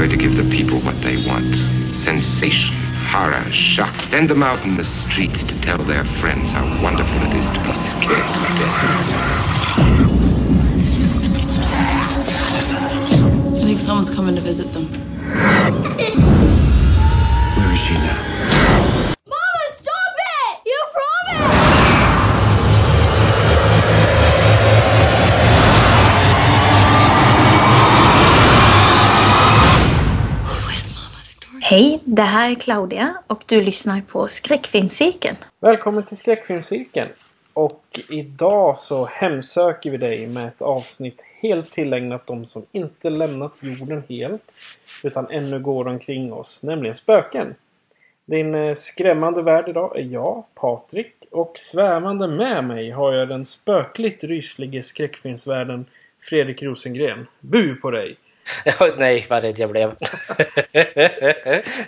Going to give the people what they want sensation, horror, shock. Send them out in the streets to tell their friends how wonderful it is to be scared to death. I think someone's coming to visit them. Where is she now? Hej, det här är Claudia och du lyssnar på Skräckfilmscirkeln. Välkommen till Skräckfilmscirkeln. Och idag så hemsöker vi dig med ett avsnitt helt tillägnat de som inte lämnat jorden helt. Utan ännu går omkring oss, nämligen spöken. Din eh, skrämmande värld idag är jag, Patrik. Och svävande med mig har jag den spökligt ryslige skräckfilmsvärlden Fredrik Rosengren. Bu på dig! Nej, vad rädd jag blev.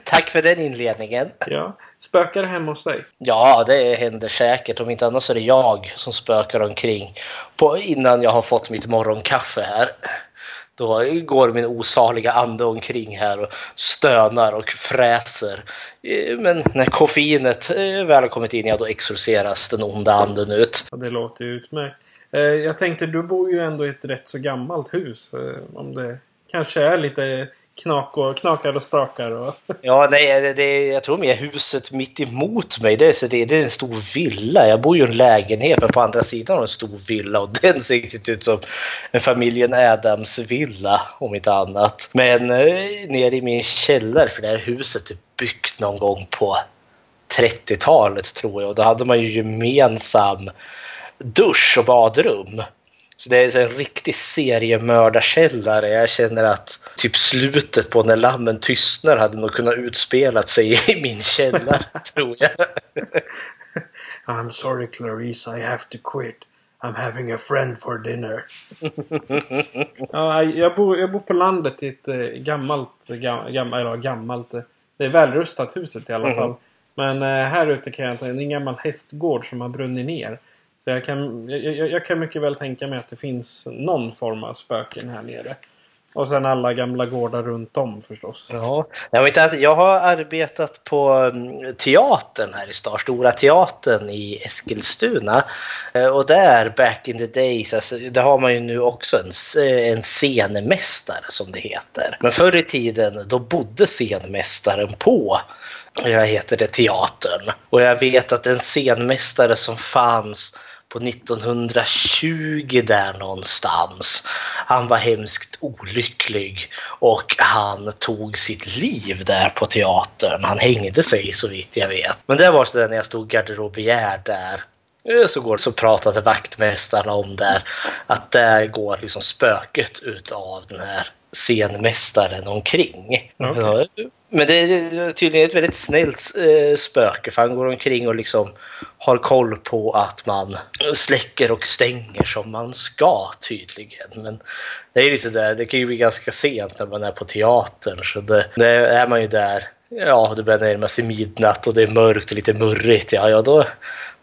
Tack för den inledningen. Ja, spökar hemma hos dig? Ja, det händer säkert. Om inte annat så är det jag som spökar omkring på, innan jag har fått mitt morgonkaffe här. Då går min osaliga ande omkring här och stönar och fräser. Eh, Men när koffeinet eh, väl har kommit in, ja då exorceras den onda anden ut. Ja, det låter ju utmärkt. Eh, Jag tänkte, du bor ju ändå i ett rätt så gammalt hus. Om det kanske är lite knak och, knakar och sprakar. Och... Ja, nej, det, det, jag tror mer huset mitt emot mig. Det är, så det, det är en stor villa. Jag bor ju i en lägenhet, men på andra sidan har en stor villa och den ser riktigt ut som en familjen Adams villa, om inte annat. Men eh, nere i min källare, för det här huset är byggt någon gång på 30-talet tror jag. Och då hade man ju gemensam dusch och badrum. Så det är så en riktig seriemördarkällare. Jag känner att typ slutet på När lammen tystnar hade nog kunnat utspela sig i min källare, tror jag. I'm sorry Clarice, I have to quit. I'm having a friend for dinner. ja, jag, bor, jag bor på landet i ett eh, gammalt, gam, gam, eller gammalt, eh, det är välrustat huset i alla Mhm. fall. Men eh, här ute kan jag säga, det är en gammal hästgård som har brunnit ner. Så jag kan, jag, jag, jag kan mycket väl tänka mig att det finns någon form av spöken här nere. Och sen alla gamla gårdar runt om förstås. Ja, jag, vet inte, jag har arbetat på mm, teatern här i stan, Stora Teatern i Eskilstuna. Eh, och där, back in the days, alltså, där har man ju nu också en, eh, en scenmästare som det heter. Men förr i tiden, då bodde scenmästaren på eh, jag heter det, teatern. Och jag vet att en scenmästare som fanns på 1920 där någonstans. Han var hemskt olycklig och han tog sitt liv där på teatern. Han hängde sig så vitt jag vet. Men det var så där när jag stod garderobiär där. Eh, Så går så pratade vaktmästarna om där att där går liksom spöket utav den här scenmästaren omkring. Okej. Men det är tydligen ett väldigt snällt eh, spöke för han går omkring och liksom har koll på att man släcker och stänger som man ska tydligen. Men det är lite där, det kan ju bli ganska sent när man är på teatern så det, det är man ju där, ja det börjar närma sig midnatt och det är mörkt och lite murrigt, ja, ja då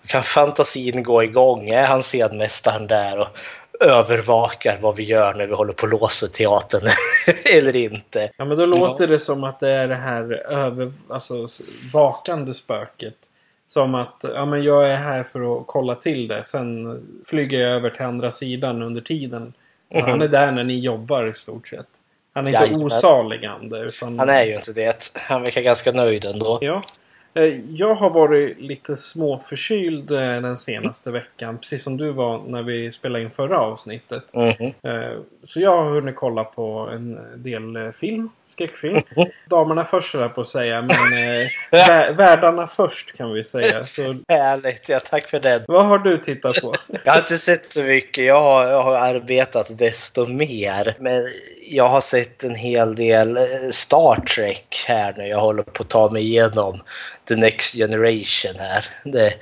kan fantasin gå igång. Är han scenmästaren där och övervakar vad vi gör när vi håller på att låsa teatern eller inte? Ja men då låter det som att det är det här över, alltså, vakande spöket. Som att ja, men jag är här för att kolla till det. Sen flyger jag över till andra sidan under tiden. Och Han är där när ni jobbar i stort sett. Han är inte Jajamän. osalig ande. Utan, Han är ju inte det. Han verkar ganska nöjd ändå. Ja. Eh, Jag har varit lite småförkyld eh, den senaste veckan. Precis som du var när vi spelade in förra avsnittet. Mhm. Eh, Så jag har hunnit kolla på en del film. Skräckfilm. Damerna först höll jag på att säga. Men eh, vä- världarna först kan vi säga. Så Härligt, ja tack för det. vad har du tittat på? Jag har inte sett så mycket. Jag har, jag har arbetat desto mer. Men jag har sett en hel del eh, Star Trek här nu. Jag håller på att ta mig igenom The Next Generation här. Det,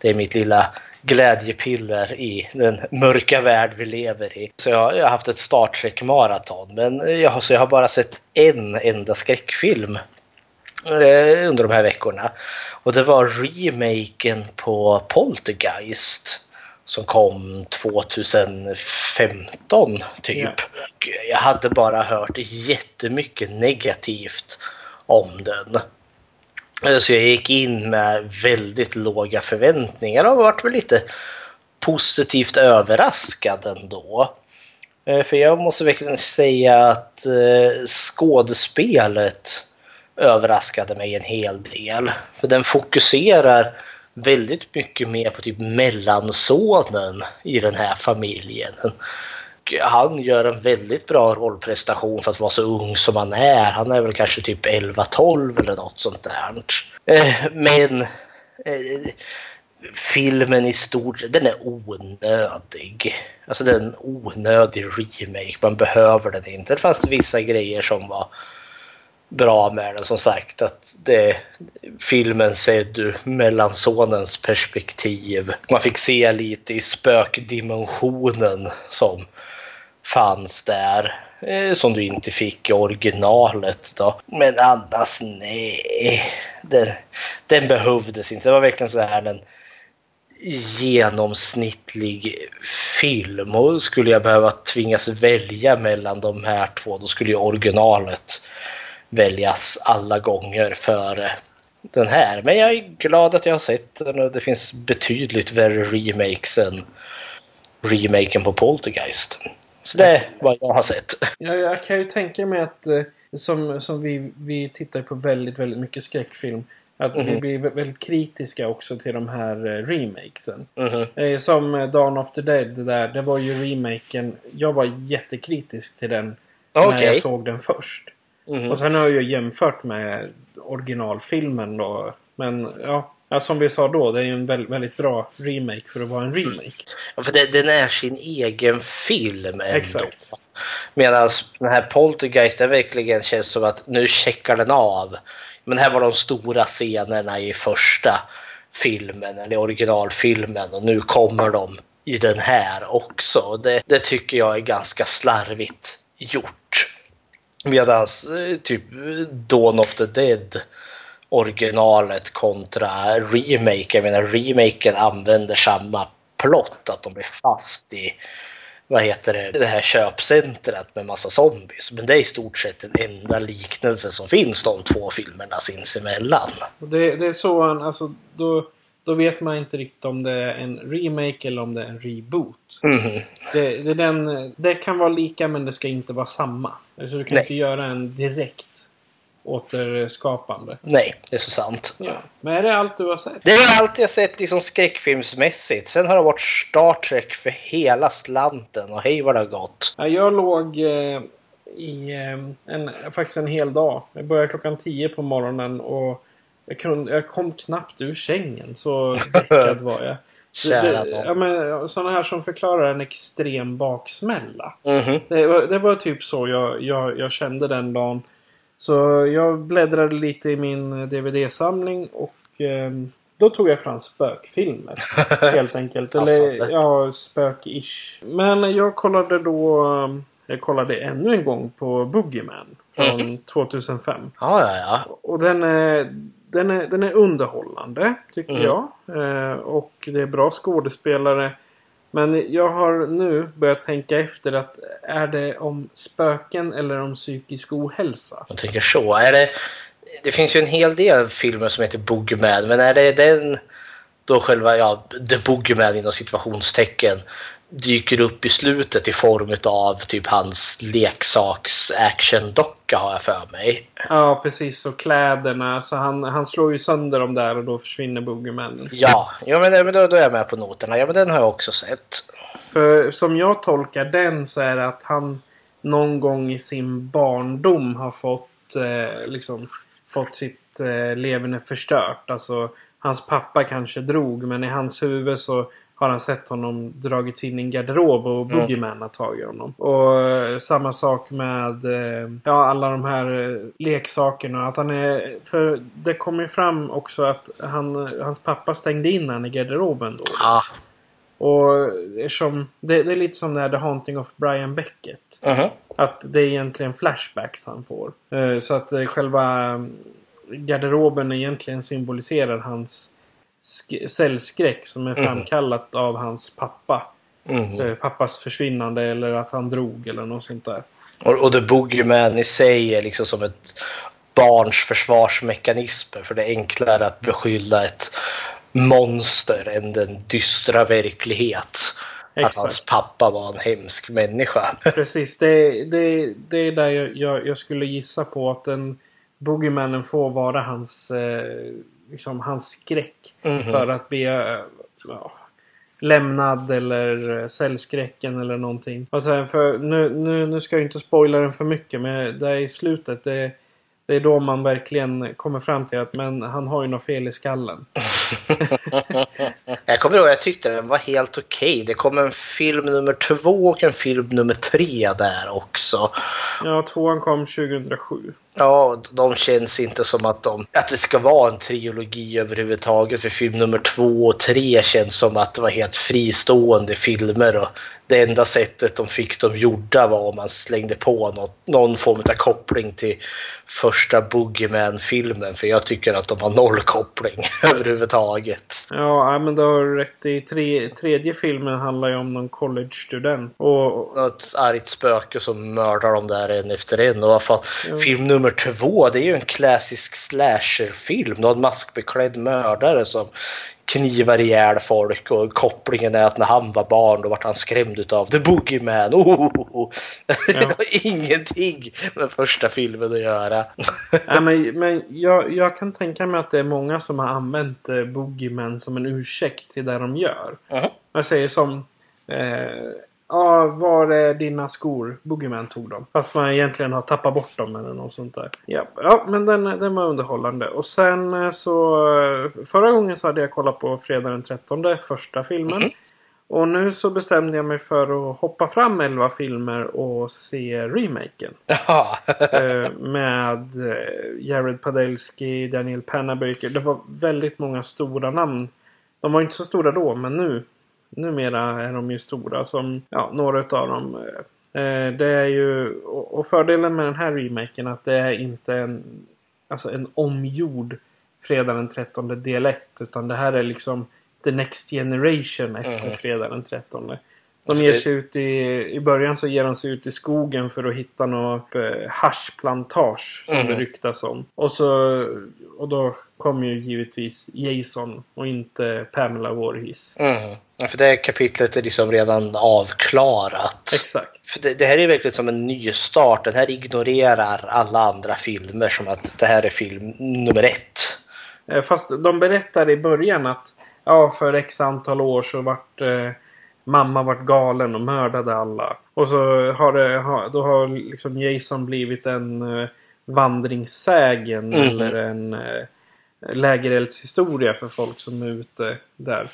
det är mitt lilla glädjepiller i den mörka värld vi lever i. Så jag, jag har haft ett Star Trek-maraton. Men jag så jag har bara sett en enda skräckfilm eh, under de här veckorna. Och det var remaken på Poltergeist som kom 2015 typ. Ja. Jag hade bara hört jättemycket negativt om den. Så jag gick in med väldigt låga förväntningar och varit väl lite positivt överraskad ändå. Eh, för jag måste verkligen säga att eh, skådespelet överraskade mig en hel del. För den fokuserar väldigt mycket mer på typ mellansonen i den här familjen. Han gör en väldigt bra rollprestation för att vara så ung som han är. Han är väl kanske typ 11-12 eller något sånt där. Eh, men eh, filmen i stort, den är onödig. Alltså det är en onödig remake. Man behöver den inte. Det fanns vissa grejer som var bra med den. Som sagt att det, filmen sedd ur mellansonens perspektiv. Man fick se lite i spökdimensionen som fanns där. eh, Som du inte fick i originalet då. Men annars nej. Den, den behövdes inte. Det var verkligen så här en genomsnittlig film. Och skulle jag behöva tvingas välja mellan de här två då skulle ju originalet väljas alla gånger före den här. Men jag är glad att jag har sett den och det finns betydligt värre remakes än remaken på Poltergeist. Så det är vad jag har sett. Ja, jag kan ju tänka mig att eh, som, som vi, vi tittar på väldigt, väldigt mycket skräckfilm. Att vi blir vä- väldigt kritiska också till de här eh, remakesen. Mhm. Eh, Som Dawn of the Dead det där. Det var ju remaken. Jag var jättekritisk till den. När Okej. jag såg den först. Mhm. Och sen har jag ju jämfört med originalfilmen då. Men ja, ja som vi sa då. Det är ju en väldigt, bra remake för att vara en remake. Ja, för det, den är sin egen film ändå. Exakt. Medan den här Poltergeist, det verkligen känns som att nu checkar den av. Men här var de stora scenerna i första filmen, eller originalfilmen, och nu kommer de i den här också. Det, det tycker jag är ganska slarvigt gjort. Medan typ Dawn of the Dead originalet kontra remake. Jag menar remaken använder samma plott, att de blir fast i vad heter det, det här köpcentret med massa zombies. Men det är i stort sett den enda liknelse som finns de två filmerna sinsemellan. Det, det är så han, alltså då, då vet man inte riktigt om det är en remake eller om det är en reboot. Mhm. Det, det, den, det kan vara lika men det ska inte vara samma. Alltså du kan Nej. inte göra en direkt återskapande. Nej, det är så sant. Ja. Men är det allt du har sett? Det är allt jag sett liksom skräckfilmsmässigt. Sen har det varit Star Trek för hela slanten och hej vad det har gått. Ja, jag låg eh, i eh, en, faktiskt en hel dag. Jag började klockan 10 på morgonen och jag, kunde, jag kom knappt ur sängen. Så däckad var jag. Kära Det- ja, men, sådana här som förklarar en extrem baksmälla. Mhm. Det var, det var typ så jag, jag, jag kände den dagen. Så jag bläddrade lite i min DVD-samling och ehm, då tog jag fram spökfilmer. helt enkelt. Eller Passande. ja, spök-ish. Men jag kollade då... ehm, Jag kollade ännu en gång på Boogeyman från 2005. Ja, ja, ja. Och den är, den är, den är underhållande, tycker Mm. jag. Eh, och det är bra skådespelare. Men jag har nu börjat tänka efter att är det om spöken eller om psykisk ohälsa? Jag tänker så. Är det, det finns ju en hel del filmer som heter Boogeyman, men är det den då själva, ja, The Boogeyman inom situationstecken dyker upp i slutet i form av typ hans leksaks actiondocka har jag för mig. Ja, precis. Och kläderna. Så han, han slår ju sönder dem där och då försvinner Boogeymanen. Ja, ja men, men då, då är jag med på noterna. Ja, men den har jag också sett. För som jag tolkar den så är det att han någon gång i sin barndom har fått eh, liksom fått sitt eh, leverne förstört. Alltså hans pappa kanske drog men i hans huvud så har han sett honom dragits in i en garderob och Boogeyman har tagit honom. Och eh, samma sak med eh, ja, alla de här eh, leksakerna. Att han är, för det kommer ju fram också att han, hans pappa stängde in han i garderoben då. Ja. Och eftersom, det, det är lite som det här The Haunting of Brian Beckett. Mhm. Att det är egentligen flashbacks han får. Så att själva eh, garderoben egentligen symboliserar hans cellskräck som är framkallat av hans pappa. Mhm. Eh, Pappas försvinnande eller att han drog eller något sånt där. Och, och The Boogeyman i sig är liksom som ett barns försvarsmekanismer. För det är enklare att beskylla ett monster än den dystra verklighet. Att Exakt. hans pappa var en hemsk människa. Precis, det, det, det är där jag, jag, jag skulle gissa på att den Boogeymanen får vara hans, eh, liksom, hans skräck. För att bli eh, ja, lämnad eller eh, cellskräcken eller någonting. Och sen för, nu, nu, nu ska jag inte spoila den för mycket men det är i slutet. Det, det är då man verkligen kommer fram till att men han har ju något fel i skallen. Jag kommer ihåg jag tyckte den var helt okej. Det kom en film nummer två och en film nummer tre där också. Ja, tvåan kom 2007. Ja, de känns inte som att, de, att det ska vara en trilogi överhuvudtaget. För film nummer två och tre känns som att det var helt fristående filmer. Och det enda sättet de fick dem gjorda var om man slängde på något, någon form av koppling till första Boogeyman-filmen. För jag tycker att de har noll koppling överhuvudtaget. Ja, ja, men du har rätt. I tre, tredje filmen handlar ju om någon college-student. Och, Något argt spöke som mördar dem där en efter en. Och vad fan, Film nummer två, det är ju en klassisk slasherfilm. Någon maskbeklädd mördare som knivar ihjäl folk och kopplingen är att när han var barn då vart han skrämd utav The Boogeyman. Oh, oh, oh. Det har ingenting med första filmen att göra. ja, men, men jag, jag kan tänka mig att det är många som har använt eh, Boogeyman som en ursäkt till det de gör. Mhm. Jag säger som... Eh, Ja, var är dina skor? Boogeyman tog dem. Fast man egentligen har tappat bort dem eller något sånt där. Ja, ja men den, den var underhållande. Och sen eh, så... eh, Förra gången så hade jag kollat på Fredag den 13, första filmen. Och nu så bestämde jag mig för att hoppa fram 11 filmer och se remaken. Ja. Eh, med Jared Padalecki, Daniel Panabaker. Det var väldigt många stora namn. De var inte så stora då, men nu. Numera är de ju stora som ja, några utav dem. eh, Eh, det är ju, och fördelen med den här remaken att det är inte en, alltså en omgjord Fredag den 13 del 1. Utan det här är liksom the next generation efter Fredag den 13. De ger sig ut i, i början så ger de sig ut i skogen för att hitta något eh, haschplantage som det ryktas om. Och, så, och då kommer ju givetvis Jason och inte Pamela Voorhees. Mm. Ja, för det kapitlet är liksom redan avklarat. Exakt. För det, det här är verkligen som en ny start. Den här ignorerar alla andra filmer som att det här är film nummer ett. Eh, Fast de berättar i början att ja, för x antal år så vart eh, mamma vart galen och mördade alla. Och så har det, ha, då har liksom Jason blivit en eh, vandringssägen eller en eh, lägereldshistoria för folk som är ute där.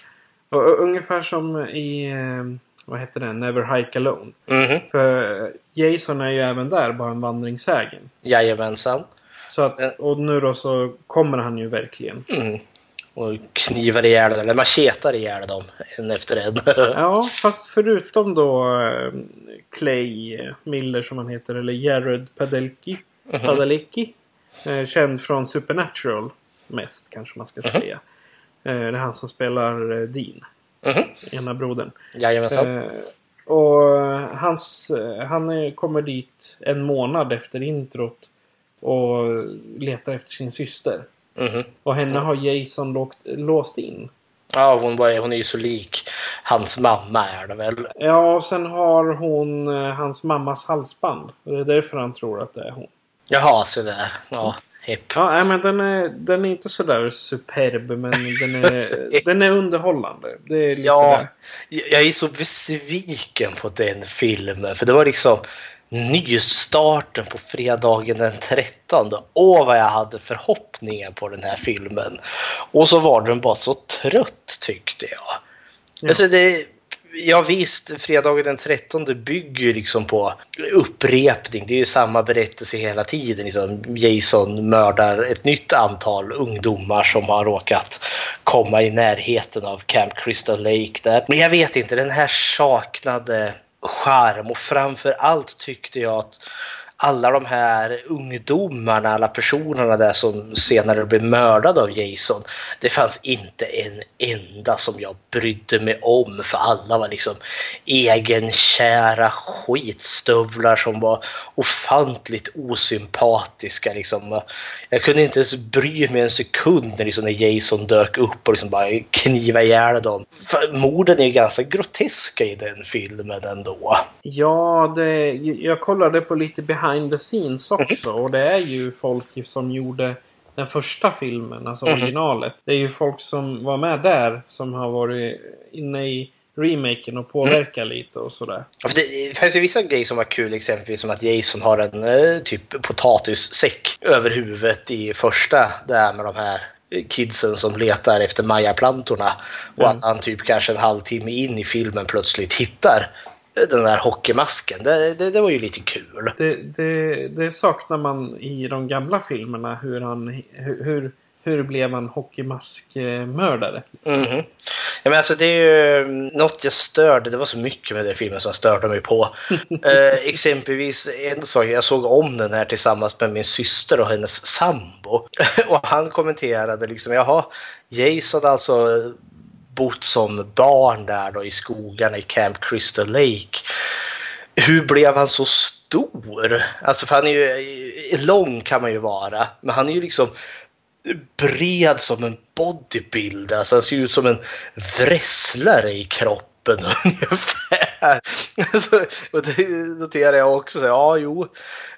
Och, ungefär som i, eh, vad heter det, Never Hike Alone. Mhm. För Jason är ju även där bara en vandringssägen. Jajamensan. Så att, och nu då så kommer han ju verkligen. Mm. Och knivar ihjäl eller machetar ihjäl dem en efter en. Ja, fast förutom då eh, Clay Miller som han heter, eller Jared Padalecki. Padalecki. Eh, känd från Supernatural mest kanske man ska säga. Eh, det är han som spelar eh, Dean. Mhm. Ena brodern. Jajamensan. Eh, och hans, han kommer dit en månad efter introt. Och letar efter sin syster. Mhm. Och henne har Jason lågt, låst in. Ja, hon, var, hon är ju så lik hans mamma är det väl. Ja, och sen har hon hans mammas halsband. Det är därför han tror att det är hon. Jaha, så där. Ja, hipp. Ja, nej, men den är, den är inte sådär superb, men den är, den är underhållande. Det är lite Ja, där. jag är så besviken på den filmen. För det var liksom nystarten på fredagen den 13. Åh, vad jag hade förhoppningar på den här filmen. Och så var den bara så trött tyckte jag. Alltså det, ja visst, fredagen den 13 bygger ju liksom på upprepning. Det är ju samma berättelse hela tiden. Liksom Jason mördar ett nytt antal ungdomar som har råkat komma i närheten av Camp Crystal Lake där. Men jag vet inte, den här saknade charm och framför allt tyckte jag att alla de här ungdomarna, alla personerna där som senare blev mördade av Jason. Det fanns inte en enda som jag brydde mig om för alla var liksom egenkära skitstövlar som var ofantligt osympatiska. Liksom. Jag kunde inte ens bry mig en sekund när, liksom, när Jason dök upp och liksom bara kniva ihjäl dem. För morden är ganska groteska i den filmen ändå. Ja, det, jag kollade på lite behind the scenes också. Och det är ju folk som gjorde den första filmen, alltså Mhm. originalet. Det är ju folk som var med där som har varit inne i remaken och påverkat lite och sådär. Ja, Det fanns ju vissa grejer som var kul, exempelvis som att Jason har en eh, typ potatissäck över huvudet i första, där med de här kidsen som letar efter majaplantorna. Och Mm. att han typ kanske en halvtimme in i filmen plötsligt hittar den där hockeymasken. Det, det, det var ju lite kul. Det, det, det saknar man i de gamla filmerna. Hur, han, hur, hur, blev han hockeymaskmördare? Mhm. Ja, men alltså det är ju något jag störde, det var så mycket med den filmen som störde mig på. eh, exempelvis en sak, jag såg om den här tillsammans med min syster och hennes sambo. och han kommenterade liksom, jaha, Jason alltså bott som barn där då i skogarna i Camp Crystal Lake. Hur blev han så stor? Alltså för han är ju, eh, lång kan man ju vara, men han är ju liksom bred som en bodybuilder. Alltså han ser ut som en wrestlare i kroppen ungefär. Alltså, och det noterar jag också. Så, ja, jo.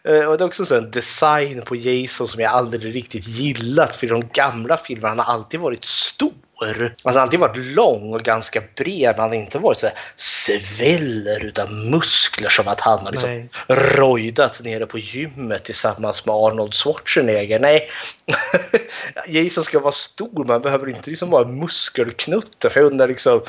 Eh, och det är också så en design på Jason som jag aldrig riktigt gillat. För i de gamla filmerna han har alltid varit stor. Alltså han har alltid varit lång och ganska bred. Men han har inte varit så här sveller utan muskler som att han har liksom Nej. rojdat nere på gymmet tillsammans med Arnold Schwarzenegger. Nej, Jason ska vara stor, man behöver inte liksom vara muskelknutte. För jag undrar liksom,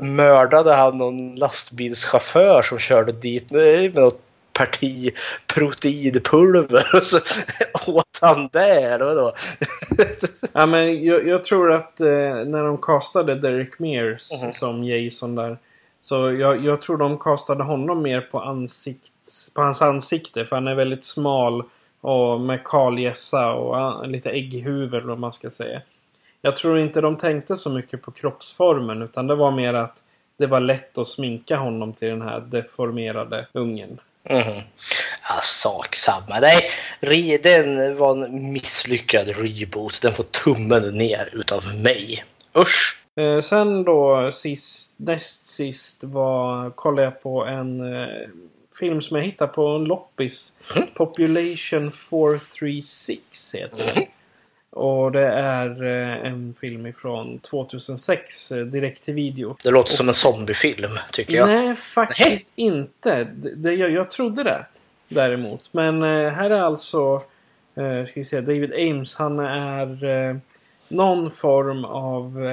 mördade han någon lastbilschaufför som körde dit med något parti proteinpulver och så åt det eller vadå? Ja, men jag, jag tror att eh, när de castade Derek Mears Mhm. som Jason där. Så jag, jag tror de castade honom mer på, ansikt, på hans ansikte. För han är väldigt smal och med kal hjässa och lite ägghuvud eller vad man ska säga. Jag tror inte de tänkte så mycket på kroppsformen utan det var mer att det var lätt att sminka honom till den här deformerade ungen. Mhm. Ja, sak samma. Nej, re- den var en misslyckad reboot. Den får tummen ner utav mig. Usch! Eh, sen då sist, näst sist var, kollade jag på en eh, film som jag hittade på en loppis. Population 436 heter den. Och det är eh, en film ifrån 2006, eh, direkt till video. Det låter som en zombiefilm, tycker jag. Nej, faktiskt inte. Det, jag, jag trodde det däremot. Men eh, här är alltså ska vi se, David Ames. Han är någon form av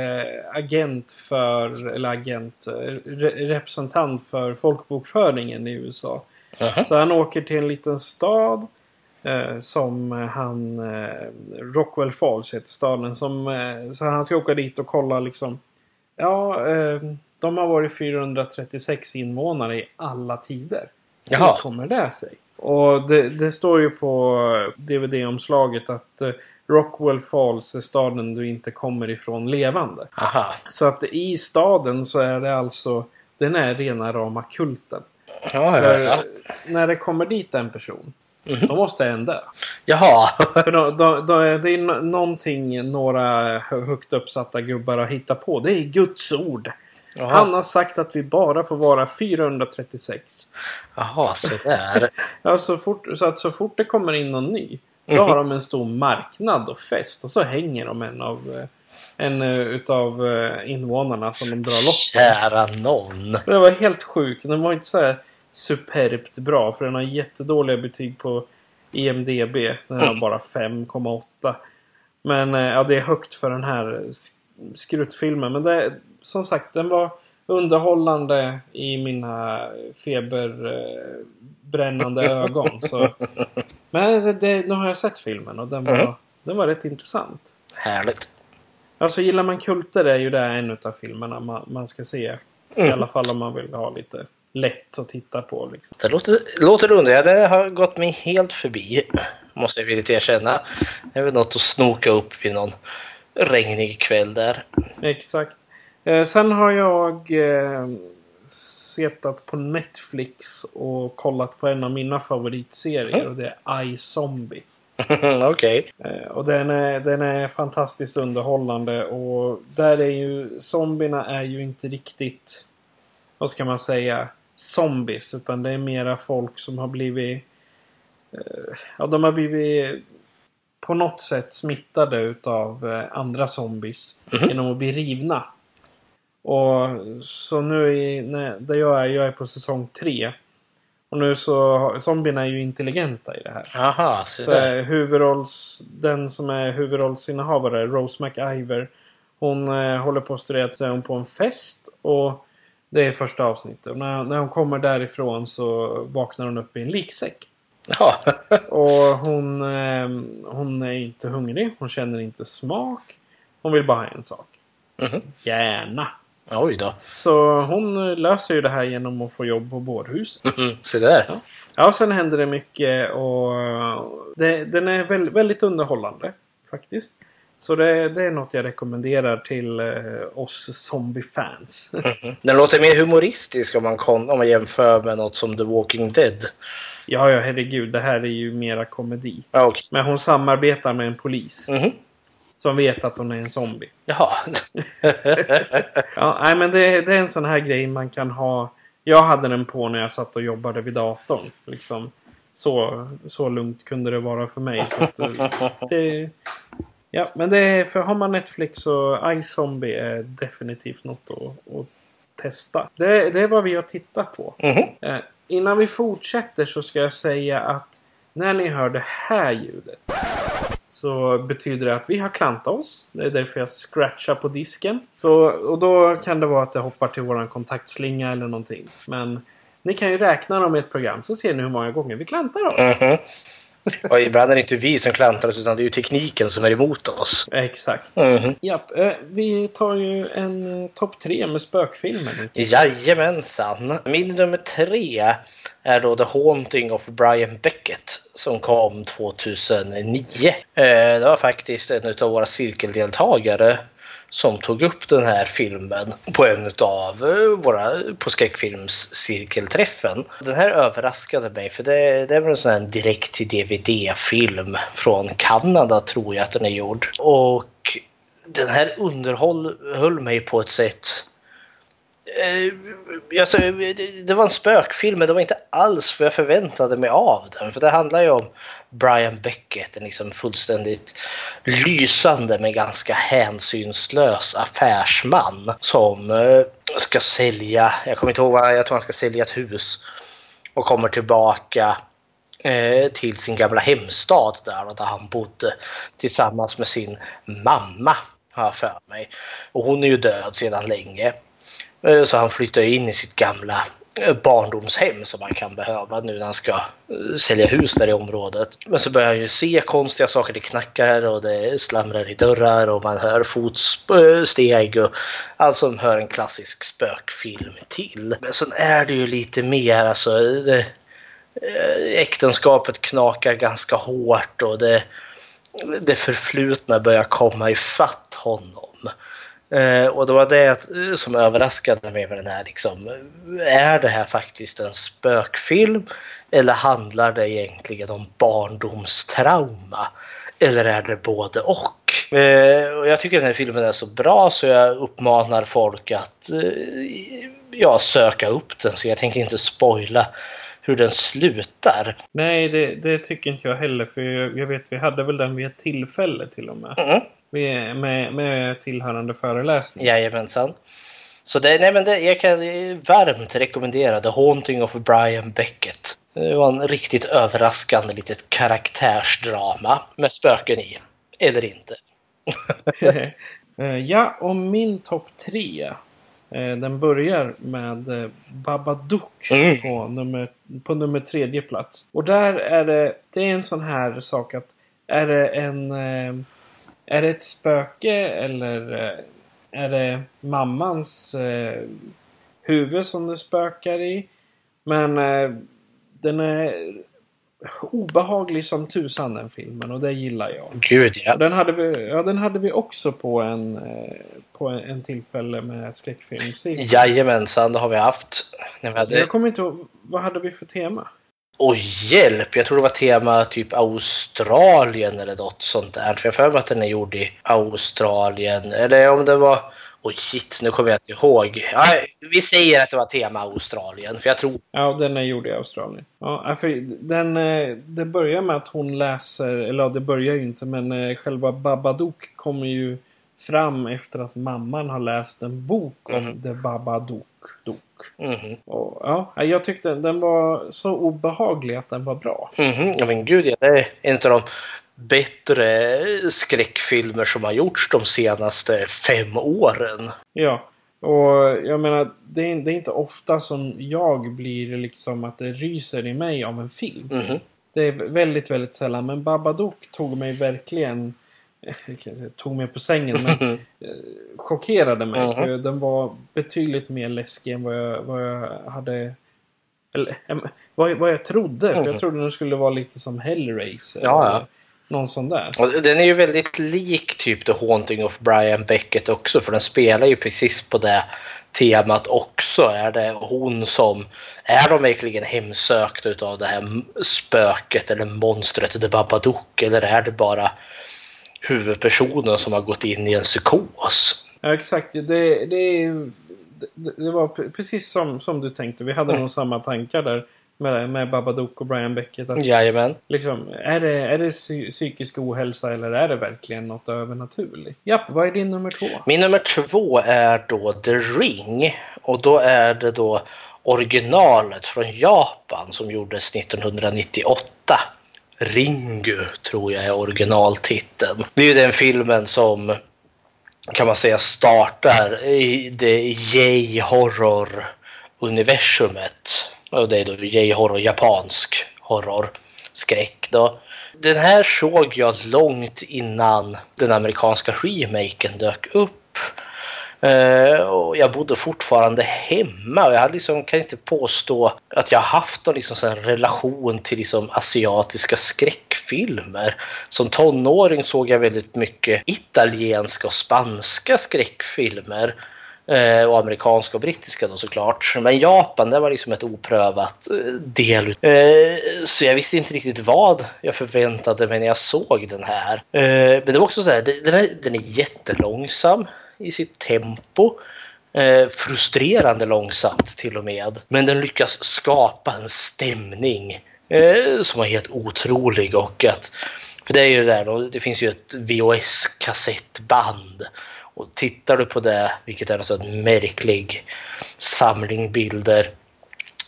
agent för, eller agent, re, representant för folkbokföringen i USA. Mhm. Så han åker till en liten stad. Eh, som han... Eh, Rockwell Falls heter staden. Som, eh, så han ska åka dit och kolla liksom. Ja, eh, de har varit 436 invånare i alla tider. Jaha. Hur kommer det sig? Och det, det står ju på DVD-omslaget att eh, Rockwell Falls är staden du inte kommer ifrån levande. Aha. Så att i staden så är det alltså den är rena rama kulten. Ja, ja, ja. När det kommer dit en person Då måste en dö. Jaha. För då, då, är det är någonting några hö- högt uppsatta gubbar har hittat på. Det är Guds ord. Jaha. Han har sagt att vi bara får vara 436. Jaha, så där. Ja, så, fort, så att så fort det kommer in någon ny. Då har de en stor marknad och fest. Och så hänger de en av eh, en eh, utav eh, invånarna som de drar på. Kära någon. Det var helt sjukt. Den var inte så här superbt bra. För den har jättedåliga betyg på IMDB. Den har bara 5,8. Men eh, ja, det är högt för den här sk- skruttfilmen. Men det, som sagt, den var underhållande i mina feberbrännande ögon. Så. Men det, det, nu har jag sett filmen och den var, den var rätt intressant. Härligt. Alltså gillar man kulter är ju det en av filmerna man, man ska se. I alla fall om man vill ha lite lätt att titta på. Liksom. Det låter, låter underligt. Det har gått mig helt förbi. Måste jag villigt erkänna. Det är väl något att snoka upp vid någon regnig kväll där. Exakt. Eh, sen har jag eh, setat på Netflix och kollat på en av mina favoritserier. Och det är iZombie. Okej. Eh, och den är, den är fantastiskt underhållande. Och där är ju zombierna är ju inte riktigt, vad ska man säga, zombies. Utan det är mera folk som har blivit, eh, ja de har blivit på något sätt smittade utav eh, andra zombies. Genom att bli rivna. Och så nu i, när, där jag är, jag är på säsong tre. Och nu så, zombierna är ju intelligenta i det här. Jaha, så Så där. är huvudrolls, den som är huvudrollsinnehavare, Rose McIver. Hon eh, håller på att studera så är hon på en fest. Och det är första avsnittet. Och när, när hon kommer därifrån så vaknar hon upp i en liksäck. Jaha. Och hon, eh, hon är inte hungrig. Hon känner inte smak. Hon vill bara ha en sak. Mhm. Gärna. Oj då. Så hon löser ju det här genom att få jobb på bårhus. Mhm, Så där. Ja, och sen händer det mycket och det, den är väl, väldigt underhållande faktiskt. Så det, det är något jag rekommenderar till eh, oss zombiefans. Den låter mer humoristisk om man, kon- om man jämför med något som The Walking Dead. ja, ja, herregud. Det här är ju mera komedi. Ja, okej. Men hon samarbetar med en polis Mhm. som vet att hon är en zombie. Jaha. Ja, nej, men det, det är en sån här grej man kan ha. Jag hade den på när jag satt och jobbade vid datorn. Liksom. Så, så lugnt kunde det vara för mig. Att, eh, det, ja, men det är, för har man Netflix och iZombie är definitivt något att, att testa. Det, det är vad vi har tittat på. Mhm. Eh, innan vi fortsätter så ska jag säga att när ni hör det här ljudet så betyder det att vi har klantat oss. Det är därför jag scratchar på disken. Så, och då kan det vara att det hoppar till våran kontaktslinga eller någonting. Men ni kan ju räkna dem i ett program så ser ni hur många gånger vi klantar oss. Mhm. Och ibland är det inte vi som klantar oss utan det är ju tekniken som är emot oss. Exakt. Mhm. Japp, eh, vi tar ju en eh, topp tre med spökfilmer. Jajamensan. Min nummer tre är då The Haunting of Brian Beckett som kom 2009. Eh, Det var faktiskt en av våra cirkeldeltagare som tog upp den här filmen på en av eh, våra på skräckfilmscirkelträffen. Den här överraskade mig för det, det är väl en sån här direkt till DVD-film från Kanada tror jag att den är gjord. Och den här underhöll mig på ett sätt eh, alltså, det var en spökfilm men det var inte alls vad jag förväntade mig av den. För det handlar ju om Brian Beckett, en liksom fullständigt lysande men ganska hänsynslös affärsman som eh, ska sälja, jag kommer inte ihåg vad, jag tror han ska sälja ett hus och kommer tillbaka eh, till sin gamla hemstad där där han bodde tillsammans med sin mamma har jag för mig. Och hon är ju död sedan länge. Eh, så han flyttar in i sitt gamla Eh, barndomshem som han kan behöva nu när han ska eh, sälja hus där i området. Men så börjar han ju se konstiga saker. Det knackar och det slamrar i dörrar och man hör fotsteg och allt som hör en klassisk spökfilm till. Men sen är det ju lite mer alltså. Det, eh, äktenskapet knakar ganska hårt och det, det förflutna börjar komma ifatt honom. Eh, och det var det som överraskade mig med den här. Liksom, är det här faktiskt en spökfilm? Eller handlar det egentligen om barndomstrauma? Eller är det både och? Eh, och jag tycker den här filmen är så bra så jag uppmanar folk att eh, ja, söka upp den. Så jag tänker inte spoila hur den slutar. Nej, det, det tycker inte jag heller. För jag, jag vet, vi hade väl den vid ett tillfälle till och med. Mm. Med, med, med tillhörande föreläsning. Jajamensan. Så det, nej men det, jag kan varmt rekommendera The Haunting of Brian Beckett. Det var en riktigt överraskande litet karaktärsdrama med spöken i. Eller inte. Eh, ja, och min topp tre. eh, Den börjar med eh, Babadook Mm. på, nummer, på nummer tredje plats. Och där är det, det är en sån här sak att är det en är det ett spöke eller eh, är det mammans eh, huvud som det spökar i? Men eh, den är obehaglig som tusan den filmen och det gillar jag. Gud ja. Den hade vi, ja, den hade vi också på en, eh, på en, en tillfälle med skräckfilm. Jajamensan, det har vi haft. När vi hade... Jag kommer inte ihåg, vad hade vi för tema? Oj, hjälp! Jag tror det var tema typ Australien eller något sånt där. För jag har för mig att den är gjord i Australien. Eller om det var... Oj, shit, nu kommer jag inte ihåg. Ja, vi säger att det var tema Australien, för jag tror... Ja, den är gjord i Australien. Ja, för den, eh, det börjar med att hon läser, eller ja, det börjar ju inte, men eh, själva Babadook kommer ju fram efter att mamman har läst en bok om Mhm. The Babadook. Dok. Mhm, Och, ja, jag tyckte den var så obehaglig att den var bra. mhm. Ja, men gud, ja, det är en av de bättre skräckfilmer som har gjorts de senaste fem åren. Ja, och jag menar, det är, det är inte ofta som jag blir liksom att det ryser i mig av en film. Mhm. Det är väldigt, väldigt sällan. Men Babadook tog mig verkligen tog mig på sängen men eh, chockerade mig. Mhm. För den var betydligt mer läskig än vad jag, vad jag hade eller vad, vad jag trodde. För Mhm. jag trodde den skulle vara lite som Hellraiser. Ja, ja. Någon sån där. Och den är ju väldigt lik typ The Haunting of Brian Beckett också för den spelar ju precis på det temat också. Är det hon som... Är de verkligen hemsökta utav det här spöket eller monstret The Babadook eller är det bara huvudpersonen som har gått in i en psykos? Ja, exakt. Det, det, det, det var pre- precis som, som du tänkte. Vi hade Mm. nog samma tankar där med, med Babadook och Brian Beckett. Att, Jajamän. liksom, är, det, är det psy- psykisk ohälsa eller är det verkligen något övernaturligt? Japp, vad är din nummer två? Min nummer två är då The Ring. Och då är det då originalet från Japan som gjordes 1998. Ringu tror jag är originaltiteln. Det är ju den filmen som kan man säga startar i det J-horror-universumet. Och det är då J-horror, japansk horror, skräck då. Den här såg jag långt innan den amerikanska remaken dök upp. Eh, och jag bodde fortfarande hemma och jag liksom, kan inte påstå att jag haft någon liksom, sån relation till liksom, asiatiska skräckfilmer. Som tonåring såg jag väldigt mycket italienska och spanska skräckfilmer. Eh, och amerikanska och brittiska då såklart. Men Japan det var liksom ett oprövat eh, del. Eh, så jag visste inte riktigt vad jag förväntade mig när jag såg den här. Men det var också så här, den är, den är jättelångsam i sitt tempo. Eh, frustrerande långsamt till och med. Men den lyckas skapa en stämning eh, som är helt otrolig. Och att, för det är ju det där då, det finns ju ett VHS-kassettband. Och tittar du på det, vilket är en sån märklig samling bilder,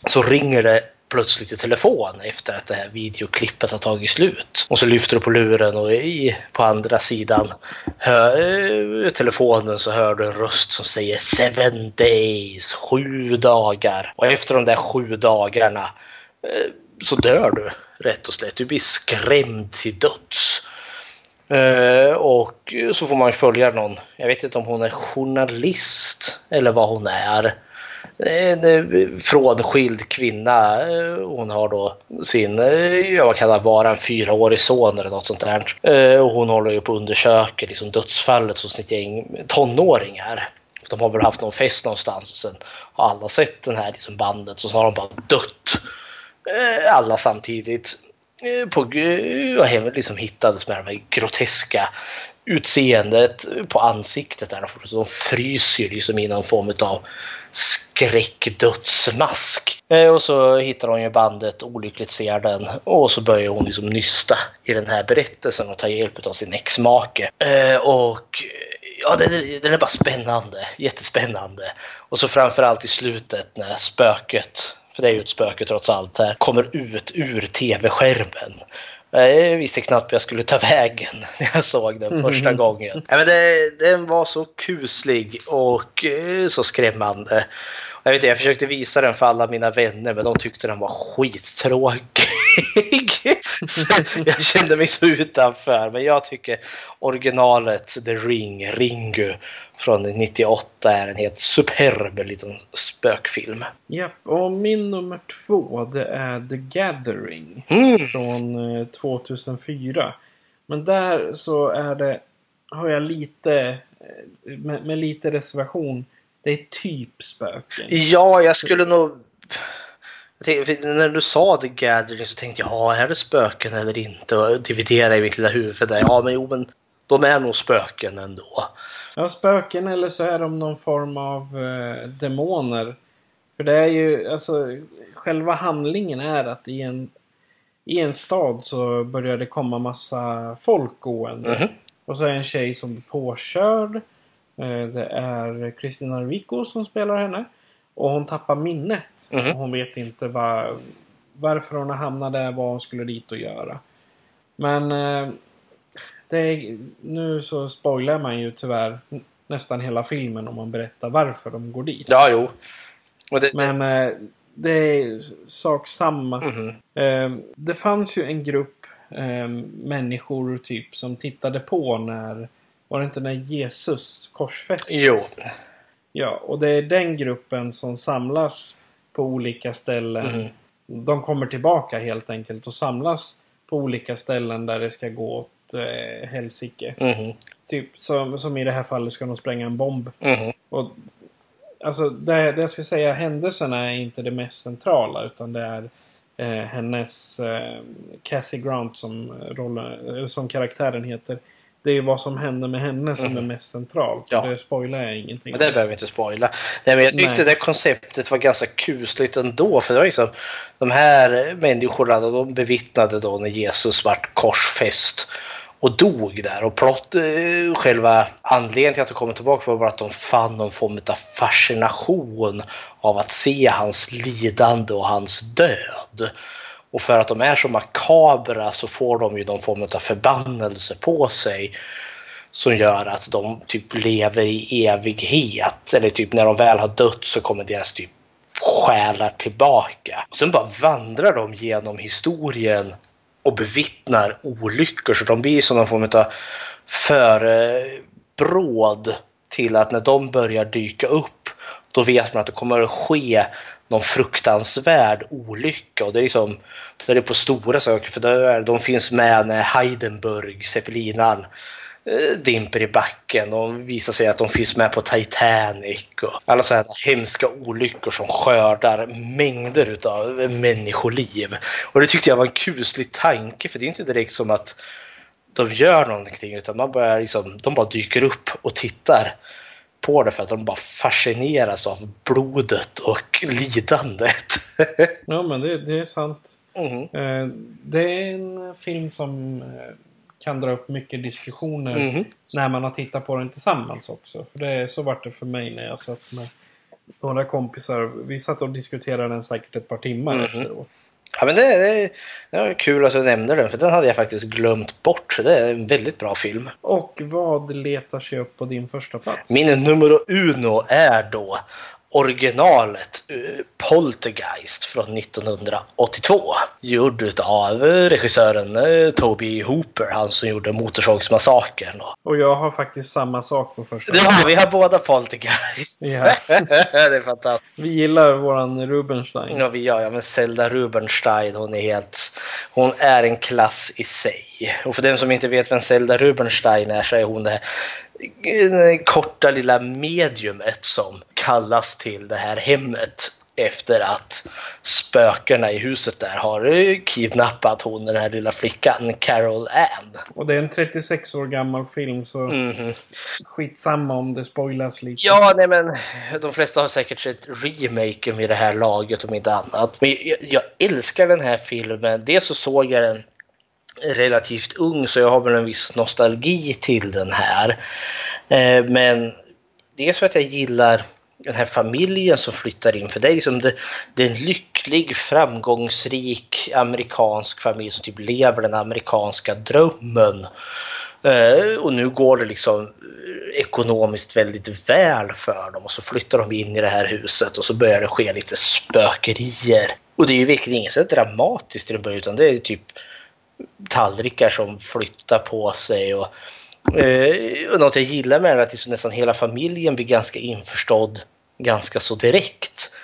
så ringer det plötsligt i telefon efter att det här videoklippet har tagit slut. Och så lyfter du på luren och i, på andra sidan hör, eh, telefonen så hör du en röst som säger seven days, sju dagar. Och efter de där sju dagarna eh, så dör du rätt och slätt. Du blir skrämd till döds. Eh, och så får man följa någon, jag vet inte om hon är journalist eller vad hon är. En eh, frånskild kvinna. Eh, hon har då sin, eh, ja vad kan det vara, en fyraårig son eller något sånt där. Och hon håller ju på att undersöka liksom dödsfallet hos sitt gäng tonåringar. De har väl haft någon fest någonstans och sen har alla sett den här liksom bandet och så har de bara dött. alla samtidigt. På, och hem liksom hittades med det här groteska utseendet på ansiktet. Där. De fryser liksom i någon form av skräckdödsmask. Eh, och så hittar hon ju bandet, olyckligt ser den och så börjar hon liksom nysta i den här berättelsen och ta hjälp av sin exmake. Eh, och ja, den, den är bara spännande, jättespännande. Och så framförallt i slutet när spöket, för det är ju ett spöke trots allt här, kommer ut ur tv-skärmen. Jag visste knappt jag skulle ta vägen när jag såg den första mm. gången. Ja, men det, den var så kuslig och eh, så skrämmande. Jag, vet inte, jag försökte visa den för alla mina vänner men de tyckte den var skittråkig. jag kände mig så utanför. Men jag tycker originalet The Ring, Ringu från 98 är en helt superb liten spökfilm. Ja, och min nummer två det är The Gathering mm. från 2004. Eh, men där så är det, har jag lite, eh, med, med lite reservation, det är typ spöken. Ja, jag skulle nog när du sa The Gathering så tänkte jag, ja, är det spöken eller inte? Och dividera i mitt lilla huvud där. Ja, men jo, men de är nog spöken ändå. Ja, spöken eller så är de någon form av eh, demoner. För det är ju, alltså, själva handlingen är att i en, i en stad så börjar det komma massa folk gående. Mm -hmm. Och så är det en tjej som blir påkörd. Eh, det är Kristina Rico som spelar henne. Och hon tappar minnet. Mm. Och hon vet inte var, varför hon hamnat där, vad hon skulle dit och göra. Men eh, det är, nu så spoilar man ju tyvärr nästan hela filmen om man berättar varför de går dit. Ja, jo. Det, Men eh, det är sak samma. Mm. Eh, det fanns ju en grupp eh, människor typ som tittade på när var det inte när Jesus korsfästes? Jo. Ja, och det är den gruppen som samlas på olika ställen. Mm. De kommer tillbaka helt enkelt och samlas på olika ställen där det ska gå åt eh, helsike. Mm. Typ som, som i det här fallet ska de spränga en bomb. Mm. Och, alltså det, det jag ska säga, händelserna är inte det mest centrala utan det är eh, hennes eh, Cassie Grant som, rollen, som karaktären heter det är vad som händer med henne som mm. är mest centralt. Ja. Det spoilar jag ingenting. Men det behöver vi inte spoila. Nej, men jag tyckte Nej. det konceptet var ganska kusligt ändå. För det var liksom, de här människorna de bevittnade då när Jesus vart korsfäst och dog där. Och plott, eh, själva anledningen till att de kommer tillbaka var bara att de fann någon form av fascination av att se hans lidande och hans död. Och för att de är så makabra så får de ju någon form av förbannelse på sig som gör att de typ lever i evighet. Eller typ när de väl har dött så kommer deras typ själar tillbaka. Och sen bara vandrar de genom historien och bevittnar olyckor. Så de blir som någon form av förebråd till att när de börjar dyka upp då vet man att det kommer att ske någon fruktansvärd olycka. Och det är liksom, då är på stora saker för är, de finns med när Heidenburg, zeppelinaren, eh, dimper i backen och visar sig att de finns med på Titanic och alla sådana hemska olyckor som skördar mängder av människoliv. Och det tyckte jag var en kuslig tanke för det är inte direkt som att de gör någonting utan man börjar liksom, de bara dyker upp och tittar på det för att de bara fascineras av blodet och lidandet. ja, men det, det är sant. Mm. Det är en film som eh, kan dra upp mycket diskussioner mm. när man har tittat på den tillsammans också. För det, så vart det för mig när jag satt med några kompisar. Vi satt och diskuterade den säkert ett par timmar mm. efteråt. Ja, men det, det, det var kul att du nämnde den för den hade jag faktiskt glömt bort. Det är en väldigt bra film. Och vad letar sig upp på din första plats? Min nummer uno är då originalet eh, Poltergeist från 1982. Gjord av regissören eh, Toby Hooper, han som gjorde Motorsågsmassakern. Och jag har faktiskt samma sak på första. Ja, vi har båda Poltergeist. Ja. det är fantastiskt. Vi gillar våran Rubenstein. Ja, vi gör ja, men Zelda Rubenstein, hon är helt... Hon är en klass i sig. Och för den som inte vet vem Zelda Rubenstein är så är hon det korta lilla mediumet som kallas till det här hemmet efter att spökena i huset där har eh, kidnappat hon, den här lilla flickan, Carol Ann. Och det är en 36 år gammal film så Mhm. skitsamma om det spoilas lite. Ja, nej men de flesta har säkert sett remaken vid det här laget om inte annat. Men jag, jag älskar den här filmen. Dels så såg jag den relativt ung så jag har väl en viss nostalgi till den här. Eh, men dels för att jag gillar den här familjen som flyttar in. För det är, liksom det, det är en lycklig, framgångsrik amerikansk familj som typ lever den amerikanska drömmen. Eh, och nu går det liksom eh, ekonomiskt väldigt väl för dem och så flyttar de in i det här huset och så börjar det ske lite spökerier. Och det är ju verkligen inget så dramatiskt i början utan det är typ tallrikar som flyttar på sig. Och, eh, och något jag gillar med det är att liksom nästan hela familjen blir ganska införstådd ganska så direkt.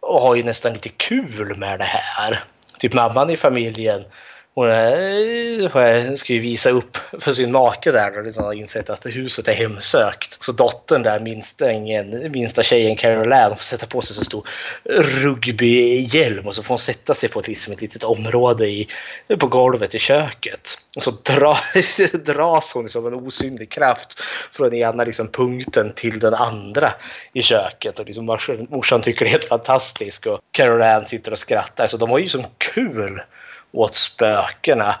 Och har ju nästan lite kul med det här. Typ mamman i familjen hon är, ska ju visa upp för sin make där och liksom har insett att huset är hemsökt. Så dottern där, minsta, ingen, minsta tjejen Carol Ann, får sätta på sig så stor rugbyhjälm och så får hon sätta sig på ett, liksom ett litet område i, på golvet i köket. Och så dra, dras hon liksom som en osynlig kraft från ena liksom punkten till den andra i köket. Och liksom morsan, morsan tycker det är helt fantastiskt och Carol Ann sitter och skrattar. Så de har ju som kul åt spökena.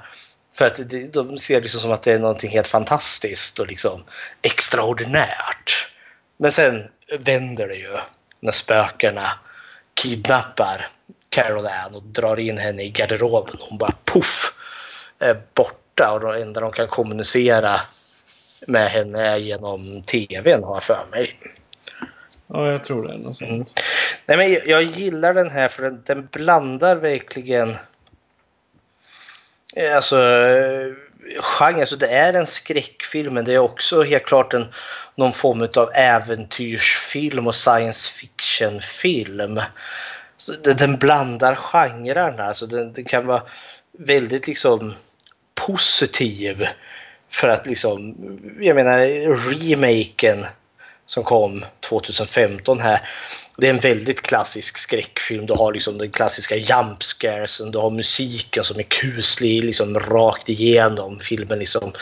För att de ser liksom som att det är någonting helt fantastiskt och liksom extraordinärt. Men sen vänder det ju när spökena kidnappar Carol Ann och drar in henne i garderoben. Hon bara poff är borta och det enda de kan kommunicera med henne är genom tvn har jag för mig. Ja, jag tror det något. Mm. Nej, men jag, jag gillar den här för den, den blandar verkligen Eh, alltså, eh, genre, alltså det är en skräckfilm men det är också helt klart en, någon form av äventyrsfilm och science fiction-film. Den, den blandar genrerna, alltså den, den kan vara väldigt liksom positiv för att liksom, jag menar remaken som kom 2015 här. Det är en väldigt klassisk skräckfilm. Du har liksom den klassiska jump scaresen, du har musiken som är kuslig liksom rakt igenom. Filmen liksom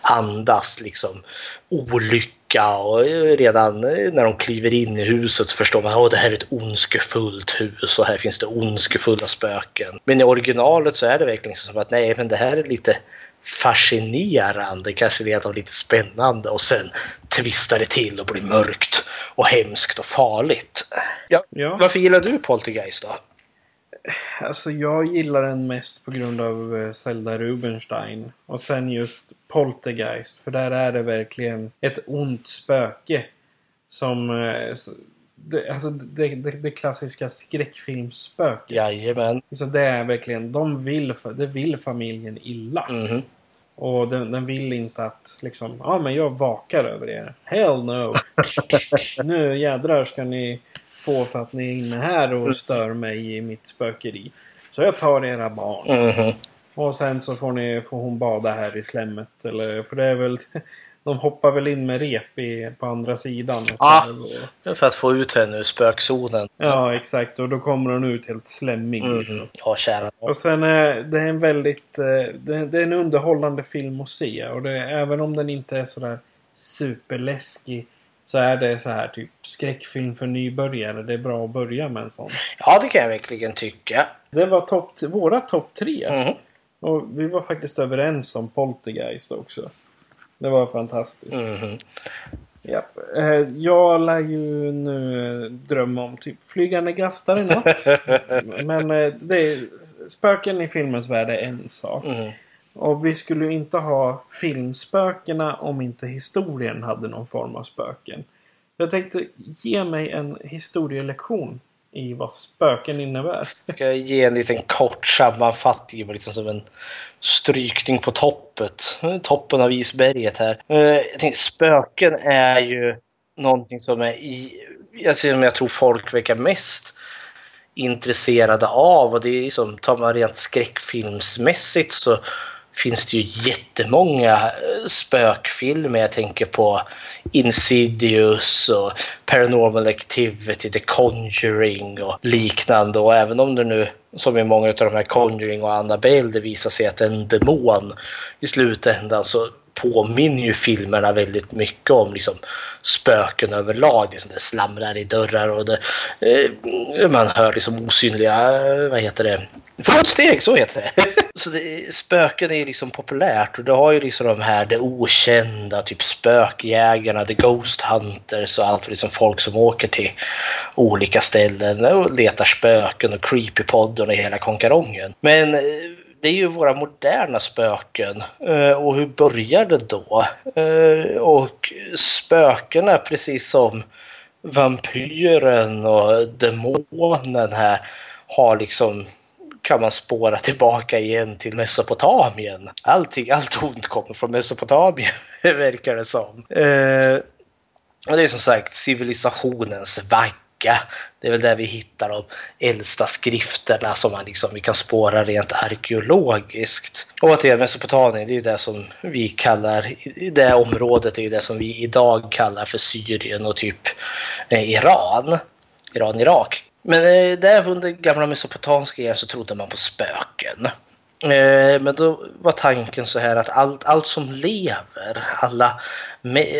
andas liksom olycka och redan när de kliver in i huset förstår man att det här är ett ondskefullt hus och här finns det ondskefulla spöken. Men i originalet så är det verkligen liksom som att nej, men det här är lite fascinerande, kanske rent av lite spännande och sen tvistar det till och blir mörkt och hemskt och farligt. Ja, Ja. Varför gillar du Poltergeist då? Alltså jag gillar den mest på grund av eh, Zelda Rubinstein. Och sen just Poltergeist. För där är det verkligen ett ont spöke. Som... Det, alltså det, det, det klassiska skräckfilmsspöket. Jajamän. Så det är verkligen, de vill, det vill familjen illa. Mhm. Och den, den vill inte att liksom, ja men jag vakar över er. Hell no! nu jädrar ska ni få för att ni är inne här och stör mig i mitt spökeri. Så jag tar era barn. Mhm. Och sen så får, ni, får hon bada här i slemmet. Eller, för det är väl... De hoppar väl in med rep i, på andra sidan. Ja. För att få ut henne ur spökzonen. ja, exakt. Och då kommer hon ut helt slemmig. liksom. Mhm. Ja, kära. Och sen är det är en väldigt... eh, Det, är en underhållande film att se. Och det, även om den inte är sådär superläskig. Så är det så här typ skräckfilm för nybörjare. Det är bra att börja med en sån. Ja, det kan jag verkligen tycka. Det var topp, våra topp tre. Mhm. Och vi var faktiskt överens om Poltergeist också. Det var fantastiskt. Mhm. Japp. Eh, Jag lär ju nu drömma om typ flygande gastar i natt. Men eh, det är, spöken i filmens värld är en sak. Mhm. Och vi skulle ju inte ha filmspökena om inte historien hade någon form av spöken. Jag tänkte ge mig en historielektion i vad spöken innebär. Ska jag ge en liten kort sammanfattning, liksom som en strykning på toppet. Toppen av isberget här. Eh, jag tänkte, spöken är ju någonting som är i, jag, ser- som jag tror folk verkar mest intresserade av och det är som, tar man rent skräckfilmsmässigt så finns det ju jättemånga eh, spökfilmer. Jag tänker på Insidious och Paranormal Activity, The Conjuring och liknande. Och även om det nu, som i många av de här Conjuring och Annabelle, det visar sig att en demon i slutändan så påminner ju filmerna väldigt mycket om liksom, spöken överlag. Liksom det slamrar i dörrar och det, eh, man hör liksom osynliga, vad heter det, fotsteg, så heter det. Så det, spöken är ju liksom populärt och det har ju liksom de här det okända, typ spökjägarna, the ghost hunters och allt liksom folk som åker till olika ställen och letar spöken och creepypodden och hela konkarongen. Men eh, det är ju våra moderna spöken. Eh, och hur började det då? Eh, och spökena, precis som vampyren och demonen här, har liksom kan man spåra tillbaka igen till Mesopotamien. Allting, allt ont kommer från Mesopotamien, verkar det som. Eh, och det är som sagt civilisationens vagg vecka. Det är väl där vi hittar de äldsta skrifterna som man liksom, vi kan spåra rent arkeologiskt. Och återigen, Mesopotamien, det är ju det som vi kallar, det området är ju det som vi idag kallar för Syrien och typ eh, Iran. Iran-Irak. Men eh, där under gamla mesopotamiska eran så trodde man på spöken. Eh, men då var tanken så här att allt, allt som lever, alla,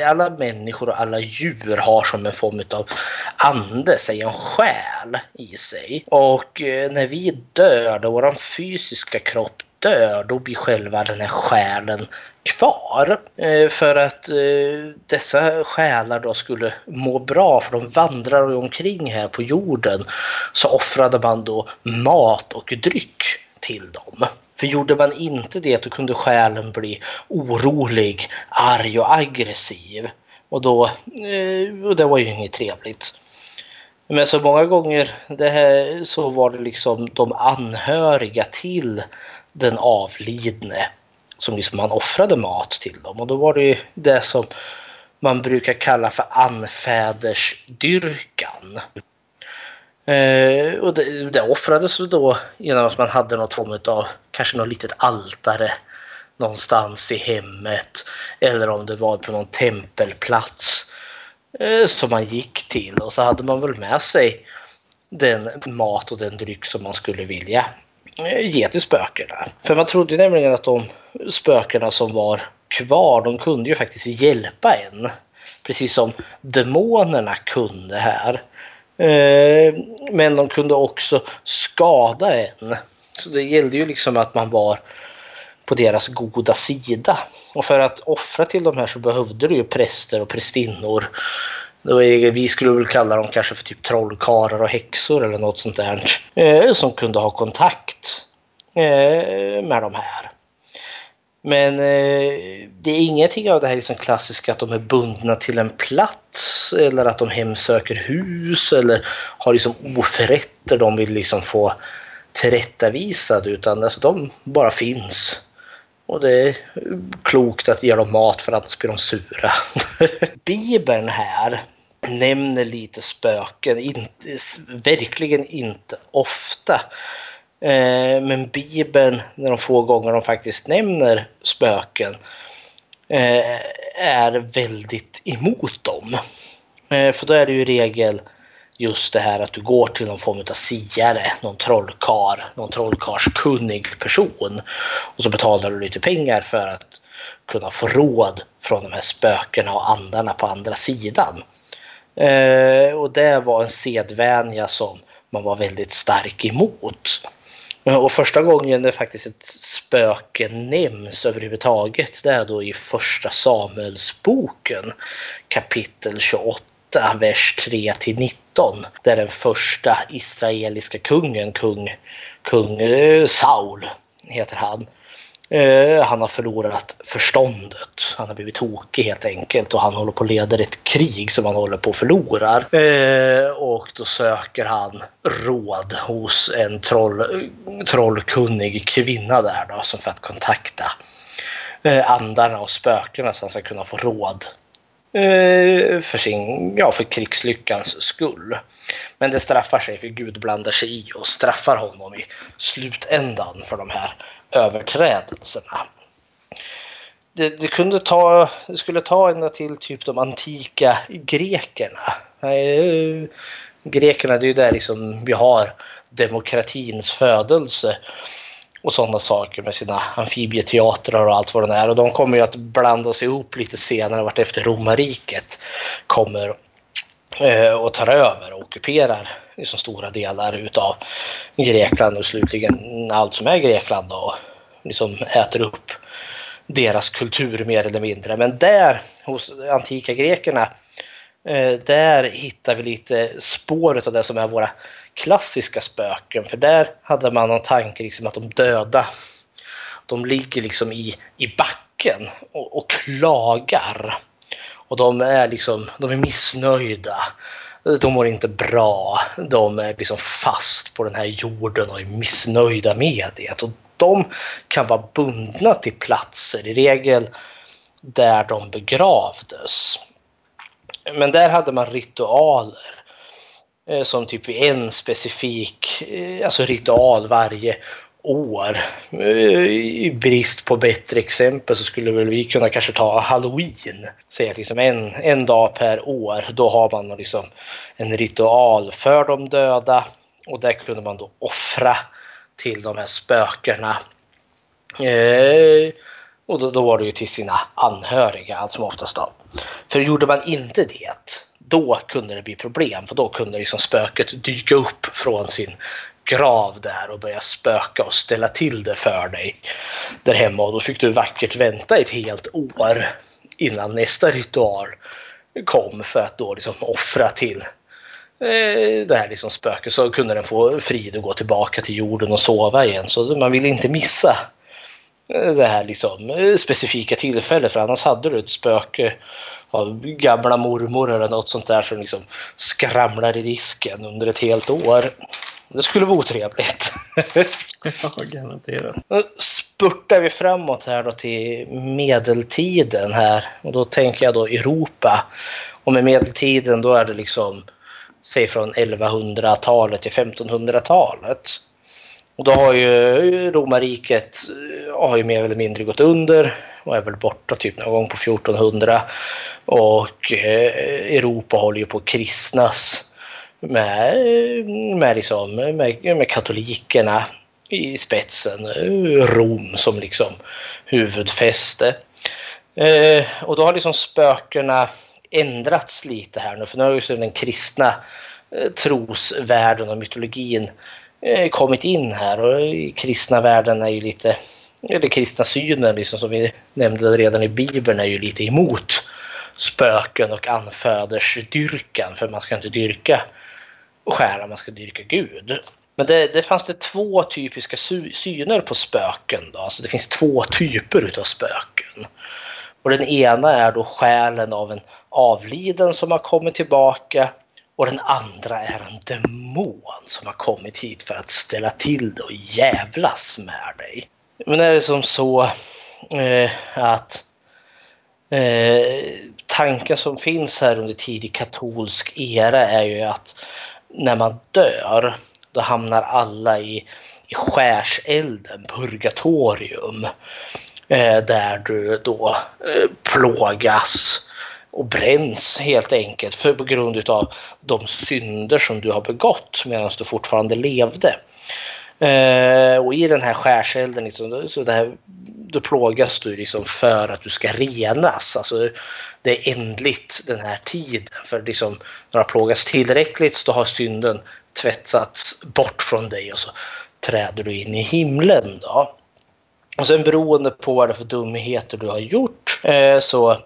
alla människor och alla djur har som en form av ande, säg en själ i sig. Och eh, när vi dör, då vår fysiska kropp dör, då blir själva den här själen kvar. Eh, för att eh, dessa själar då skulle må bra, för de vandrar omkring här på jorden, så offrade man då mat och dryck till dem. För gjorde man inte det då kunde själen bli orolig, arg och aggressiv. Och då, eh, och det var ju inget trevligt. Men så många gånger det här, så var det liksom de anhöriga till den avlidne som liksom man offrade mat till dem. Och då var det det som man brukar kalla för anfädersdyrkan. Eh, och det, det offrades då genom att man hade något form av, kanske något litet altare någonstans i hemmet. Eller om det var på någon tempelplats eh, som man gick till. Och så hade man väl med sig den mat och den dryck som man skulle vilja eh, ge till spökena. För man trodde nämligen att de spökena som var kvar, de kunde ju faktiskt hjälpa en. Precis som demonerna kunde här. Eh, men de kunde också skada en. Så det gällde ju liksom att man var på deras goda sida. Och för att offra till de här så behövde du ju präster och prästinnor. Vi skulle väl kalla dem kanske för typ trollkarlar och häxor eller något sånt där. Eh, som kunde ha kontakt eh, med de här. Men eh, det är ingenting av det här liksom klassiska att de är bundna till en plats eller att de hemsöker hus eller har liksom oförrätter de vill liksom få tillrättavisade utan alltså, de bara finns. Och det är klokt att ge dem mat för annars blir de sura. Bibeln här nämner lite spöken, inte, verkligen inte ofta. Eh, men Bibeln, när de få gånger de faktiskt nämner spöken, eh, är väldigt emot dem. Eh, för då är det ju i regel just det här att du går till någon form av siare, någon trollkar, någon trollkarskunnig person. Och så betalar du lite pengar för att kunna få råd från de här spökena och andarna på andra sidan. Eh, och det var en sedvänja som man var väldigt stark emot. Eh, och första gången det faktiskt ett spöke nämns överhuvudtaget det är då i första Samuelsboken kapitel 28 vers 3 till 19. Där den första israeliska kungen, kung, kung eh, Saul heter han, Eh, han har förlorat förståndet. Han har blivit tokig helt enkelt och han håller på att leda ett krig som han håller på att förlora. Eh, och då söker han råd hos en troll, trollkunnig kvinna där då, som för att kontakta eh, andarna och spökena så han ska kunna få råd eh, för, sin, ja, för krigslyckans skull. Men det straffar sig för Gud blandar sig i och straffar honom i slutändan för de här överträdelserna. det, det, kunde ta, det skulle ta ända till typ de antika grekerna. Grekerna, det är ju där liksom vi har demokratins födelse och sådana saker med sina amfibieteatrar och allt vad det är. Och de kommer ju att blandas ihop lite senare vart efter romarriket kommer Eh, och tar över och ockuperar liksom stora delar utav Grekland och slutligen allt som är Grekland och liksom äter upp deras kultur mer eller mindre. Men där hos antika grekerna eh, där hittar vi lite spår av det som är våra klassiska spöken. För där hade man någon tanke liksom att de döda, de ligger liksom i, i backen och, och klagar. Och de är liksom, de är missnöjda. De mår inte bra. De är liksom fast på den här jorden och är missnöjda med det. Och de kan vara bundna till platser, i regel där de begravdes. Men där hade man ritualer eh, som typ en specifik eh, alltså ritual varje år. Eh, I brist på bättre exempel så skulle väl vi kunna kanske ta halloween. Säga att liksom en, en dag per år, då har man liksom en ritual för de döda och där kunde man då offra till de här spökena. Eh, och då, då, var det ju till sina anhöriga allt som oftast då. För gjorde man inte det, då kunde det bli problem för då kunde liksom spöket dyka upp från sin grav där och börja spöka och ställa till det för dig där hemma och då fick du vackert vänta ett helt år innan nästa ritual kom för att då liksom offra till eh, det här liksom spöket så kunde den få frid och gå tillbaka till jorden och sova igen. Så man ville inte missa det här liksom specifika tillfället för annars hade du ett spöke av gamla mormor eller något sånt där som liksom skramlar i disken under ett helt år. Det skulle vara otrevligt. ja, garanterat. Nu spurtar vi framåt här då till medeltiden här och då tänker jag då Europa. Och med medeltiden då är det liksom säg från 1100-talet till 1500-talet. Och då har ju romarriket eh, har ju mer eller mindre gått under och är väl borta typ någon gång på 1400. Och eh, Europa håller ju på att kristnas med, med, liksom, med, med katolikerna i spetsen. Rom som liksom huvudfäste. Eh, och då har liksom spökena ändrats lite här nu för nu har ju liksom den kristna trosvärlden och mytologin Eh, kommit in här och i kristna världen är ju lite, eller kristna synen liksom som vi nämnde redan i Bibeln är ju lite emot spöken och anfödersdyrkan. För man ska inte dyrka skära, man ska dyrka Gud. Men det, det fanns det två typiska syner på spöken. Då. Alltså det finns två typer utav spöken. Och den ena är då själen av en avliden som har kommit tillbaka och den andra är en demon som har kommit hit för att ställa till det och jävlas med dig. Men är det som så eh, att Eh, tanken som finns här under tidig katolsk era är ju att när man dör då hamnar alla i, i skärselden, purgatorium. Eh, där du då eh, plågas och bränns helt enkelt för på grund utav de synder som du har begått medan du fortfarande levde. Eh, och i den här skärselden, liksom, så det här, då plågas du liksom för att du ska renas. Alltså, det är ändligt den här tiden. För liksom, när du har plågats tillräckligt så har synden tvättats bort från dig och så träder du in i himlen. Då. Och sen beroende på vad det är för dumheter du har gjort eh, så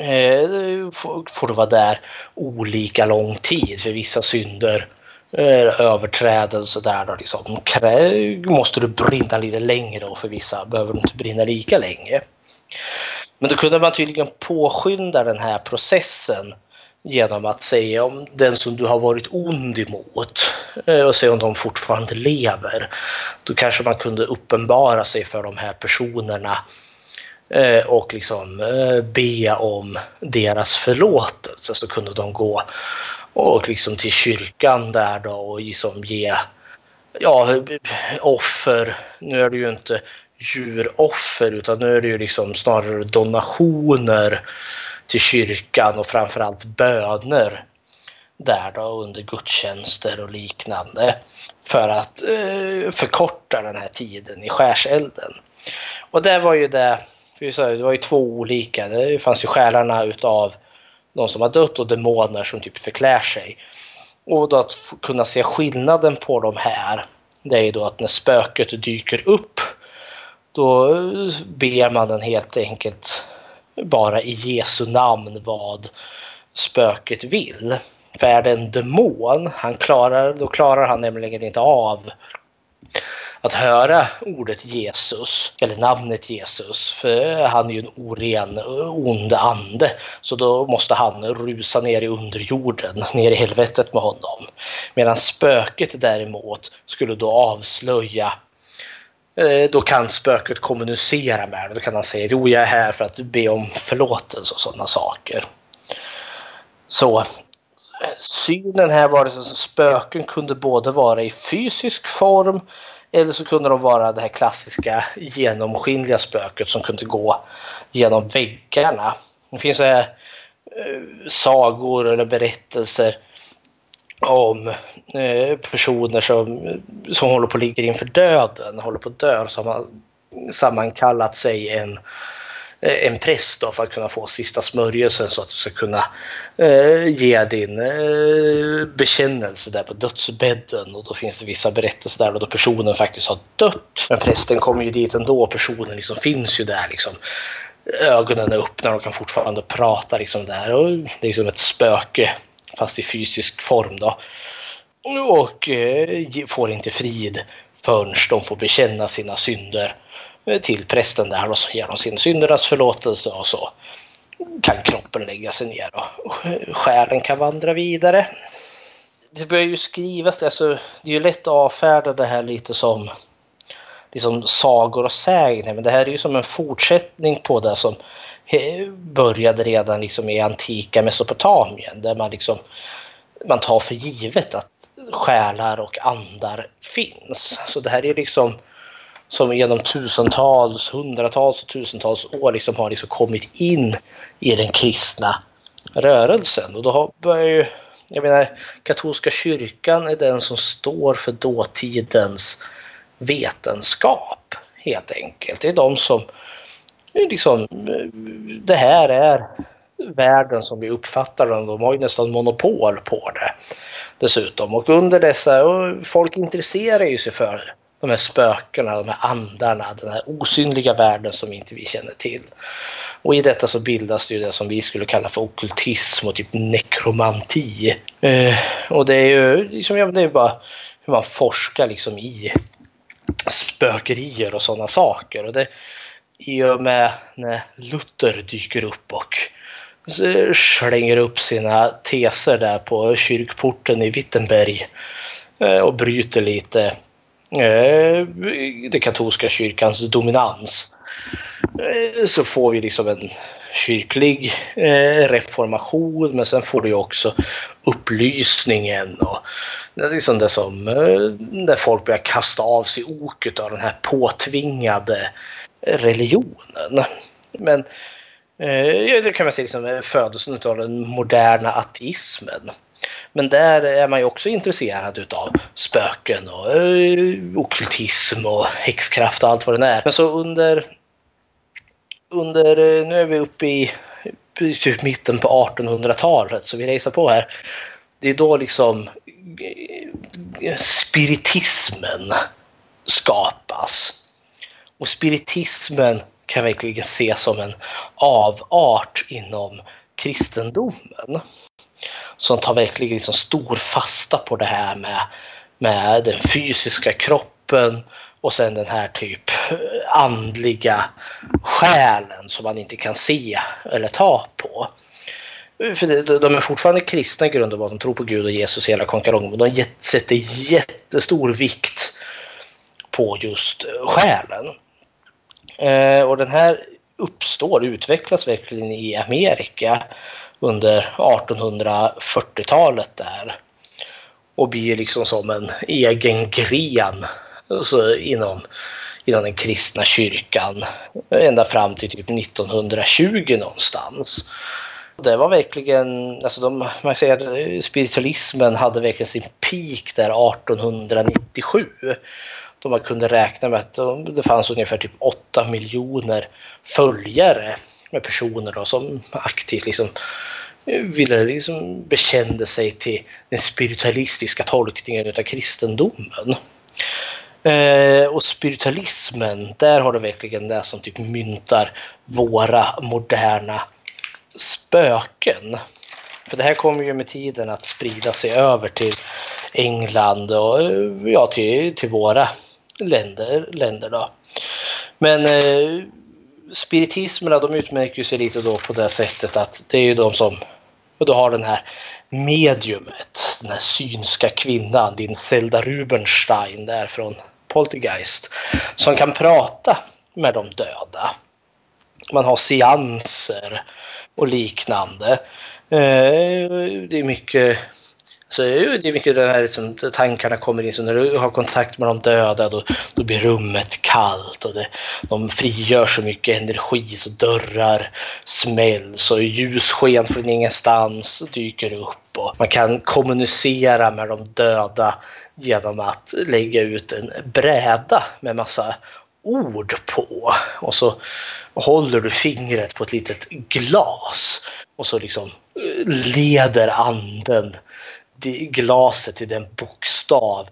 Eh, får du vara där olika lång tid. För vissa synder Eh, överträdelse där då liksom, måste du brinna lite längre och för vissa behöver du inte brinna lika länge. Men då kunde man tydligen påskynda den här processen genom att säga om den som du har varit ond emot eh, och se om de fortfarande lever. Då kanske man kunde uppenbara sig för de här personerna eh, Eh, och liksom eh, be om deras förlåtelse så kunde de gå och liksom till kyrkan där då och liksom ge ja, offer. Nu är det ju inte djuroffer utan nu är det ju liksom snarare donationer till kyrkan och framförallt böner där då under gudstjänster och liknande för att eh, förkorta den här tiden i skärselden. Och det var ju det, det var ju två olika, det fanns ju själarna utav de som har dött och demoner som typ förklär sig. Och då att kunna se skillnaden på de här, det är ju då att när spöket dyker upp då eh, ber man den helt enkelt bara i Jesu namn vad spöket vill. För är det en demon, han klarar, då klarar han nämligen inte av att höra ordet Jesus, eller namnet Jesus, för han är ju en oren, ond ande. Så då måste han rusa ner i underjorden, ner i helvetet med honom. Medan spöket däremot skulle då avslöja eh, då kan spöket kommunicera med det. Då kan han säga jo, jag är här för att be om förlåtelse och sådana saker. Så eh, synen här var det som spöken kunde både vara i fysisk form eller så kunde de vara det här klassiska genomskinliga spöket som kunde gå genom väggarna. Det finns här, eh, sagor eller berättelser om eh, personer som, som håller på att ligga inför döden, håller på att dö, som har sammankallat sig en Eh, Eh, en präst då för att kunna få sista smörjelsen så att du ska kunna eh, ge din eh, bekännelse där på dödsbädden och då finns det vissa berättelser där då personen faktiskt har dött. Men prästen kommer ju dit ändå personen liksom finns ju där liksom. Ögonen är öppna och kan fortfarande prata liksom där och det är liksom ett spöke fast i fysisk form då. Och eh, får inte frid förrän de får bekänna sina synder Eh, till prästen där och så ger de sin syndernas förlåtelse och så kan kroppen lägga sig ner och själen kan vandra vidare. Det börjar ju skrivas, alltså, det är ju lätt att avfärda det här lite som liksom sagor och sägner, men det här är ju som en fortsättning på det som började redan liksom i antika Mesopotamien där man liksom man tar för givet att själar och andar finns. Så det här är liksom som genom tusentals, hundratals och tusentals år liksom har liksom kommit in i den kristna rörelsen. Och då börjar ju, jag menar, katolska kyrkan är den som står för dåtidens vetenskap helt enkelt. Det är de som liksom, det här är världen som vi uppfattar den. De har ju nästan monopol på det dessutom. Och under dessa, och folk intresserar ju sig för de här spökena, de här andarna, den här osynliga världen som inte vi känner till. Och i detta så bildas det ju det som vi skulle kalla för okultism och typ nekromanti. Eh, och det är ju liksom, det är bara hur man forskar liksom i spökerier och sådana saker. Och det, I och med när Luther dyker upp och slänger upp sina teser där på kyrkporten i Wittenberg eh, och bryter lite Eh, den katolska kyrkans dominans eh, så får vi liksom en kyrklig eh, reformation men sen får du också upplysningen och det är liksom det som där folk börjar kasta av sig oket av den här påtvingade religionen. Men det kan man säga liksom födelsen av den moderna ateismen. Men där är man ju också intresserad utav spöken och eh, okultism och häxkraft och allt vad det är. Men så under, under eh, nu är vi uppe i typ mitten på 1800-talet så vi reser på här. Det är då liksom eh, spiritismen skapas. Och spiritismen kan verkligen ses som en avart inom kristendomen som tar verkligen liksom stor fasta på det här med, med den fysiska kroppen och sen den här typ andliga själen som man inte kan se eller ta på. För de är fortfarande kristna i grund och botten, de tror på Gud och Jesus hela konkarongen, men de sätter jättestor vikt på just själen. Eh, och den här uppstår, utvecklas verkligen i Amerika under 1840-talet där. Och blir liksom som en egen gren alltså inom, inom den kristna kyrkan ända fram till typ 1920 någonstans. Det var verkligen, alltså de, man säger att spiritualismen hade verkligen sin peak där 1897. Då man kunde räkna med att det fanns ungefär typ 8 miljoner följare med personer då som aktivt liksom ville liksom bekände sig till den spiritualistiska tolkningen av kristendomen. Eh, och spiritualismen, där har du verkligen det som typ myntar våra moderna spöken. För det här kommer ju med tiden att sprida sig över till England och ja, till, till våra länder, länder då. Men eh, spiritismerna de utmärker sig lite då på det sättet att det är ju de som, och du har den här mediumet, den här synska kvinnan, din Zelda Rubenstein där från Poltergeist, som kan prata med de döda. Man har seanser och liknande. Eh, det är mycket så det är mycket där liksom, tankarna kommer in. Så när du har kontakt med de döda då, då blir rummet kallt och det, de frigör så mycket energi så dörrar smälls och ljussken från ingenstans dyker upp. Och man kan kommunicera med de döda genom att lägga ut en bräda med massa ord på. Och så håller du fingret på ett litet glas och så liksom eh, leder anden glaset till den bokstav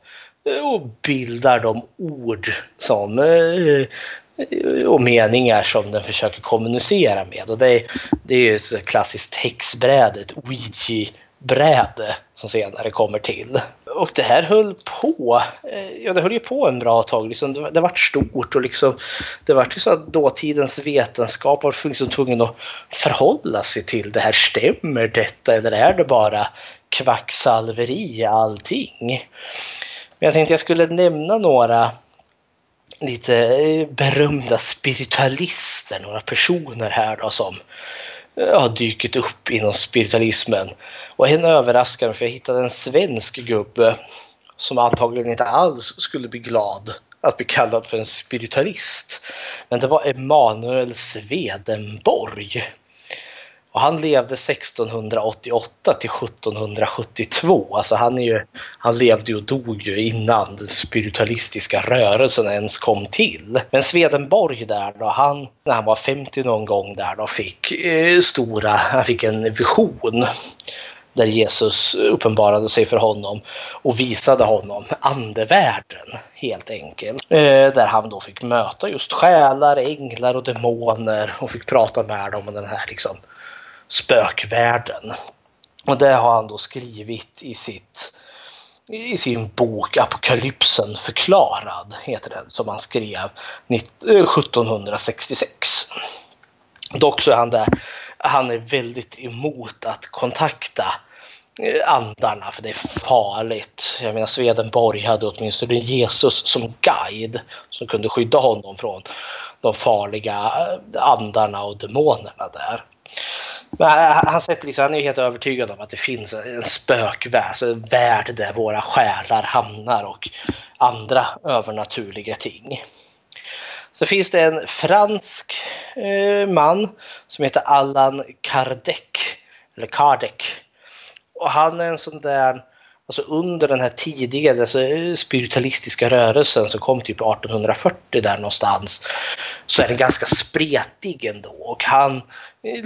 eh, och bildar de ord som eh, och meningar som den försöker kommunicera med. Och det, är, det är ju ett klassiskt häxbräde, ett ouija-bräde som senare kommer till. Och det här höll på, eh, ja det höll ju på en bra tag. Liksom, det, det vart stort och liksom, det vart ju så att dåtidens vetenskap var liksom tvungen att förhålla sig till det här. Stämmer detta eller är det bara kvacksalveri allting. Men jag tänkte jag skulle nämna några lite eh, berömda spiritualister, några personer här då som eh, har dykt upp inom spiritualismen. Och en överraskande för jag hittade en svensk gubbe som antagligen inte alls skulle bli glad att bli kallad för en spiritualist. Men det var Emanuel Swedenborg. Och han levde 1688 till 1772. Alltså han, är ju, han levde och dog ju innan den spiritualistiska rörelsen ens kom till. Men Swedenborg där då, han, när han var 50 någon gång där då, fick eh, stora, han fick en vision där Jesus uppenbarade sig för honom och visade honom andevärlden helt enkelt. Eh, där han då fick möta just själar, änglar och demoner och fick prata med dem om den här liksom spökvärlden. Och det har han då skrivit i, sitt, i sin bok Apokalypsen förklarad, heter den, som han skrev 1766. Eh, Dock så är han där, han är väldigt emot att kontakta eh, andarna för det är farligt. Jag menar Swedenborg hade åtminstone Jesus som guide som kunde skydda honom från de farliga eh, andarna och demonerna där. Men han, sätter liksom, han är helt övertygad om att det finns en spökvärld, alltså en värld där våra själar hamnar och andra övernaturliga ting. Så finns det en fransk eh, man som heter Allan Kardec, eller Kardec. Och han är en sån där alltså under den här tidiga alltså spiritualistiska rörelsen som kom typ 1840 där någonstans så är den ganska spretig ändå och han eh,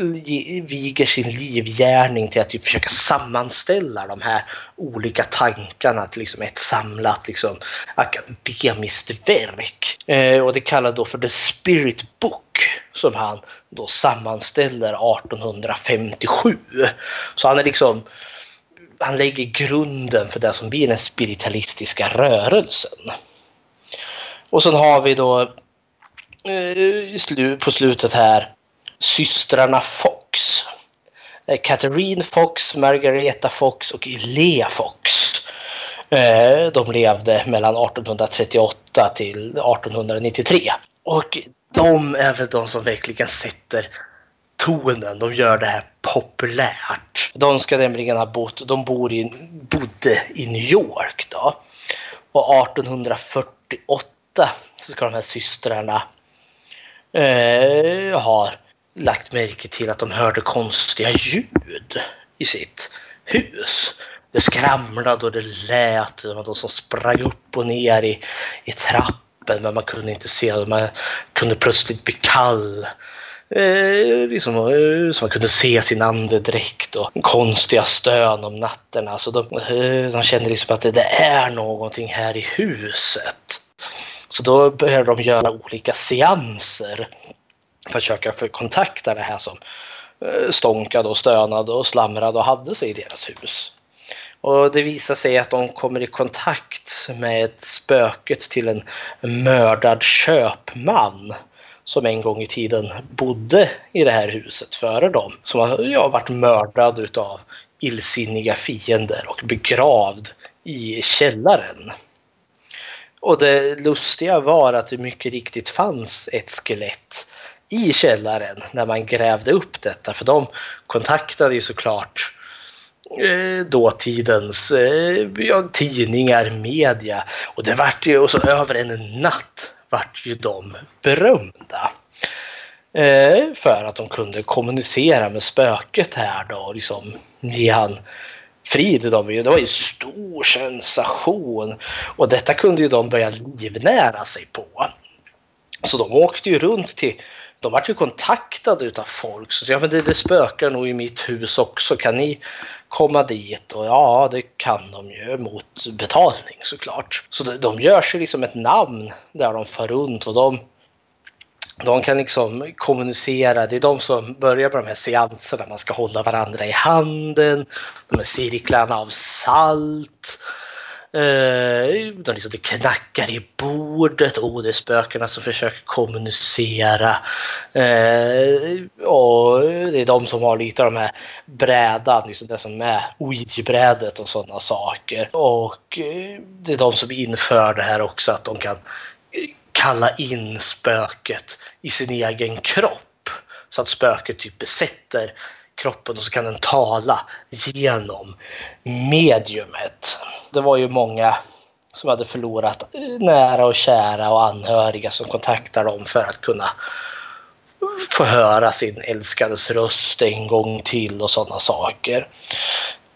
viger sin livgärning till att typ försöka sammanställa de här olika tankarna till liksom ett samlat liksom, akademiskt verk. Eh, och det kallas då för The Spirit Book som han då sammanställer 1857. Så han är liksom han lägger grunden för det som blir den spiritualistiska rörelsen. Och sen har vi då eh, på slutet här systrarna Fox. Eh, Catherine Fox, Margareta Fox och Lea Fox. Eh, de levde mellan 1838 till 1893. Och de är väl de som verkligen sätter tonen. De gör det här populärt. De ska nämligen ha bott, de bor i, bodde i New York då. Och 1848 så ska de här systrarna eh, ha lagt märke till att de hörde konstiga ljud i sitt hus. Det skramlade och det lät. Det var de som sprang upp och ner i, i trappen men man kunde inte se. Man kunde plötsligt bli kall. Eh, liksom, eh, så man kunde se sin andedräkt och konstiga stön om nätterna. Så de, eh, de kände liksom att det, det är någonting här i huset. Så då började de göra olika seanser för att försöka för kontakta det här som eh, stånkade och stönade och slamrade och hade sig i deras hus. Och det visar sig att de kommer i kontakt med ett spöket till en mördad köpman som en gång i tiden bodde i det här huset före dem. Som har ja, varit mördad utav illsinniga fiender och begravd i källaren. Och det lustiga var att det mycket riktigt fanns ett skelett i källaren när man grävde upp detta. För de kontaktade ju såklart eh, dåtidens eh, tidningar, media. Och det vart ju, och så över en natt vart ju de berömda. Eh, för att de kunde kommunicera med spöket här då och liksom ge han frid. Det var ju stor sensation. Och detta kunde ju de börja livnära sig på. Så de åkte ju runt till de vart ju kontaktade utav folk. Så ja, men det, det spökar nog i mitt hus också. Kan ni komma dit? Och ja, det kan de ju mot betalning såklart. Så de, gör sig liksom ett namn där de far runt och de, de kan liksom kommunicera. Det är de som börjar med de här seanserna. Man ska hålla varandra i handen. De här cirklarna av salt. Eh, de liksom, det knackar i bordet. Oh, det är spökena som försöker kommunicera. Eh, och det är de som har lite av de här brädan, liksom det som är ouija-brädet och sådana saker. Och eh, det är de som inför det här också, att de kan eh, kalla in spöket i sin egen kropp. Så att spöket typ besätter kroppen och så kan den tala genom mediumet. Det var ju många som hade förlorat nära och kära och anhöriga som kontaktade dem för att kunna få höra sin älskades röst en gång till och sådana saker.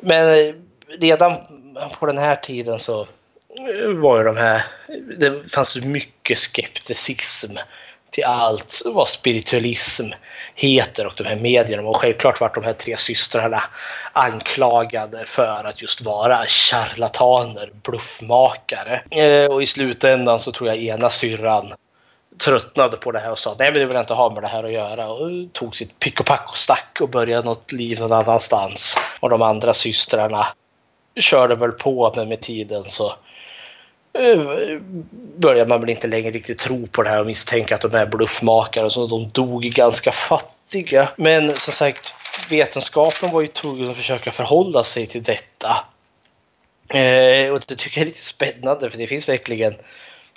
Men eh, redan på den här tiden så eh, var ju de här, det fanns mycket skepticism till allt vad spiritualism heter och de här medierna. Och självklart vart de här tre systrarna anklagade för att just vara charlataner, bluffmakare. Eh, och i slutändan så tror jag ena syrran tröttnade på det här och sa nej men det vill jag inte ha med det här att göra och tog sitt pick och pack och stack och började något liv någon annanstans. Och de andra systrarna körde väl på men med tiden så Eh, börjar man väl inte längre riktigt tro på det här och misstänka att de är bluffmakare. Så de dog ganska fattiga. Men som sagt, vetenskapen var ju tvungen att försöka förhålla sig till detta. Eh, och det tycker jag är lite spännande för det finns verkligen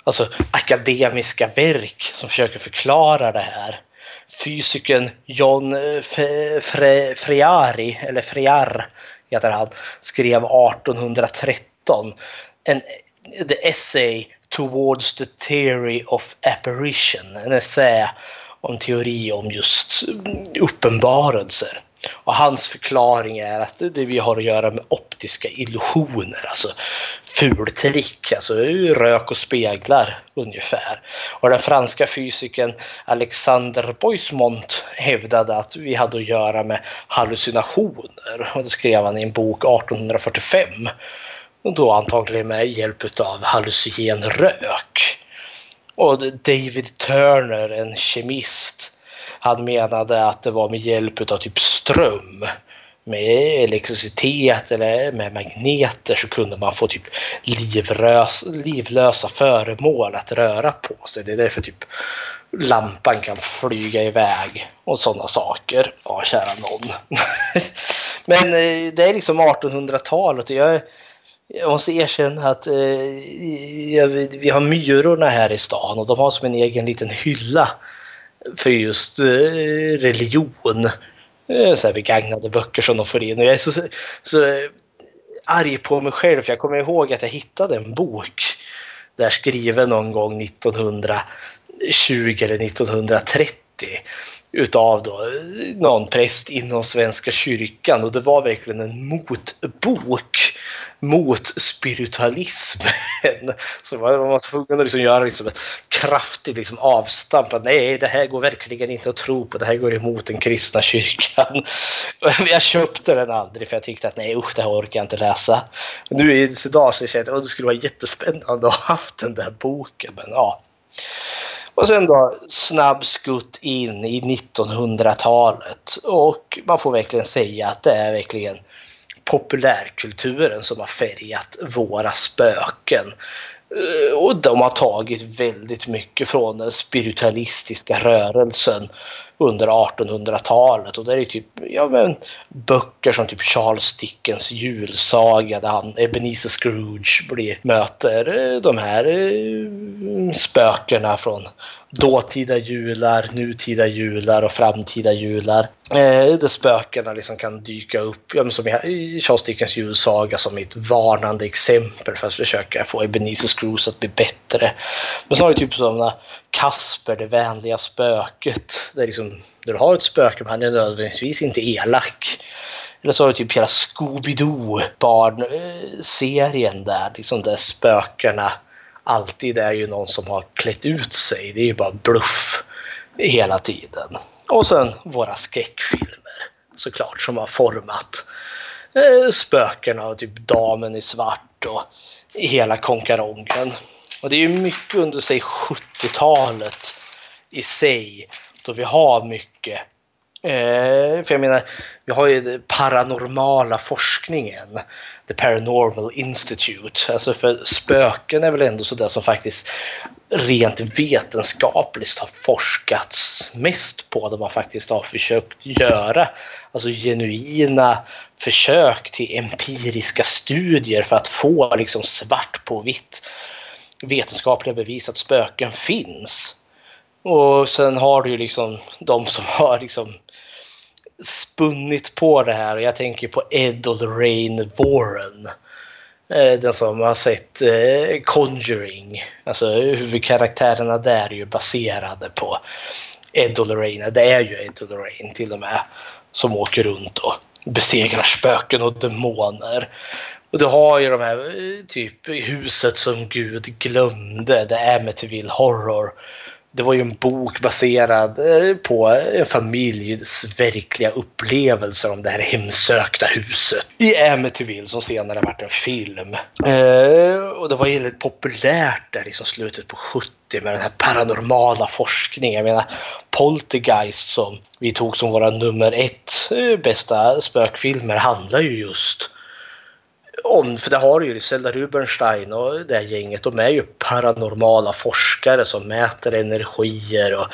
alltså, akademiska verk som försöker förklara det här. Fysikern John eh, Fre Freari, eller Frear heter han, skrev 1813 en The Essay Towards the Theory of Apparition. En essä om teori om just uppenbarelser. Och hans förklaring är att det vi har att göra med optiska illusioner, alltså fultrick, alltså rök och speglar ungefär. Och den franska fysikern Alexander Boismont hävdade att vi hade att göra med hallucinationer. Och det skrev han i en bok 1845. Och då antagligen med hjälp av hallucinogen rök. Och David Turner, en kemist, han menade att det var med hjälp av typ ström med elektricitet eller med magneter så kunde man få typ livrös, livlösa föremål att röra på sig. Det är därför typ lampan kan flyga iväg och sådana saker. Ja, kära någon. Men eh, det är liksom 1800-talet och jag jag måste erkänna att eh, vi har myrorna här i stan och de har som en egen liten hylla för just eh, religion. Eh, så här begagnade böcker som de får in. Och jag är så, så arg på mig själv för jag kommer ihåg att jag hittade en bok där skriven någon gång 1920 eller 1930 utav då någon präst inom Svenska kyrkan och det var verkligen en motbok mot spiritualismen. Så man var tvungen att liksom göra liksom ett kraftigt liksom avstamp. Att, nej, det här går verkligen inte att tro på. Det här går emot den kristna kyrkan. Jag köpte den aldrig för jag tyckte att nej usch, det här orkar jag inte läsa. Nu idag så känner jag att det skulle vara jättespännande att ha haft den där boken. Men ja. Och sen då snabb skutt in i 1900-talet och man får verkligen säga att det är verkligen populärkulturen som har färgat våra spöken. Eh, och de har tagit väldigt mycket från den spiritualistiska rörelsen under 1800-talet. Och det är typ ja, men, böcker som typ Charles Dickens julsaga där han, Ebenezer Scrooge blir, möter eh, de här eh, spökena från dåtida jular, nutida jular och framtida jular. Eh, där spökena liksom kan dyka upp, ja, som i Charles Dickens julsaga som ett varnande exempel för att försöka få Ebenezer Scrooge att bli bättre. Men så har vi typ sådana Kasper, det vänliga spöket. Där, liksom, där du har ett spöke men han är nödvändigtvis inte elak. Eller så har du typ hela Scooby-Doo barnserien eh, där, liksom där spökena alltid är ju någon som har klätt ut sig. Det är ju bara bluff hela tiden. Och sen våra skräckfilmer såklart som har format eh, spökena och typ Damen i svart och hela konkarongen. Och det är ju mycket under sig 70-talet i sig då vi har mycket. Eh, för jag menar, vi har ju den paranormala forskningen. The Paranormal Institute. Alltså för spöken är väl ändå sådär som faktiskt rent vetenskapligt har forskats mest på. De har faktiskt har försökt göra alltså genuina försök till empiriska studier för att få liksom svart på vitt vetenskapliga bevis att spöken finns. Och sen har du ju liksom de som har liksom spunnit på det här och jag tänker på Ed och Lorraine Warren. Eh, den som har sett eh, Conjuring. Alltså huvudkaraktärerna där är ju baserade på Ed och Lorraine. Det är ju Ed och Lorraine till och med. Som åker runt och besegrar spöken och demoner. Och du har ju de här eh, typ huset som Gud glömde, det är Amityville Horror. Det var ju en bok baserad eh, på en familjs verkliga upplevelser om det här hemsökta huset i Amityville som senare varit en film. Eh, och det var väldigt populärt där i liksom slutet på 70 med den här paranormala forskningen. Jag menar Poltergeist som vi tog som våra nummer ett bästa spökfilmer handlar ju just om, för det har ju Zelda Rubinstein och det gänget, de är ju paranormala forskare som mäter energier och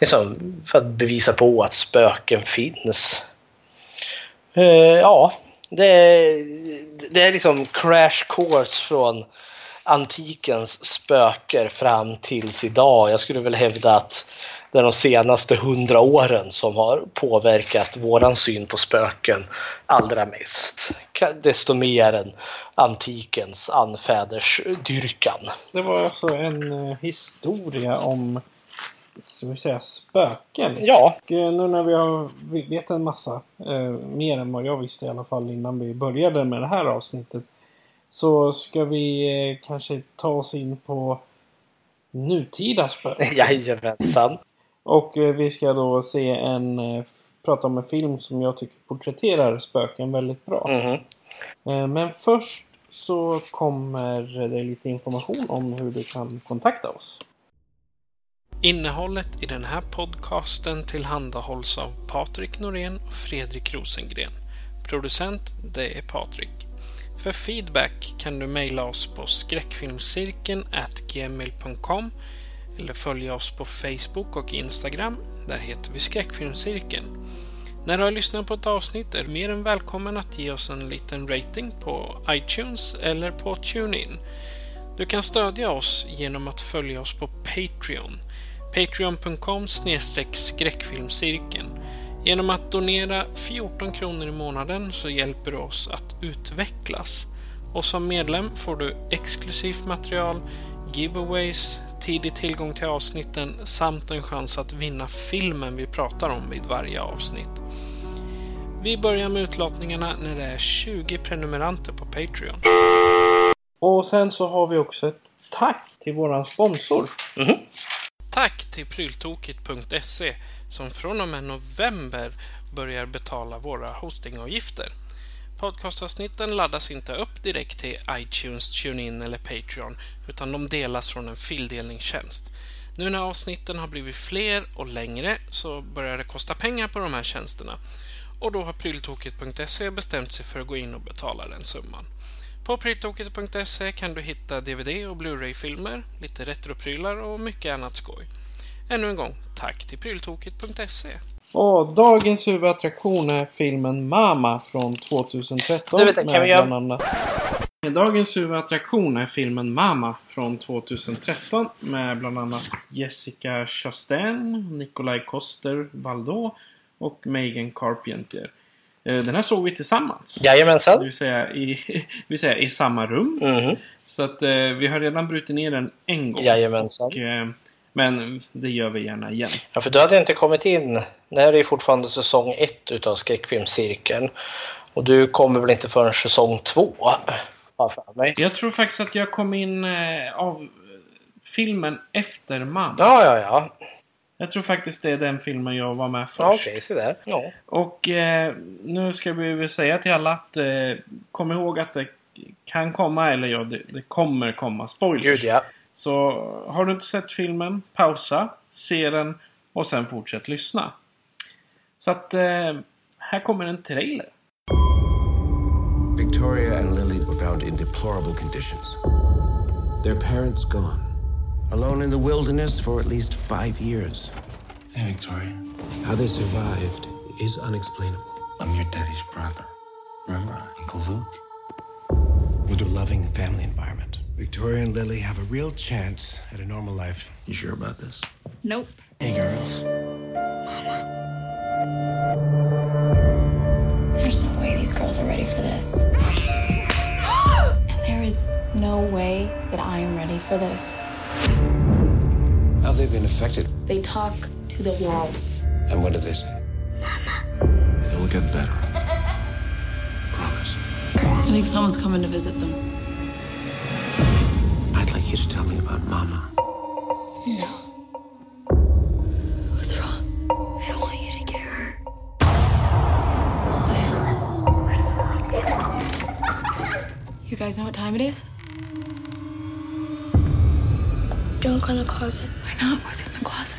liksom för att bevisa på att spöken finns. Uh, ja, det är, det är liksom crash course från antikens spöker fram tills idag. Jag skulle väl hävda att det är de senaste hundra åren som har påverkat våran syn på spöken allra mest. Desto mer än antikens anfäders dyrkan. Det var alltså en uh, historia om ska vi säga, spöken. Ja. Och uh, nu när vi har vet en massa, uh, mer än vad jag visste i alla fall innan vi började med det här avsnittet. Så ska vi kanske ta oss in på nutida spöken. Jajamensan. Och eh, vi ska då se en, eh, prata om en film som jag tycker porträtterar spöken väldigt bra. Mm. Men först så kommer det lite information om hur du kan kontakta oss. Innehållet i den här podcasten tillhandahålls av Patrik Norén och Fredrik Rosengren. Producent, det är Patrik. För feedback kan du mejla oss på skräckfilmscirkeln gmail.com eller följa oss på Facebook och Instagram. Där heter vi Skräckfilmscirkeln. När du har lyssnat på ett avsnitt är du mer än välkommen att ge oss en liten rating på iTunes eller på TuneIn. Du kan stödja oss genom att följa oss på Patreon. Patreon.com skräckfilmscirkeln. Genom att donera 14 kronor i månaden så hjälper du oss att utvecklas. Och som medlem får du exklusivt material giveaways, tidig tillgång till avsnitten samt en chans att vinna filmen vi pratar om vid varje avsnitt. Vi börjar med utlottningarna när det är 20 prenumeranter på Patreon. Och sen så har vi också ett tack till våran sponsor. Tack till pryltokigt.se som från och med november börjar betala våra hostingavgifter. Podcastavsnitten laddas inte upp direkt till iTunes, TuneIn eller Patreon utan de delas från en fildelningstjänst. Nu när avsnitten har blivit fler och längre så börjar det kosta pengar på de här tjänsterna och då har pryltokigt.se bestämt sig för att gå in och betala den summan. På pryltokigt.se kan du hitta DVD och Blu-ray-filmer, lite retroprylar och mycket annat skoj. Ännu en gång, tack till pryltokigt.se. Och dagens huvudattraktion är filmen Mama från 2013. Du, vänta, kan med vi göra- bland annat- Dagens huvudattraktion är filmen Mama från 2013 med bland annat Jessica Chastain, Nikolaj Coster-Waldau och Megan Carpenter. Eh, Den här såg vi tillsammans. Det Jajamensan. vill säga i, det vill säga i samma rum. Mhm. Så att eh, vi har redan brutit ner den en gång. Jajamensan. Och, eh, men det gör vi gärna igen. Ja, för du hade inte kommit in. Det här är fortfarande säsong ett utav skräckfilmscirkeln. Och du kommer väl inte förrän säsong två? för mig. Jag tror faktiskt att jag kom in eh, av filmen efter Mamma. Ja, ja, ja. Jag tror faktiskt det är den filmen jag var med först. ja Okej, se där. Ja. Och eh, nu ska vi väl säga till alla att eh, kom ihåg att det kan komma, eller ja, det, det kommer komma spoilers. Gud ja. Så har du inte sett filmen, pausa, se den och sen fortsätt lyssna. Så att eh, här kommer en trailer. Victoria and Lily were found in deplorable conditions. Their parents gone. Alone in the wilderness for at least five years. Hey, Victoria. How they survived is unexplainable. I'm your daddy's brother. Remember Uncle Luke? With a loving family environment. Victoria and Lily have a real chance at a normal life. You sure about this? Nope. Hey, girls. Mama. There's no way these girls are ready for this. and there is no way that I am ready for this. How have they been affected? They talk to the walls. And what did they say? Mama. They'll get better. Promise. I think someone's coming to visit them. You to tell me about Mama. No. What's wrong? I don't want you to get hurt. You guys know what time it is? Don't go in the closet. Why not? What's in the closet?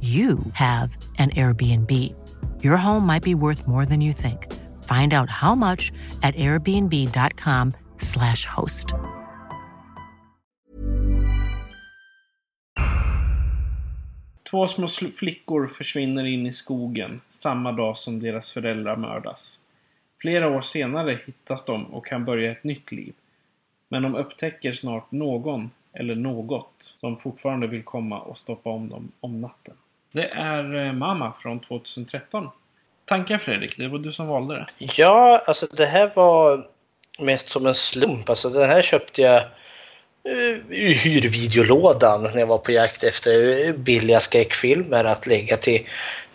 you have an Airbnb. Your home might be worth more than you think. Find out how much at airbnb.com/slash host. Två små flickor försvinner in i skogen samma dag som deras föräldrar mördas. Flera år senare hittas de och kan börja ett nytt liv. Men de upptäcker snart någon eller något som fortfarande vill komma och stoppa om dem om natten. Det är eh, Mama från 2013. tankar Fredrik? Det var du som valde det. Ja, alltså det här var mest som en slump. Alltså den här köpte jag eh, i hyrvideolådan när jag var på jakt efter billiga skräckfilmer att lägga till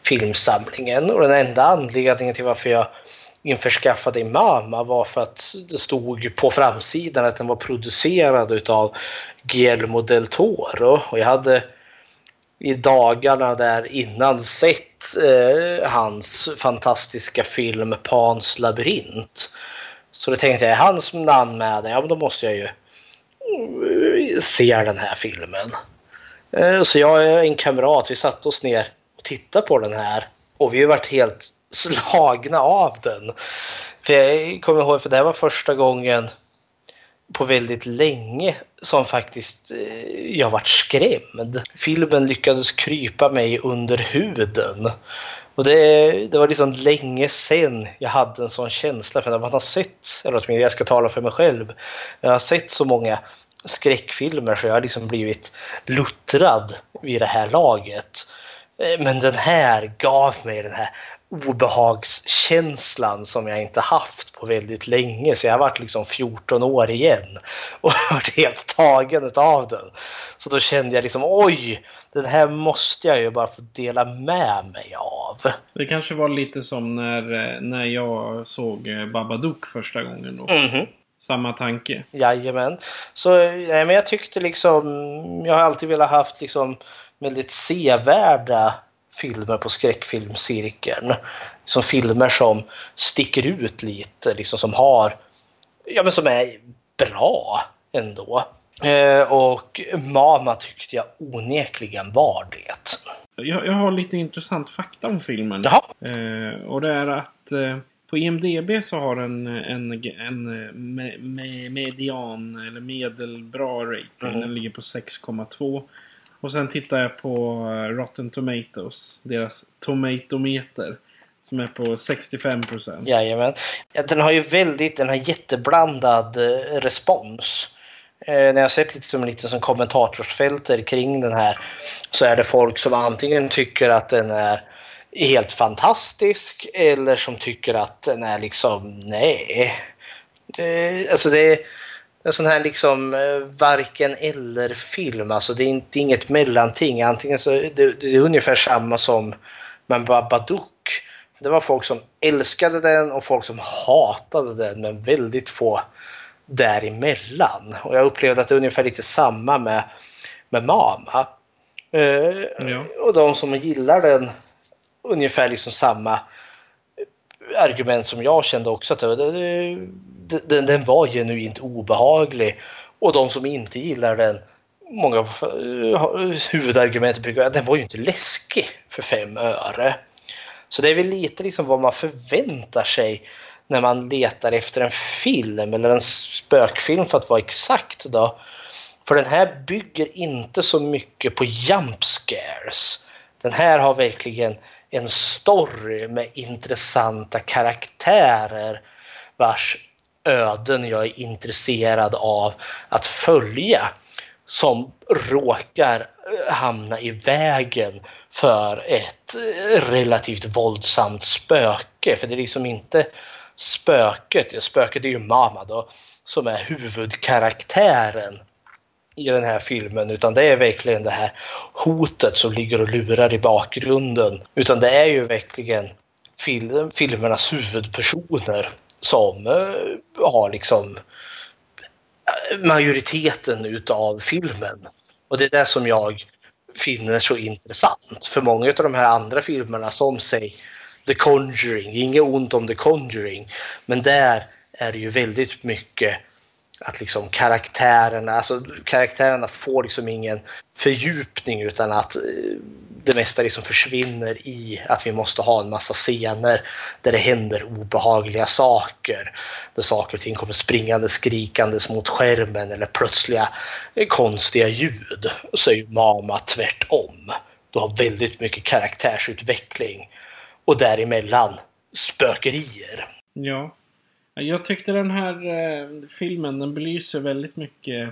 filmsamlingen. Och den enda anledningen till varför jag införskaffade Mama var för att det stod på framsidan att den var producerad utav Guillermo del Toro. Och jag hade i dagarna där innan sett eh, hans fantastiska film Pans labyrint. Så då tänkte jag, är hans namn med ja men då måste jag ju eh, se den här filmen. Eh, så jag och en kamrat, vi satte oss ner och tittade på den här. Och vi varit helt slagna av den. För jag kommer ihåg, för det här var första gången på väldigt länge som faktiskt eh, jag varit skrämd. Filmen lyckades krypa mig under huden. Och det, det var liksom länge sedan jag hade en sån känsla. För när man har sett, eller åtminstone jag ska tala för mig själv, jag har sett så många skräckfilmer så jag har liksom blivit luttrad vid det här laget. Eh, men den här gav mig den här obehagskänslan som jag inte haft på väldigt länge. Så jag har varit liksom 14 år igen och varit helt tagen av den. Så då kände jag liksom oj, den här måste jag ju bara få dela med mig av. Det kanske var lite som när, när jag såg eh, Babadook första gången. Då. Mm -hmm. Samma tanke. Jajamän. Så nej, men jag tyckte liksom, jag har alltid velat haft liksom väldigt sevärda filmer på skräckfilmscirkeln. Som filmer som sticker ut lite, liksom som har, ja men som är bra ändå. Eh, och Mama tyckte jag onekligen var det. Jag, jag har lite intressant fakta om filmen. Eh, och det är att eh, på IMDB så har den en, en me, me, median eller medelbra rating. Mm. Den ligger på 6,2. Och sen tittar jag på eh, Rotten Tomatoes. Deras tomatometer. Som är på 65 procent. Jajamän. Ja, den har ju väldigt, den har jätteblandad eh, respons. Eh, när jag har sett lite som lite som kommentatorsfälter kring den här så är det folk som antingen tycker att den är helt fantastisk eller som tycker att den är liksom nej. Eh, alltså det en sån här liksom eh, varken eller film. Alltså det är inte inget mellanting. Antingen så det, det är ungefär samma som med Babadook. Det var folk som älskade den och folk som hatade den men väldigt få däremellan. Och jag upplevde att det är ungefär lite samma med, med Mama. Eh, ja. Och de som gillar den ungefär liksom samma argument som jag kände också att den, den var genuint obehaglig. Och de som inte gillar den, många eh, huvudargument brukar att den var ju inte läskig för fem öre. Så det är väl lite liksom vad man förväntar sig när man letar efter en film eller en spökfilm för att vara exakt då. För den här bygger inte så mycket på jump scares. Den här har verkligen en story med intressanta karaktärer vars öden jag är intresserad av att följa som råkar eh, hamna i vägen för ett eh, relativt våldsamt spöke. För det är liksom inte spöket, spöket är ju Mama då, som är huvudkaraktären i den här filmen utan det är verkligen det här hotet som ligger och lurar i bakgrunden. Utan det är ju verkligen film, filmernas huvudpersoner som eh, har liksom eh, majoriteten utav filmen. Och det är det som jag finner så intressant. För många av de här andra filmerna som säg The Conjuring, inget ont om The Conjuring, men där är det ju väldigt mycket att liksom karaktärerna, alltså karaktärerna får liksom ingen fördjupning utan att eh, det mesta liksom försvinner i att vi måste ha en massa scener där det händer obehagliga saker. Där saker och ting kommer springande skrikandes mot skärmen eller plötsliga eh, konstiga ljud. Så är ju Mama tvärtom. Du har väldigt mycket karaktärsutveckling och däremellan spökerier. Ja. Jag tyckte den här eh, filmen den belyser väldigt mycket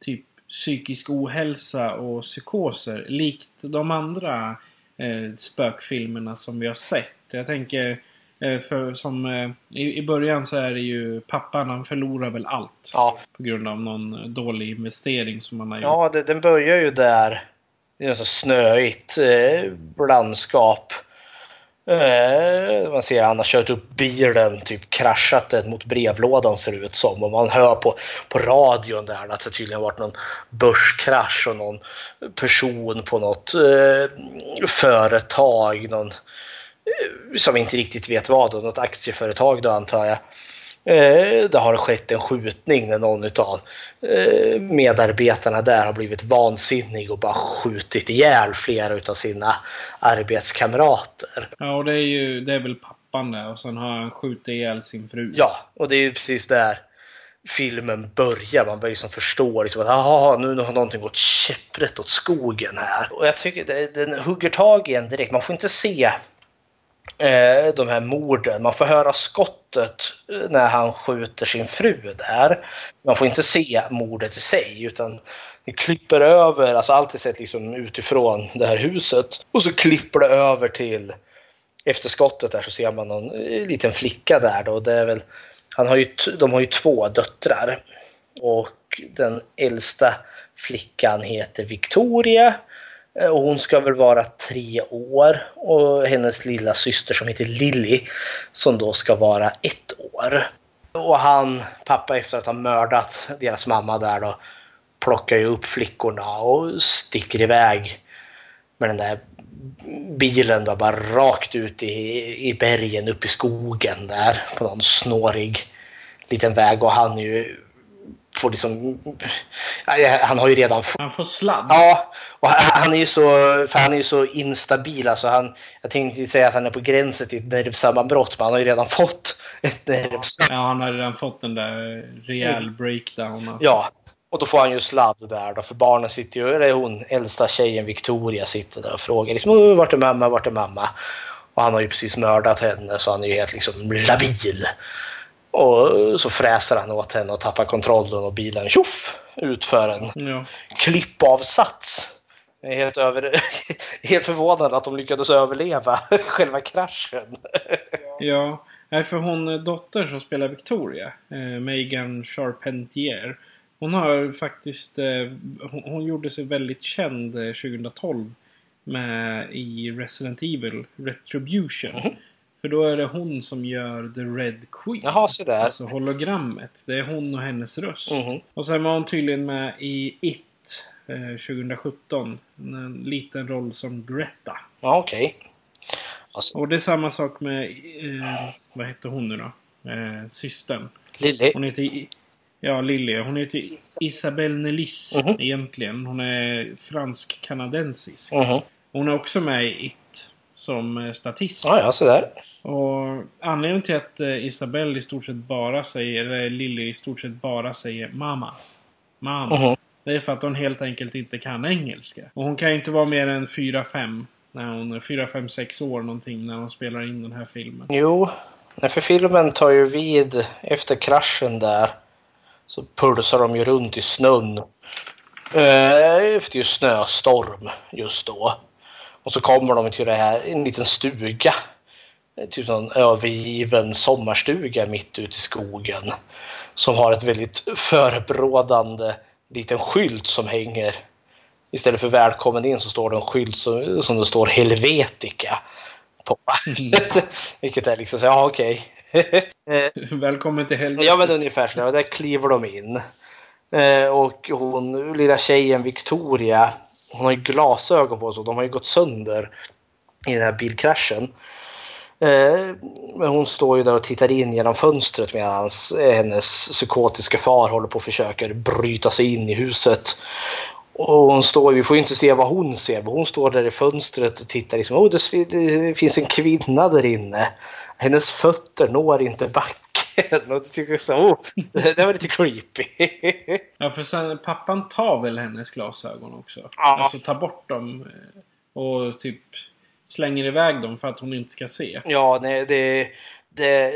typ psykisk ohälsa och psykoser. Likt de andra eh, spökfilmerna som vi har sett. Jag tänker, eh, för som eh, i, i början så är det ju pappan, han förlorar väl allt. Ja. På grund av någon dålig investering som han har gjort. Ja, den börjar ju där. Det är så snöigt eh, landskap. Eh, man ser att han har kört upp bilen, typ kraschat den mot brevlådan ser det ut som. Och man hör på, på radion där att det tydligen varit någon börskrasch och någon person på något eh, företag. Någon, eh, som inte riktigt vet vad, då, något aktieföretag då antar jag. Eh, det har skett en skjutning när någon av eh, medarbetarna där har blivit vansinnig och bara skjutit ihjäl flera av sina arbetskamrater. Ja, och det är ju det är väl pappan där och sen har han skjutit ihjäl sin fru. Ja, och det är ju precis där filmen börjar. Man börjar liksom förstå liksom att aha, nu har någonting gått käpprätt åt skogen här. Och jag tycker det, den hugger tag i en direkt. Man får inte se eh, de här morden. Man får höra skottet eh, när han skjuter sin fru där. Man får inte se mordet i sig utan det klipper över, alltså allt är sett liksom utifrån det här huset. Och så klipper det över till efter skottet där så ser man någon eh, liten flicka där då. Det är väl, han har ju, de har ju två döttrar. Och den äldsta flickan heter Victoria. Eh, och hon ska väl vara tre år. Och hennes lilla syster som heter Lilly som då ska vara ett år. Och han, pappa efter att ha mördat deras mamma där då, plockar ju upp flickorna och sticker iväg med den där bilen då bara rakt ut i, i bergen upp i skogen där på någon snårig liten väg och han är ju får liksom han har ju redan Han får sladd. Ja, och han är ju så, för han är ju så instabil. Alltså han, jag tänkte säga att han är på gränsen till ett nervsammanbrott, men han har ju redan fått ett nervsammanbrott. Ja, han har redan fått den där rejäl breakdown. alltså. Ja, och då får han ju sladd där då, för barnen sitter ju, eller hon, äldsta tjejen Victoria sitter där och frågar liksom "Åh, vart är mamma, vart är mamma? Och han har ju precis mördat henne så han är ju helt liksom labil. Och så fräser han åt henne och tappar kontrollen och bilen tjoff utför en Ja. klippavsats. Jag är helt, över, helt förvånad att de lyckades överleva själva kraschen. Ja, nej, för hon eh, dotter som spelar Victoria, eh, Megan Charpentier. Hon har faktiskt, eh, hon, hon gjorde sig väldigt känd eh, 2012 med i Resident Evil Retribution. För då är det hon som gör The Red Queen. Jaha, så där. Alltså hologrammet. Det är hon och hennes röst. Mhm. Och sen var hon tydligen med i It eh, 2017. En liten roll som Greta. Ja, okej. Alltså, Och det är samma sak med, eh, vad heter hon nu då? Eh, systern. Lilly. Hon heter, ja Lilly. Hon heter Isabelle Nelis Mhm. egentligen. Hon är fransk-kanadensisk. Mhm. Hon är också med i It som eh, statist. Ja, ja, så där. Och anledningen till att eh, Isabelle i stort sett bara säger, eller Lilly i stort sett bara säger mamma. Mamma. Mhm. Det är för att hon helt enkelt inte kan engelska. Och hon kan ju inte vara mer än 4-5. När hon är 4-5-6 år någonting när hon spelar in den här filmen. Jo, för filmen tar ju vid efter kraschen där. Så pulsar de ju runt i snön. Eh, för det är ju snöstorm just då. Och så kommer de till det här, en liten stuga. Typ en övergiven sommarstuga mitt ute i skogen. Som har ett väldigt förebrådande liten skylt som hänger. Istället för välkommen in så står det en skylt som, som det står Helvetica på. Vilket är liksom så, ja okej. Eh, Välkommen till helvetet. Ja men ungefär så. där kliver de in. Eh, och hon, lilla tjejen Victoria, hon har ju glasögon på sig. och De har ju gått sönder i den här bilkraschen. Eh, men hon står ju där och tittar in genom fönstret medan eh, hennes psykotiska far håller på och försöker bryta sig in i huset. Och hon står, vi får ju inte se vad hon ser, men hon står där i fönstret och tittar. Liksom, oh, det, det finns en kvinna där inne. Hennes fötter når inte backen. Och det, tycker jag så, oh, det, det var lite creepy. Ja, för sen pappan tar väl hennes glasögon också. Ja. Alltså tar bort dem eh, och typ slänger iväg dem för att hon inte ska se. Ja, nej, det, Det,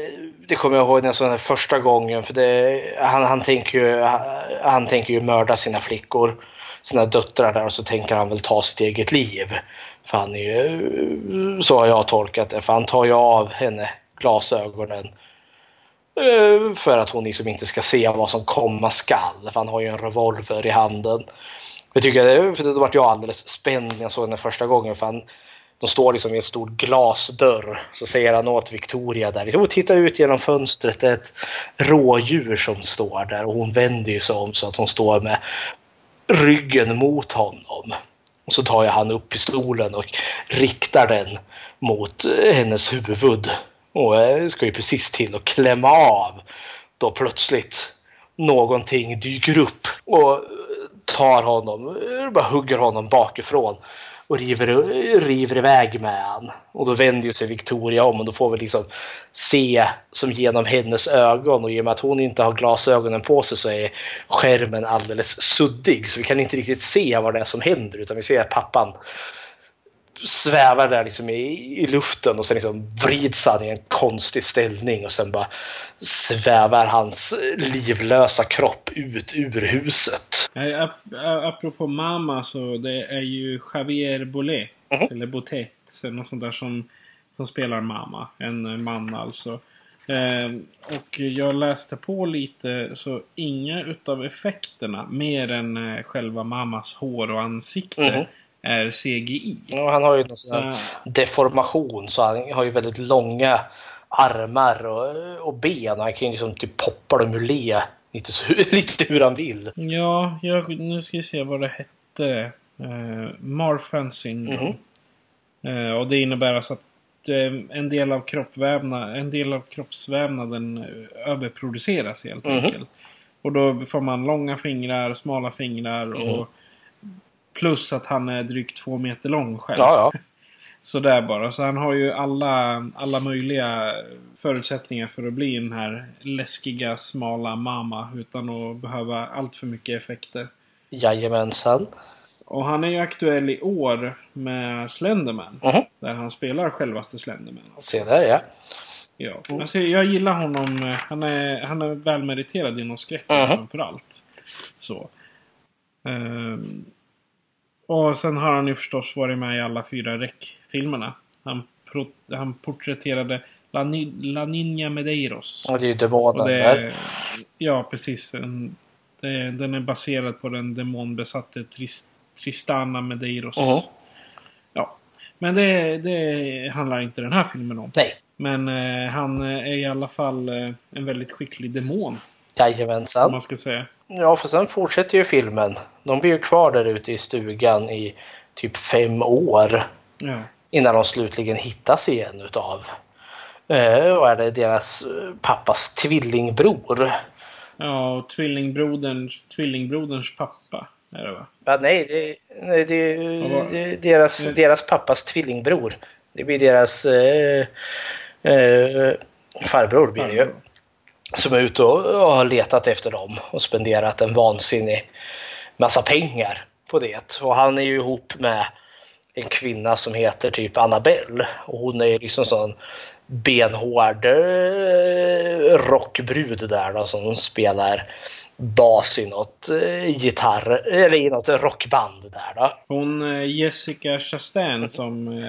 det kommer jag ihåg den första gången. För det, han, han, tänker ju, han tänker ju mörda sina flickor, sina döttrar där och så tänker han väl ta sitt eget liv. För han är ju, så har jag tolkat det, för han tar ju av henne glasögonen. Eh, för att hon liksom inte ska se vad som komma skall. För han har ju en revolver i handen. Jag tycker, det- för då vart jag alldeles spänd när jag såg den första gången. För han, de står liksom i en stor glasdörr. Så säger han åt Victoria där. Liksom, Titta ut genom fönstret. Det är ett rådjur som står där. Och hon vänder ju sig om så att hon står med ryggen mot honom. Och så tar jag han upp pistolen och riktar den mot eh, hennes huvud. Och jag ska ju precis till att klämma av. Då plötsligt någonting dyker upp och eh, tar honom, eh, bara hugger honom bakifrån och river, river iväg med han. Och då vänder ju sig Victoria om och då får vi liksom se som genom hennes ögon och i och med att hon inte har glasögonen på sig så är skärmen alldeles suddig så vi kan inte riktigt se vad det är som händer utan vi ser att pappan svävar där liksom i, i luften och sen liksom vrids han i en konstig ställning och sen bara svävar hans livlösa kropp ut ur huset. Ap- ap- Apropå mamma så det är ju Javier Bolet. Eller Botet. eller Något sånt där som, som spelar mamma. En man alltså. Eh, och jag läste på lite så inga utav effekterna mer än eh, själva mammas hår och ansikte Mhm. Är CGI. Och han har ju någon sån här Ja. deformation så han har ju väldigt långa armar och, och ben. Han kan ju liksom typ poppa dem ur le lite, så- lite hur han vill. Ja, jag, nu ska vi se vad det hette. Uh, Marfan syndrome. Eh, och det innebär alltså att eh, en, del av en del av kroppsvävnaden eh, överproduceras helt Mhm. enkelt. Och då får man långa fingrar, smala fingrar och Mm. Plus att han är drygt två meter lång själv. Ja, ja. Sådär bara. Så han har ju alla, alla möjliga förutsättningar för att bli den här läskiga, smala mamma utan att behöva allt för mycket effekter. Jajamensan. Och han är ju aktuell i år med Slenderman. Mhm. Där han spelar självaste Slenderman. Se där ja. Ja. Alltså, jag gillar honom. Han är, han är välmeriterad inom skräcken Mhm. framförallt. Så. Ehm, och sen har han ju förstås varit med i alla fyra Rec-filmerna. Han, han porträtterade La, Ni, La Niña Medeiros. Och det är ju demonen det där. är, ja, precis. En, det, den är baserad på den demonbesatte Trist, Tristana Medeiros. Mhm. Ja. Men det, det handlar inte den här filmen om. Nej. Men eh, han eh, är i alla fall eh, en väldigt skicklig demon. Om Jajamensan. man ska säga. Ja, för sen fortsätter ju filmen. De blir ju kvar där ute i stugan i typ fem år Ja. innan de slutligen hittas igen utav eh, vad är det, deras eh, pappas tvillingbror. Ja, och tvillingbroderns, tvillingbroderns pappa. Är det va? Ja, nej, det, nej det, det deras, Mm. deras pappas tvillingbror. Det blir deras eh, eh, farbror blir det ju. Som är ute och, har letat efter dem och spenderat en vansinnig massa pengar på det. Och han är ju ihop med en kvinna som heter typ Annabelle. Och hon är liksom sån benhård eh, rockbrud där då som spelar bas i något eh, gitarr eller i något rockband där då. Hon eh, Jessica Chastain som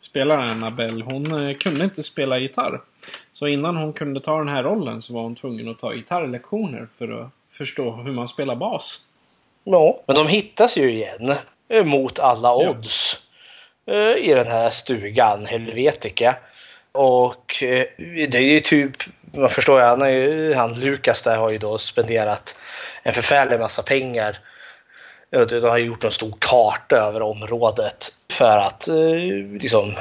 spelar Annabelle. Hon kunde inte spela gitarr. Så innan hon kunde ta den här rollen så var hon tvungen att ta gitarrlektioner för att förstå hur man spelar bas. Ja, men de hittas ju igen eh, mot alla odds eh, i den här stugan Helvetica. Och eh, det är ju typ, man förstår ju, han, är han Lukas där har ju då spenderat en förfärlig massa pengar. Ja, De har gjort en stor karta över området för att liksom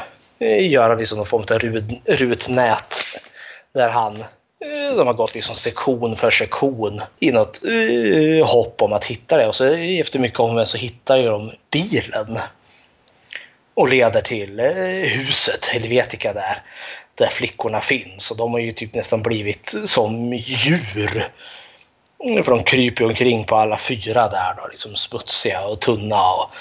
göra liksom någon form av rut, rutnät. Där han eh, de har gått liksom sektion för sektion i något eh, hopp om att hitta det. Och så efter mycket om så hittar ju de bilen. Och leder till eh, huset, Helvetica där. Där flickorna finns. Och de har ju typ nästan blivit som djur. För de kryper omkring på alla fyra där då. Liksom smutsiga och tunna och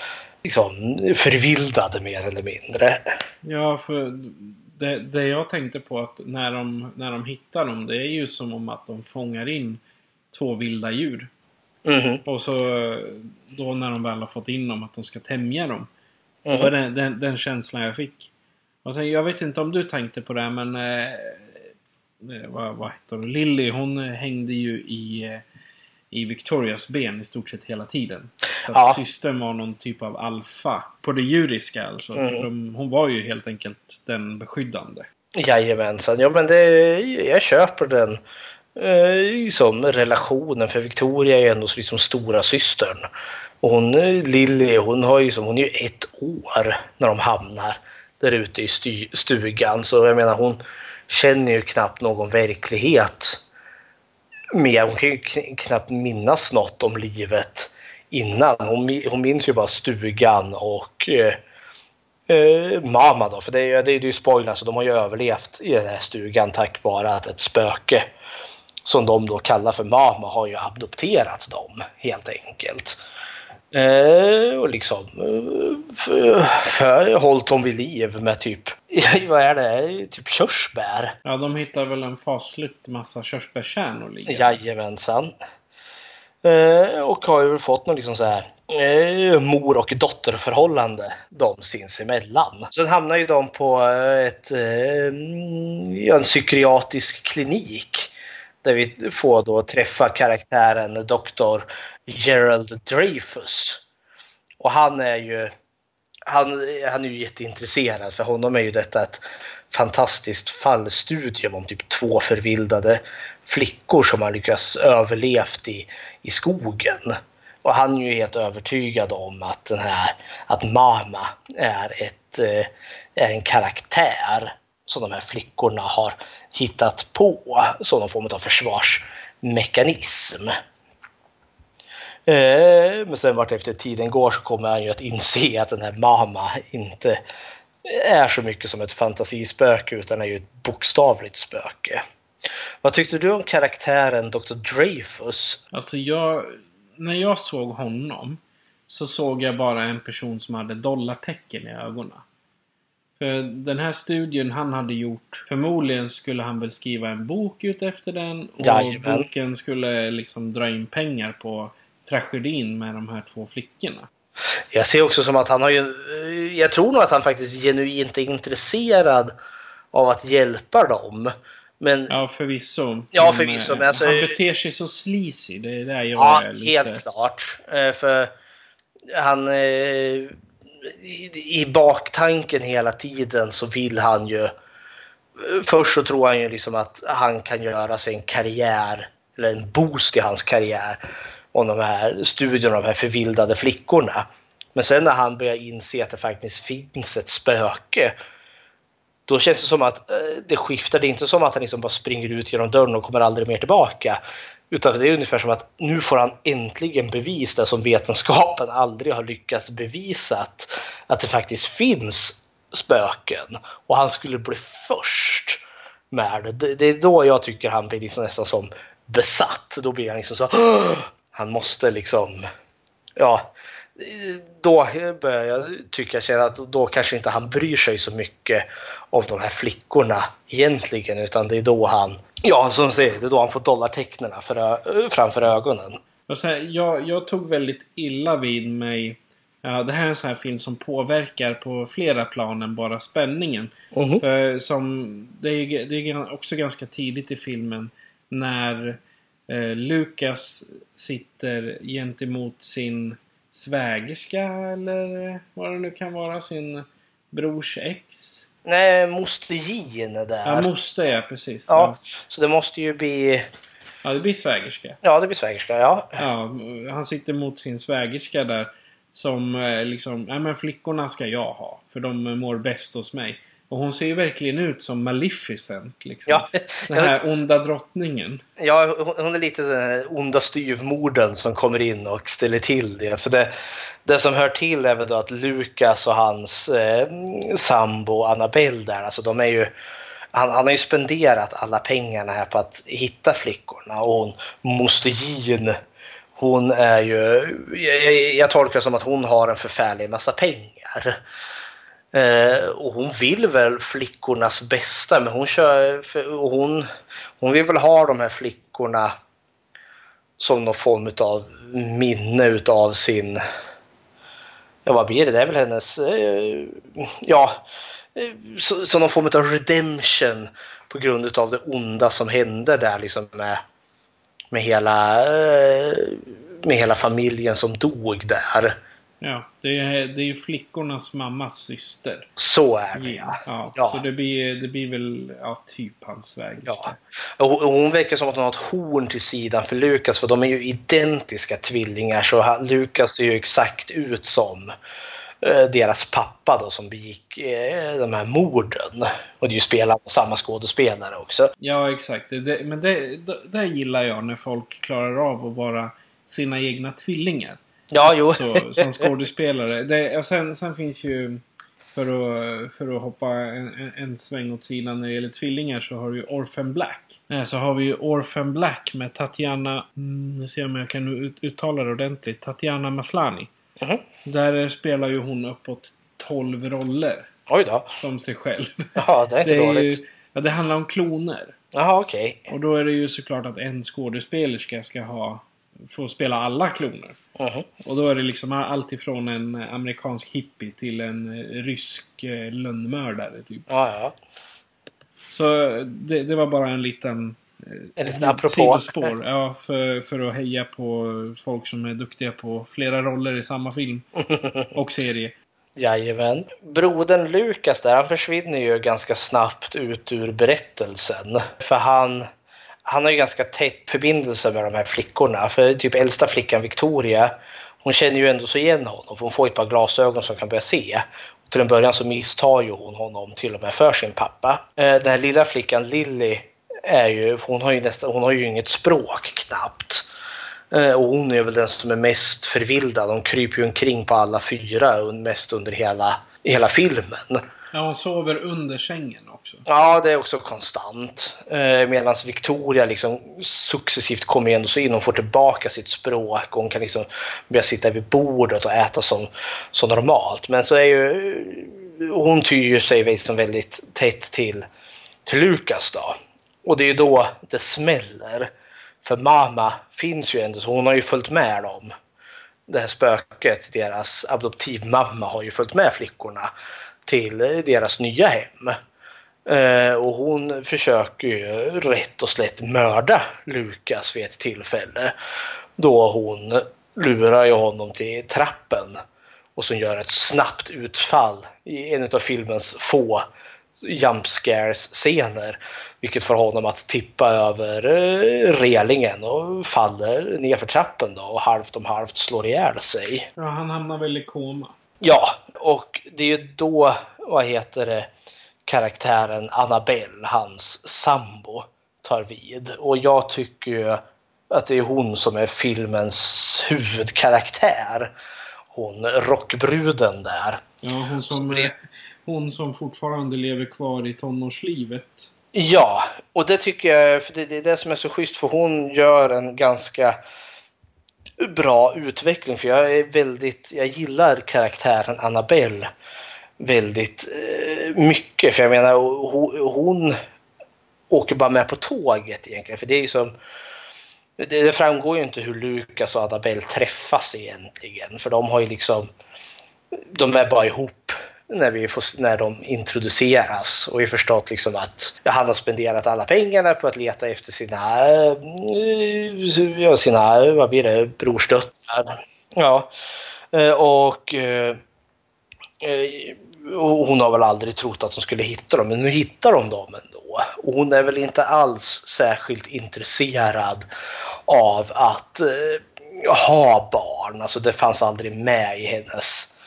liksom förvildade mer eller mindre. Ja, för det, det jag tänkte på att när de, när de hittar dem, det är ju som om att de fångar in två vilda djur. Mhm. Och så då när de väl har fått in dem, att de ska tämja dem. Det var den, den, den känslan jag fick. Och sen, jag vet inte om du tänkte på det, men... Eh, eh, vad, vad heter hon? Lily, hon hängde ju i, eh, i Victorias ben i stort sett hela tiden. Så att Ja. systern var någon typ av alfa. På det djuriska alltså. Mm. De, hon var ju helt enkelt den beskyddande. Jajamensan, ja men det, jag köper den eh, som relationen för Victoria är ändå liksom stora systern. Och hon, eh, Lily, hon har ju som, hon är ju ett år när de hamnar där ute i stugan. Så jag menar hon känner ju knappt någon verklighet mer. Hon kan ju knappt minnas något om livet innan. Hon, hon minns ju bara stugan och eh, eh mamma då, för det är, det är ju spoiler, så de har ju överlevt i den här stugan tack vare att ett spöke som de då kallar för mamma har ju adopterat dem helt enkelt. Eh, och liksom eh, för, för, hållit dem vid liv med typ, vad är det, typ körsbär. Ja, de hittar väl en fasligt massa körsbärskärnor liggande. Jajamensan. Eh, och har ju fått någon liksom så här eh, mor och dotterförhållande de sinsemellan. Sen hamnar ju de på ett, en psykiatrisk klinik där vi får då träffa karaktären Dr. Gerald Dreyfus. Och han är ju han, han är ju jätteintresserad för honom är ju detta ett fantastiskt fallstudium om typ två förvildade flickor som har lyckats överlevt i, i skogen. Och han är ju helt övertygad om att den här, att Mama är, ett, eh, är en karaktär som de här flickorna har hittat på som någon form av försvarsmekanism. Eh, Men sen vart efter tiden går så kommer han ju att inse att den här Mama inte är så mycket som ett fantasispöke utan är ju ett bokstavligt spöke. Vad tyckte du om karaktären Dr. Dreyfus? Alltså jag... När jag såg honom så såg jag bara en person som hade dollartecken i ögonen. För den här studien han hade gjort, förmodligen skulle han väl skriva en bok ut efter den. Och Jajamän. boken skulle liksom dra in pengar på tragedin med de här två flickorna. Jag ser också som att han har ju, eh, jag tror nog att han faktiskt genuint är intresserad av att hjälpa dem. Men Ja, förvisso. Ja, Men, förvisso, eh, men alltså- Han beter sig så sleazy. Det är där jag Ja, är lite... helt klart. Eh, För han... I, baktanken hela tiden så vill han ju... Först så tror han ju liksom att han kan göra sig en karriär, eller en boost i hans karriär, om de här studierna av de här förvildade flickorna. Men sen när han börjar inse att det faktiskt finns ett spöke då känns det som att eh, det skiftar. Det är inte som att han liksom bara springer ut genom dörren och kommer aldrig mer tillbaka. Utan det är ungefär som att nu får han äntligen bevis det som vetenskapen aldrig har lyckats bevisa. Att, det faktiskt finns spöken. Och han skulle bli först med det. Det, är då jag tycker han blir liksom nästan som besatt. Då blir han liksom så han måste liksom... Ja, då börjar jag tycka känna att då kanske inte han bryr sig så mycket om de här flickorna egentligen utan det är då han, ja som säger, det är då han får dollartecknen framför ögonen. Här, jag, jag tog väldigt illa vid mig. Ja, det här är en sån här film som påverkar på flera plan än bara spänningen. Mhm. För som, det, är, det är också ganska tidigt i filmen när eh, Lukas sitter gentemot sin svägerska eller vad det nu kan vara. Sin brors ex. Nej, moster Jean är där. Ja, moster ja, precis. Ja, så det måste ju bli, ja, det blir svägerska. ja det blir svägerska, ja. Ja, han sitter mot sin svägerska där. Som eh, liksom, ja men flickorna ska jag ha. För de mår bäst hos mig. Och hon ser ju verkligen ut som Maleficent. Liksom. Ja, Den här onda drottningen. Ja, hon- är lite den här onda styvmorden som kommer in och ställer till det. För det, det som hör till är väl då att Lukas och hans eh, sambo Annabelle där, alltså de är ju han, han har ju spenderat alla pengarna här på att hitta flickorna och hon, moster Jean, hon är ju, jag, jag, jag tolkar det som att hon har en förfärlig massa pengar. Eh, och hon vill väl flickornas bästa, men hon kör... För, och hon, hon vill väl ha de här flickorna som någon form av minne utav sin... Ja, vad blir det? Det är väl hennes... Eh, ja, eh, som någon form av redemption på grund utav det onda som hände där liksom med, med, hela, eh, med hela familjen som dog där. Ja, det är, det är ju flickornas mammas syster. Så är det Ja, ja. Ja. Så det blir, det blir väl ja, typ hans väg. Ja. Och och hon verkar som att hon har ett horn till sidan för Lukas, för de är ju identiska tvillingar. Så han- Lukas ser ju exakt ut som eh, deras pappa då som begick eh, de här morden. Och det är ju spelat av samma skådespelare också. Ja, exakt. Det, men det, det, det gillar jag när folk klarar av att vara sina egna tvillingar. Ja, jo. Så, som skådespelare. Det, och sen, sen finns ju, för att, för att hoppa en, en, en sväng åt sidan när det gäller tvillingar, så har du ju Orphan Black. Så har vi ju Orphan Black med Tatiana, mm, nu ser jag om jag kan ut, uttala det ordentligt, Tatiana Maslany. Mhm. Där spelar ju hon uppåt 12 roller. Oj då. Som sig själv. Ja, det är inte ju, dåligt. ja, det handlar om kloner. Jaha, okej. Och då är det ju såklart att en skådespelerska ska ha få spela alla kloner. Och då är det liksom allt ifrån en amerikansk hippie till en eh, rysk eh, lönnmördare. Typ. Ja, ja. Så det, det var bara en liten... eh, En liten apropå. Sidospår. Ja, för, för att heja på folk som är duktiga på flera roller i samma film. Och serie. Jajamän. Brodern Lukas där, han försvinner ju ganska snabbt ut ur berättelsen. För han, han har ju ganska tätt förbindelse med de här flickorna. För typ äldsta flickan Victoria, hon känner ju ändå så igen honom. För hon får ett par glasögon som kan börja se. Och till en början så misstar ju hon honom till och med för sin pappa. Eh, den här lilla flickan Lilly är ju, hon har ju, nästa, hon har ju inget språk knappt. Eh, och hon är väl den som är mest förvildad. De kryper ju omkring på alla fyra mest under hela, hela filmen. Ja, hon sover under sängen också. Ja, det är också konstant. Eh, Medan Victoria liksom successivt kommer ändå så in. Hon får tillbaka sitt språk. och Hon kan liksom börja sitta vid bordet och äta som, som normalt. Men så är ju hon tyr sig liksom väldigt tätt till, till Lukas då. Och det är ju då det smäller. För mamma finns ju ändå, så hon har ju följt med dem. Det här spöket, deras adoptivmamma har ju följt med flickorna till deras nya hem. Eh, och hon försöker ju rätt och slätt mörda Lukas vid ett tillfälle. Då hon lurar ju honom till trappen och som gör ett snabbt utfall i en av filmens få jump scener Vilket får honom att tippa över eh, relingen och faller ner för trappen då och halvt om halvt slår ihjäl sig. Ja, han hamnar väl i koma. Ja, och det är ju då, vad heter det, karaktären Annabelle, hans sambo, tar vid. Och jag tycker ju att det är hon som är filmens huvudkaraktär. Hon rockbruden där. Ja, hon som, hon som fortfarande lever kvar i tonårslivet. Ja, och det tycker jag, för det, det är det som är så schysst för hon gör en ganska bra utveckling för jag är väldigt, jag gillar karaktären Annabelle väldigt eh, mycket. För jag menar hon, hon åker bara med på tåget egentligen för det är ju som det, det framgår ju inte hur Lukas och Annabelle träffas egentligen för de har ju liksom de är bara ihop när, vi får, när de introduceras och vi har förstått liksom att han har spenderat alla pengarna på att leta efter sina, eh, ja, sina vad blir det, brorsdöttrar. Ja. Eh, och, eh, och hon har väl aldrig trott att hon skulle hitta dem, men nu hittar de dem ändå. Och hon är väl inte alls särskilt intresserad av att ha barn. Alltså det fanns aldrig med i hennes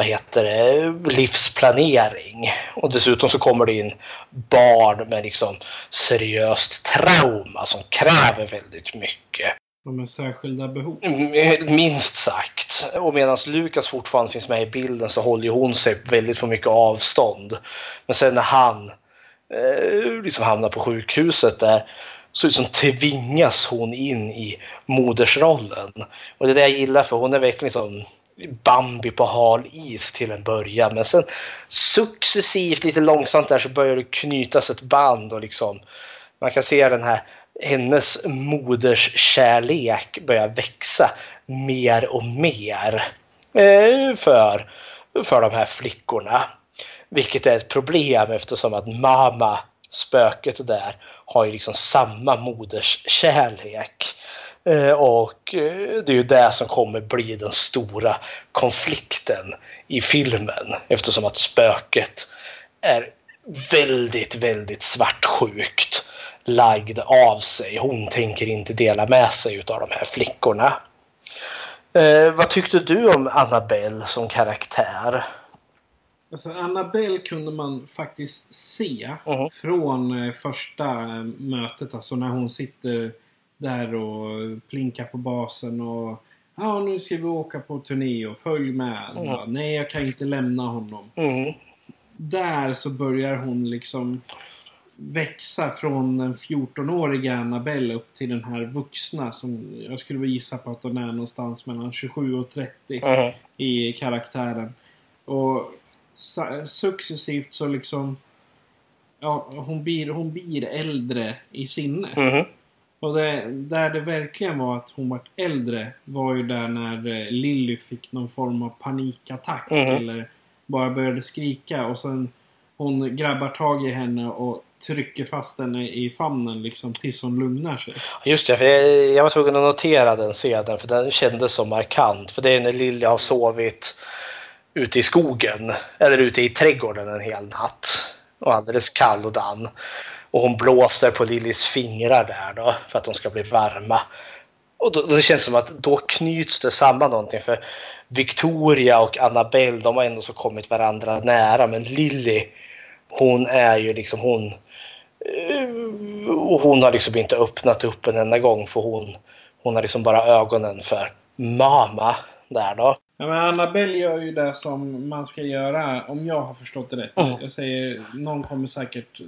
vad heter det, livsplanering. Och dessutom så kommer det in barn med liksom seriöst trauma som kräver väldigt mycket. De med särskilda behov. Minst sagt. Och medan Lukas fortfarande finns med i bilden så håller hon sig väldigt på mycket avstånd. Men sen när han eh, liksom hamnar på sjukhuset där så liksom tvingas hon in i modersrollen. Och det är det jag gillar för hon är verkligen som Bambi på hal is till en början. Men sen successivt, lite långsamt där så börjar det knytas ett band och liksom man kan se den här hennes moders kärlek börjar växa mer och mer eh, för, för de här flickorna. Vilket är ett problem eftersom att mamma, spöket där, har ju liksom samma moders kärlek och eh, det är ju det som kommer bli den stora konflikten i filmen eftersom att spöket är väldigt, väldigt svartsjukt lagd av sig. Hon tänker inte dela med sig av de här flickorna. Eh, vad tyckte du om Annabelle som karaktär? Alltså Annabelle kunde man faktiskt se Mhm. från eh, första eh, mötet. Alltså när hon sitter där och plinkar på basen och Ja, nu ska vi åka på turné och följ med. Mm. Bara, Nej, jag kan inte lämna honom. Mm. Där så börjar hon liksom växa från den 14-åriga Annabelle upp till den här vuxna som jag skulle gissa på att hon är någonstans mellan 27 och 30 Mhm. i karaktären. Och successivt så liksom Ja, hon blir, hon blir äldre i sinne. Och det, där det verkligen var att hon var äldre var ju där när eh, Lilly fick någon form av panikattack. Mhm. Eller bara började skrika och sen hon grabbar tag i henne och trycker fast henne i famnen liksom tills hon lugnar sig. Just det, för jag, jag var tvungen att notera den scenen för den kändes så markant. För det är när Lilja har sovit ute i skogen eller ute i trädgården en hel natt och alldeles kall och dan. Och hon blåser på Lillys fingrar där då för att de ska bli varma. Och då, det känns som att då knyts det samman någonting för Victoria och Annabelle de har ändå så kommit varandra nära men Lilly hon är ju liksom hon eh, och hon har liksom inte öppnat upp en enda gång för hon, hon har liksom bara ögonen för mamma där då. Ja, men Annabelle gör ju det som man ska göra om jag har förstått det rätt. Mm. Jag säger, någon kommer säkert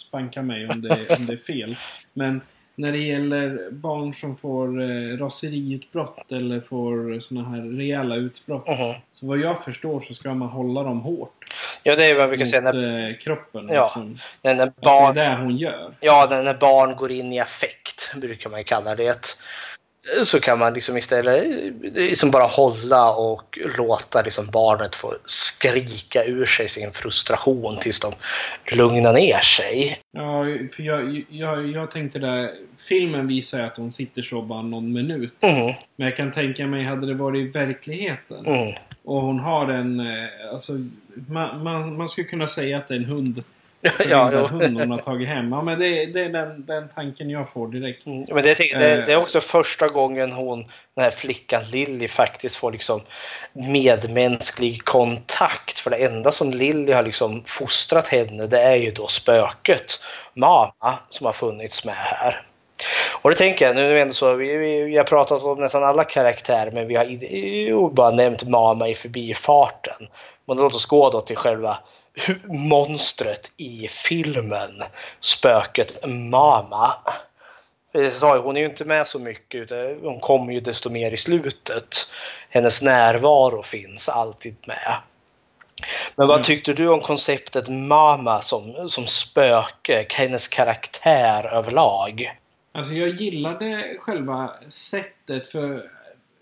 spanka mig om det, om det är fel. Men när det gäller barn som får eh, raseriutbrott eller får såna här rejäla utbrott. Mhm. Så vad jag förstår så ska man hålla dem hårt. Ja, det är vad vi kan säga när, eh, kroppen. Ja. Liksom. när, när barn, Det är det hon gör. ja, när, när barn går in i affekt, brukar man ju kalla det. Så kan man liksom istället liksom bara hålla och låta liksom barnet få skrika ur sig sin frustration tills de lugnar ner sig. Ja, för jag, jag, jag tänkte där. Filmen visar ju att hon sitter så bara någon minut. Mm, Men jag kan tänka mig, hade det varit i verkligheten mm. och hon har en... eh, Alltså, man, man, man skulle kunna säga att det är en hund. Ja, förvildad jo. hund hon har tagit hem. Ja, men det, det är den, den tanken jag får direkt. Mm, Men det, det, det, Eh. det är också första gången hon, den här flickan Lilly faktiskt får liksom medmänsklig kontakt. För det enda som Lilly har liksom fostrat henne det är ju då spöket, mamma, som har funnits med här. Och det tänker jag, nu är det så, vi, vi, vi har pratat om nästan alla karaktärer men vi har jo, bara nämnt Mama i förbifarten. Men låt oss gå då till själva monstret i filmen, spöket Mama. Ju, Hon är ju inte med så mycket, utan hon kommer ju desto mer i slutet. Hennes närvaro finns alltid med. Men vad Mm. tyckte du om konceptet Mama som, som spöke, hennes karaktär överlag? Alltså jag gillade själva sättet för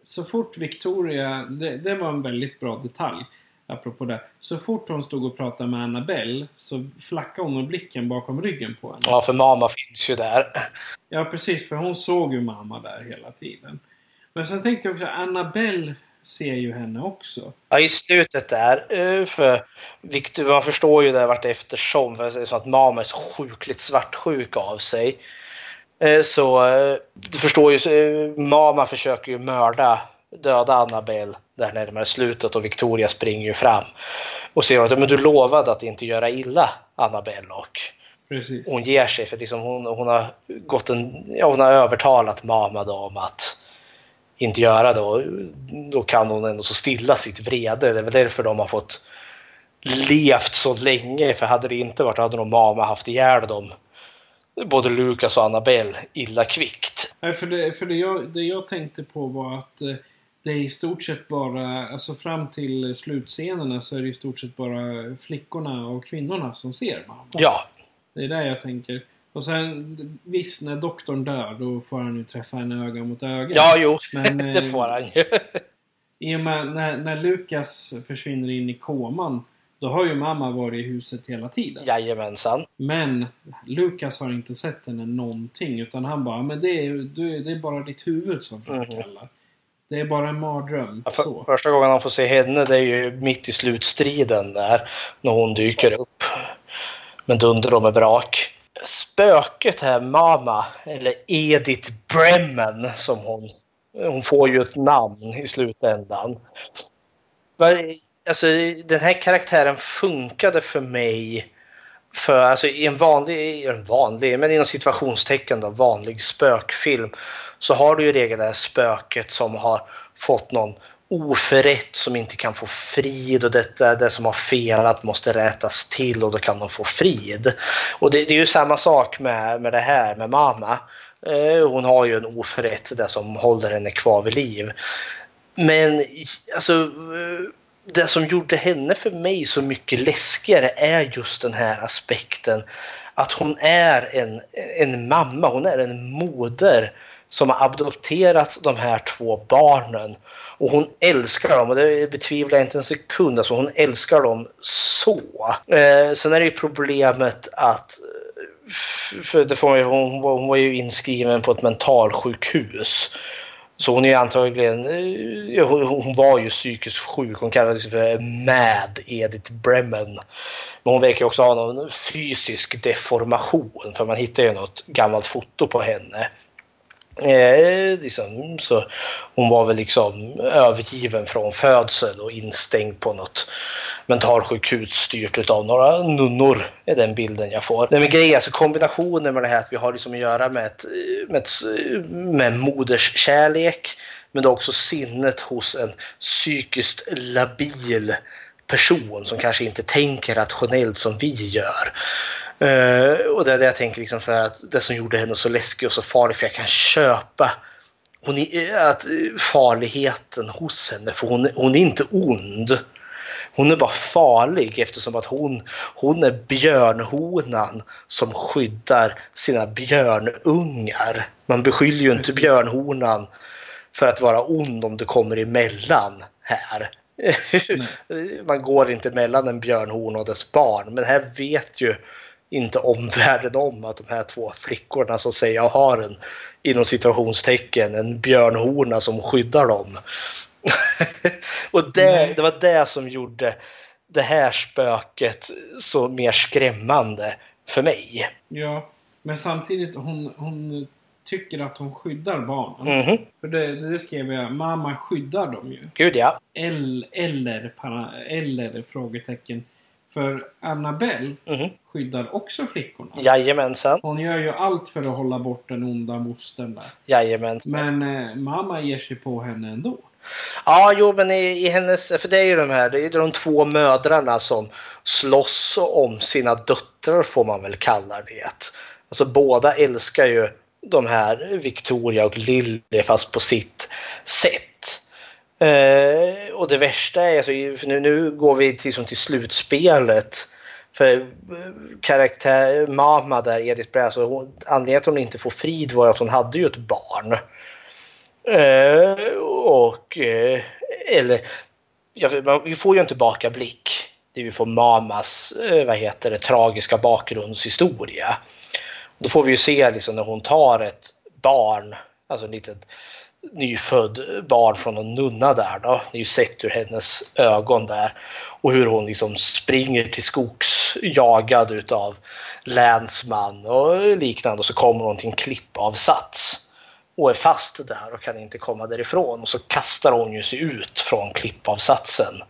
så fort Victoria, det, det var en väldigt bra detalj. Apropå det. Så fort hon stod och pratade med Annabelle så flackade hon med blicken bakom ryggen på henne. Ja, för Mama finns ju där. Ja precis, för hon såg ju mamma där hela tiden. Men sen tänkte jag också, Annabelle ser ju henne också. Ja, i slutet där. eh, För Victor, man förstår ju det vart eftersom. För det är så att Mama är så sjukligt svartsjuk av sig. Eh, Så eh, du förstår ju, Mama försöker ju mörda, döda Annabelle där närmare slutet och Victoria springer ju fram. Och säger att men du lovade att inte göra illa Annabelle och Precis. hon ger sig för liksom hon, hon har gått en, ja, hon har övertalat mamma då om att inte göra det och då kan hon ändå så stilla sitt vrede. Det är väl därför de har fått levt så länge för hade det inte varit hade nog mamma haft ihjäl dem både Lukas och Annabelle illa kvickt. Nej, för det, för det, jag, det jag tänkte på var att eh, det är i stort sett bara, alltså fram till slutscenerna så är det i stort sett bara flickorna och kvinnorna som ser mamma. Ja. Det är där jag tänker. Och sen visst, när doktorn dör då får han ju träffa henne öga mot öga. Ja, jo. Men, det får han ju. I och med när, när Lukas försvinner in i koman då har ju mamma varit i huset hela tiden. Jajamensan. Men Lukas har inte sett henne någonting utan han bara men det är, det är bara ditt huvud som framkallar. Det är bara en mardröm. Ja, för, första gången han får se henne det är ju mitt i slutstriden där. När hon dyker upp. med dunder och med brak. Spöket här, Mama, eller Edith Bremen som hon... Hon får ju ett namn i slutändan. Alltså den här karaktären funkade för mig för alltså i en vanlig, en vanlig, men inom situationstecken då, vanlig spökfilm så har du ju i regel det här spöket som har fått någon oförrätt som inte kan få frid och det, det som har felat måste rätas till och då kan de få frid. Och det, det är ju samma sak med, med det här med mamma. Eh, hon har ju en oförrätt det som håller henne kvar vid liv. Men alltså eh, det som gjorde henne för mig så mycket läskigare är just den här aspekten att hon är en, en mamma, hon är en moder som har adopterat de här två barnen. Och hon älskar dem och det betvivlar jag inte en sekund. Alltså hon älskar dem så. Eh, sen är det ju problemet att för det får man hon, var- hon var ju inskriven på ett mentalsjukhus. Så hon är ju antagligen, eh, hon var ju psykiskt sjuk. Hon kallades för Mad Edith Bremen. Men hon verkar också ha någon fysisk deformation för man hittar ju något gammalt foto på henne. Eh, liksom, så hon var väl liksom övergiven från födsel och instängd på något mentalsjukhus styrt av några nunnor. är den bilden jag får. Nej, men grejen alltså kombinationen med det här att vi har liksom att göra med, ett, med, ett, med moderskärlek men det är också sinnet hos en psykiskt labil person som kanske inte tänker rationellt som vi gör. Eh, och det är det jag tänker liksom för att det som gjorde henne så läskig och så farlig för jag kan köpa hon är, att farligheten hos henne för hon, hon är inte ond. Hon är bara farlig eftersom att hon, hon är björnhonan som skyddar sina björnungar. Man beskyller ju inte björnhonan för att vara ond om det kommer emellan här. Man går inte mellan en björnhona och dess barn. Men här vet ju inte omvärlden om att de här två flickorna så att säga har en inom situationstecken en björnhona som skyddar dem. och det, det var det som gjorde det här spöket så mer skrämmande för mig. Ja, men samtidigt hon, hon tycker att hon skyddar barnen. Mhm. För det, det skrev jag, mamma skyddar dem ju. Gud ja. Eller, eller, para- eller frågetecken. För Annabelle Mhm. skyddar också flickorna. Jajamensan. Hon gör ju allt för att hålla bort den onda mostern där. Jajamensan. Men eh, mamma ger sig på henne ändå. Ja, jo, men i, i hennes, för det är ju de här, det är de två mödrarna som slåss om sina döttrar får man väl kalla det. Alltså båda älskar ju de här Victoria och Lily fast på sitt sätt. Eh, och det värsta är, alltså, för nu, nu går vi till, liksom, till slutspelet. För eh, karaktär Mama där, Edith Bräs, alltså, hon, anledningen till att hon inte får frid var ju att hon hade ju ett barn. Eh, och eh, eller ja, man- vi får ju en tillbakablick. Det vi får Mamas eh, vad heter det, tragiska bakgrundshistoria. Då får vi ju se liksom när hon tar ett barn, alltså en litet nyfödd barn från en nunna där då. Det är ju sett ur hennes ögon där. Och hur hon liksom springer till skogs jagad utav länsman och liknande och så kommer hon till en klippavsats och är fast där och kan inte komma därifrån. Och så kastar hon ju sig ut från klippavsatsen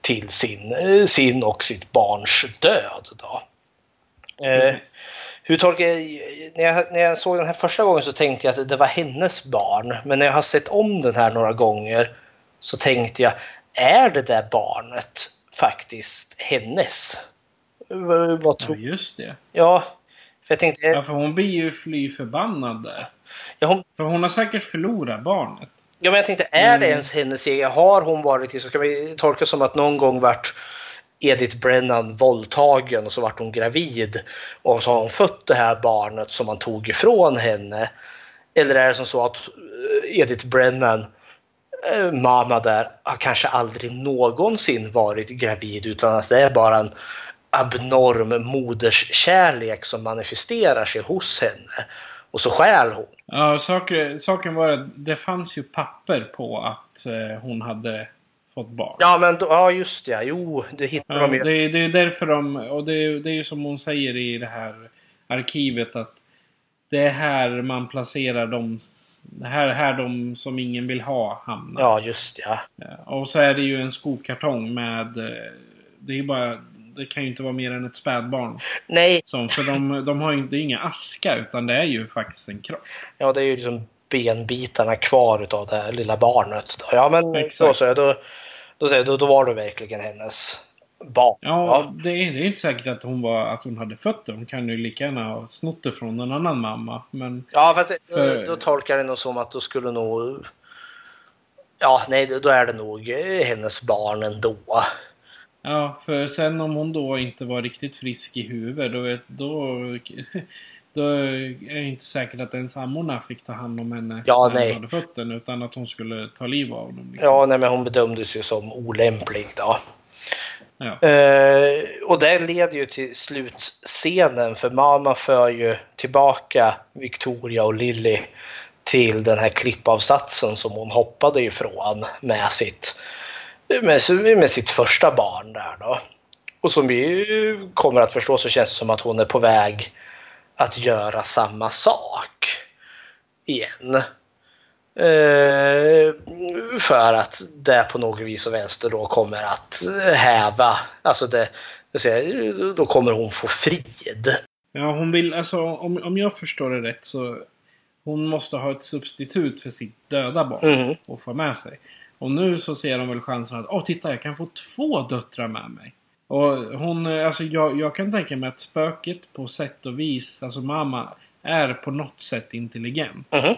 till sin, eh, sin och sitt barns död. Då. Eh, hur tolkar jag, när, jag, när jag såg den här första gången så tänkte jag att det var hennes barn. Men när jag har sett om den här några gånger så tänkte jag, är det där barnet faktiskt hennes? Vad, vad Ja, tror just det. Ja, för jag tänkte... Ja, för hon blir ju fly förbannad där. Ja, hon, För hon har säkert förlorat barnet. Ja, men jag tänkte, är det Mm. ens hennes egen? Har hon varit i, så kan vi tolka som att någon gång vart Edith Brennan våldtagen och så vart hon gravid och så har hon fött det här barnet som man tog ifrån henne. Eller är det som så att eh, Edith Brennan, eh, mamma där, har kanske aldrig någonsin varit gravid utan att det är bara en abnorm moderskärlek som manifesterar sig hos henne. Och så stjäl hon. Ja, saker, saken var att det fanns ju papper på att eh, hon hade fått barn. Ja, men då, ja just det. Jo, det hittar Ja, de ju. det, är- det är därför de, och det, är- det är ju som hon säger i det här arkivet att det är här man placerar de, det här, här de som ingen vill ha hamnar. Ja, just ja. Ja, Och så är det ju en skokartong med, eh, det är ju bara, det kan ju inte vara mer än ett spädbarn. Nej, Som, för de, de har ju inte, inga askar utan det är ju faktiskt en kropp. ja det är ju liksom benbitarna kvar utav det här lilla barnet. Då. Ja, men då, Exakt. så, då, då, då, då var det verkligen hennes barn. Ja, Det, är, det är inte säkert att hon, var, att hon hade fött det. Hon kan ju lika gärna ha snott det från en annan mamma. Men Ja, fast det, För- då, då tolkar jag det nog som att då skulle nog... Ja, nej, då är det nog eh, hennes barn ändå. Ja, för sen om hon då inte var riktigt frisk i huvudet då, vet- då, då är det inte säkert att ens ammorna fick ta hand om henne Ja, när nej. hon hade fött den. Utan att hon skulle ta liv av dem. Liksom. Ja, nej, men hon bedömdes ju som olämplig då. Ja. Eh, och det leder ju till slutscenen för mamma för ju tillbaka Victoria och Lily till den här klippavsatsen som hon hoppade ifrån med sitt, med, med sitt första barn där då. Och som vi kommer att förstå så känns det som att hon är på väg att göra samma sak igen. Eh, för att det på något vis och vänster då kommer att häva, alltså det, säga, då kommer hon få frid. Ja, hon vill, alltså om, om jag förstår det rätt så hon måste ha ett substitut för sitt döda barn Mhm. och få med sig. Och nu så ser de väl chansen att åh titta jag kan få två döttrar med mig. Och hon, eh, alltså jag, jag kan tänka mig att spöket på sätt och vis, alltså mamma, är på något sätt intelligent. Mhm.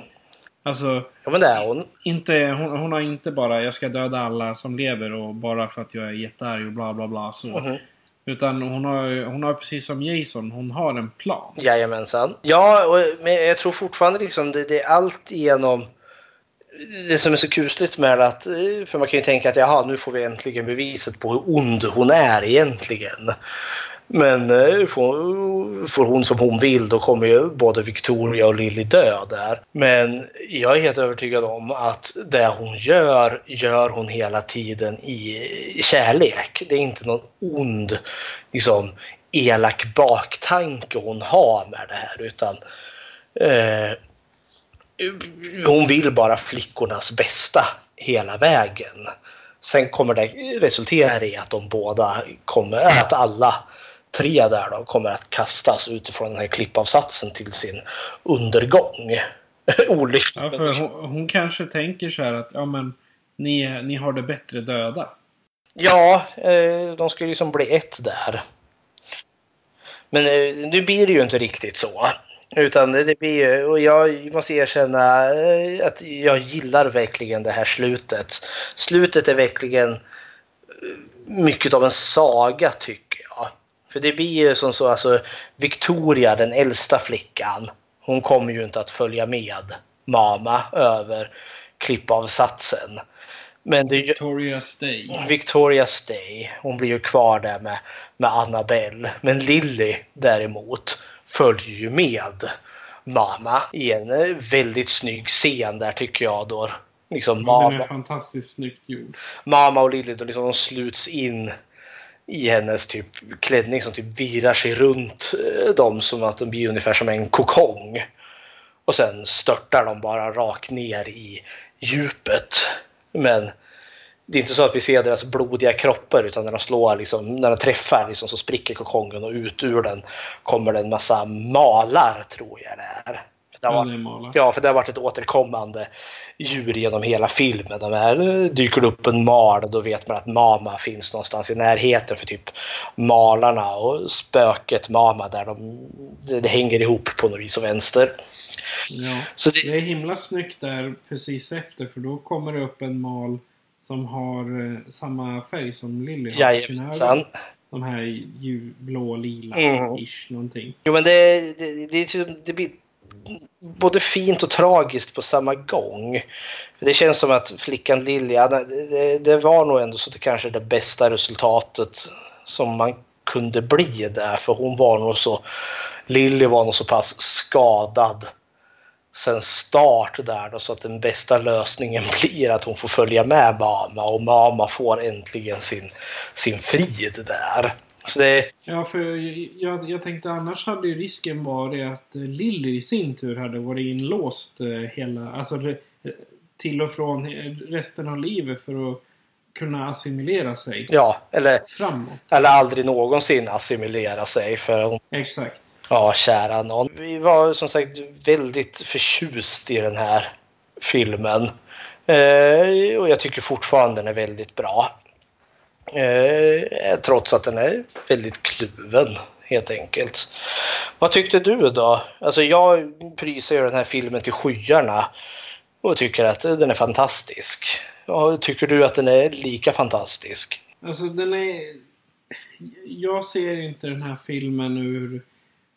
Alltså, Ja men det är hon. inte, hon, hon har inte bara jag ska döda alla som lever och bara för att jag är jättearg och bla bla bla så. Mhm. Utan hon har, hon har precis som Jason, hon har en plan. Jajamensan. Ja, och, men jag tror fortfarande liksom det, det är allt igenom det som är så kusligt med det att, eh, för man kan ju tänka att jaha, nu får vi äntligen beviset på hur ond hon är egentligen. Men eh, får, får hon som hon vill då kommer ju både Victoria och Lily dö där. Men jag är helt övertygad om att det hon gör, gör hon hela tiden i kärlek. Det är inte någon ond, liksom elak baktanke hon har med det här utan eh, hon vill bara flickornas bästa hela vägen. Sen kommer det resultera i att de båda kommer, att alla tre där då kommer att kastas utifrån den här klippavsatsen till sin undergång. Olyckligt. Ja, för hon, hon kanske tänker så här att ja men ni, ni har det bättre döda. Ja, eh, de ska ju liksom bli ett där. Men eh, nu blir det ju inte riktigt så. Utan det blir ju, och jag måste erkänna eh, att jag gillar verkligen det här slutet. Slutet är verkligen eh, mycket av en saga tycker jag. För det blir ju som så, alltså Victoria, den äldsta flickan, hon kommer ju inte att följa med mamma över klippavsatsen. Men det, Victoria Stay. Victoria Stay, hon blir ju kvar där med, med Annabelle. Men Lily däremot följer ju med mamma i en eh, väldigt snygg scen där tycker jag då. Liksom Den mamma, är fantastiskt snyggt gjord. mamma och Lily då liksom de sluts in i hennes typ klänning som typ virar sig runt eh, dem som att de blir ungefär som en kokong. Och sen störtar de bara rakt ner i djupet. Men det är inte så att vi ser deras blodiga kroppar utan när de slår, liksom, när de träffar liksom, så spricker kokongen och ut ur den kommer det en massa malar tror jag det är. det har Ja, varit, ja, för det har varit ett återkommande djur genom hela filmen. De här, eh, dyker det upp en mal då vet man att Mama finns någonstans i närheten för typ malarna och spöket Mama där de, det, det hänger ihop på något vis och vänster. Ja. Så det, Det är himla snyggt där precis efter för då kommer det upp en mal som har eh, samma färg som Lily har på sina Jajamensan. De här blå, lila, Mm. ish någonting. Jo men det, det, det, är typ- det blir både fint och tragiskt på samma gång. Det känns som att flickan Lilja, det, det var nog ändå så att det kanske det bästa resultatet som man kunde bli där. För hon var nog så, Lilly var nog så pass skadad sen start där då, så att den bästa lösningen blir att hon får följa med mamma och mamma får äntligen sin, sin frid där. Det, Ja, för jag, jag, tänkte annars hade ju risken varit att Lily i sin tur hade varit inlåst eh, hela, alltså re- till och från resten av livet för att kunna assimilera sig ja, eller framåt. Eller aldrig någonsin assimilera sig för hon, Exakt ja kära någon. Vi var som sagt väldigt förtjust i den här filmen. Eh, och jag tycker fortfarande den är väldigt bra. Eh, trots att den är väldigt kluven helt enkelt. Vad tyckte du då? Alltså jag prisar ju den här filmen till skyarna och tycker att den är fantastisk. Och tycker du att den är lika fantastisk? Alltså den är... Jag ser inte den här filmen ur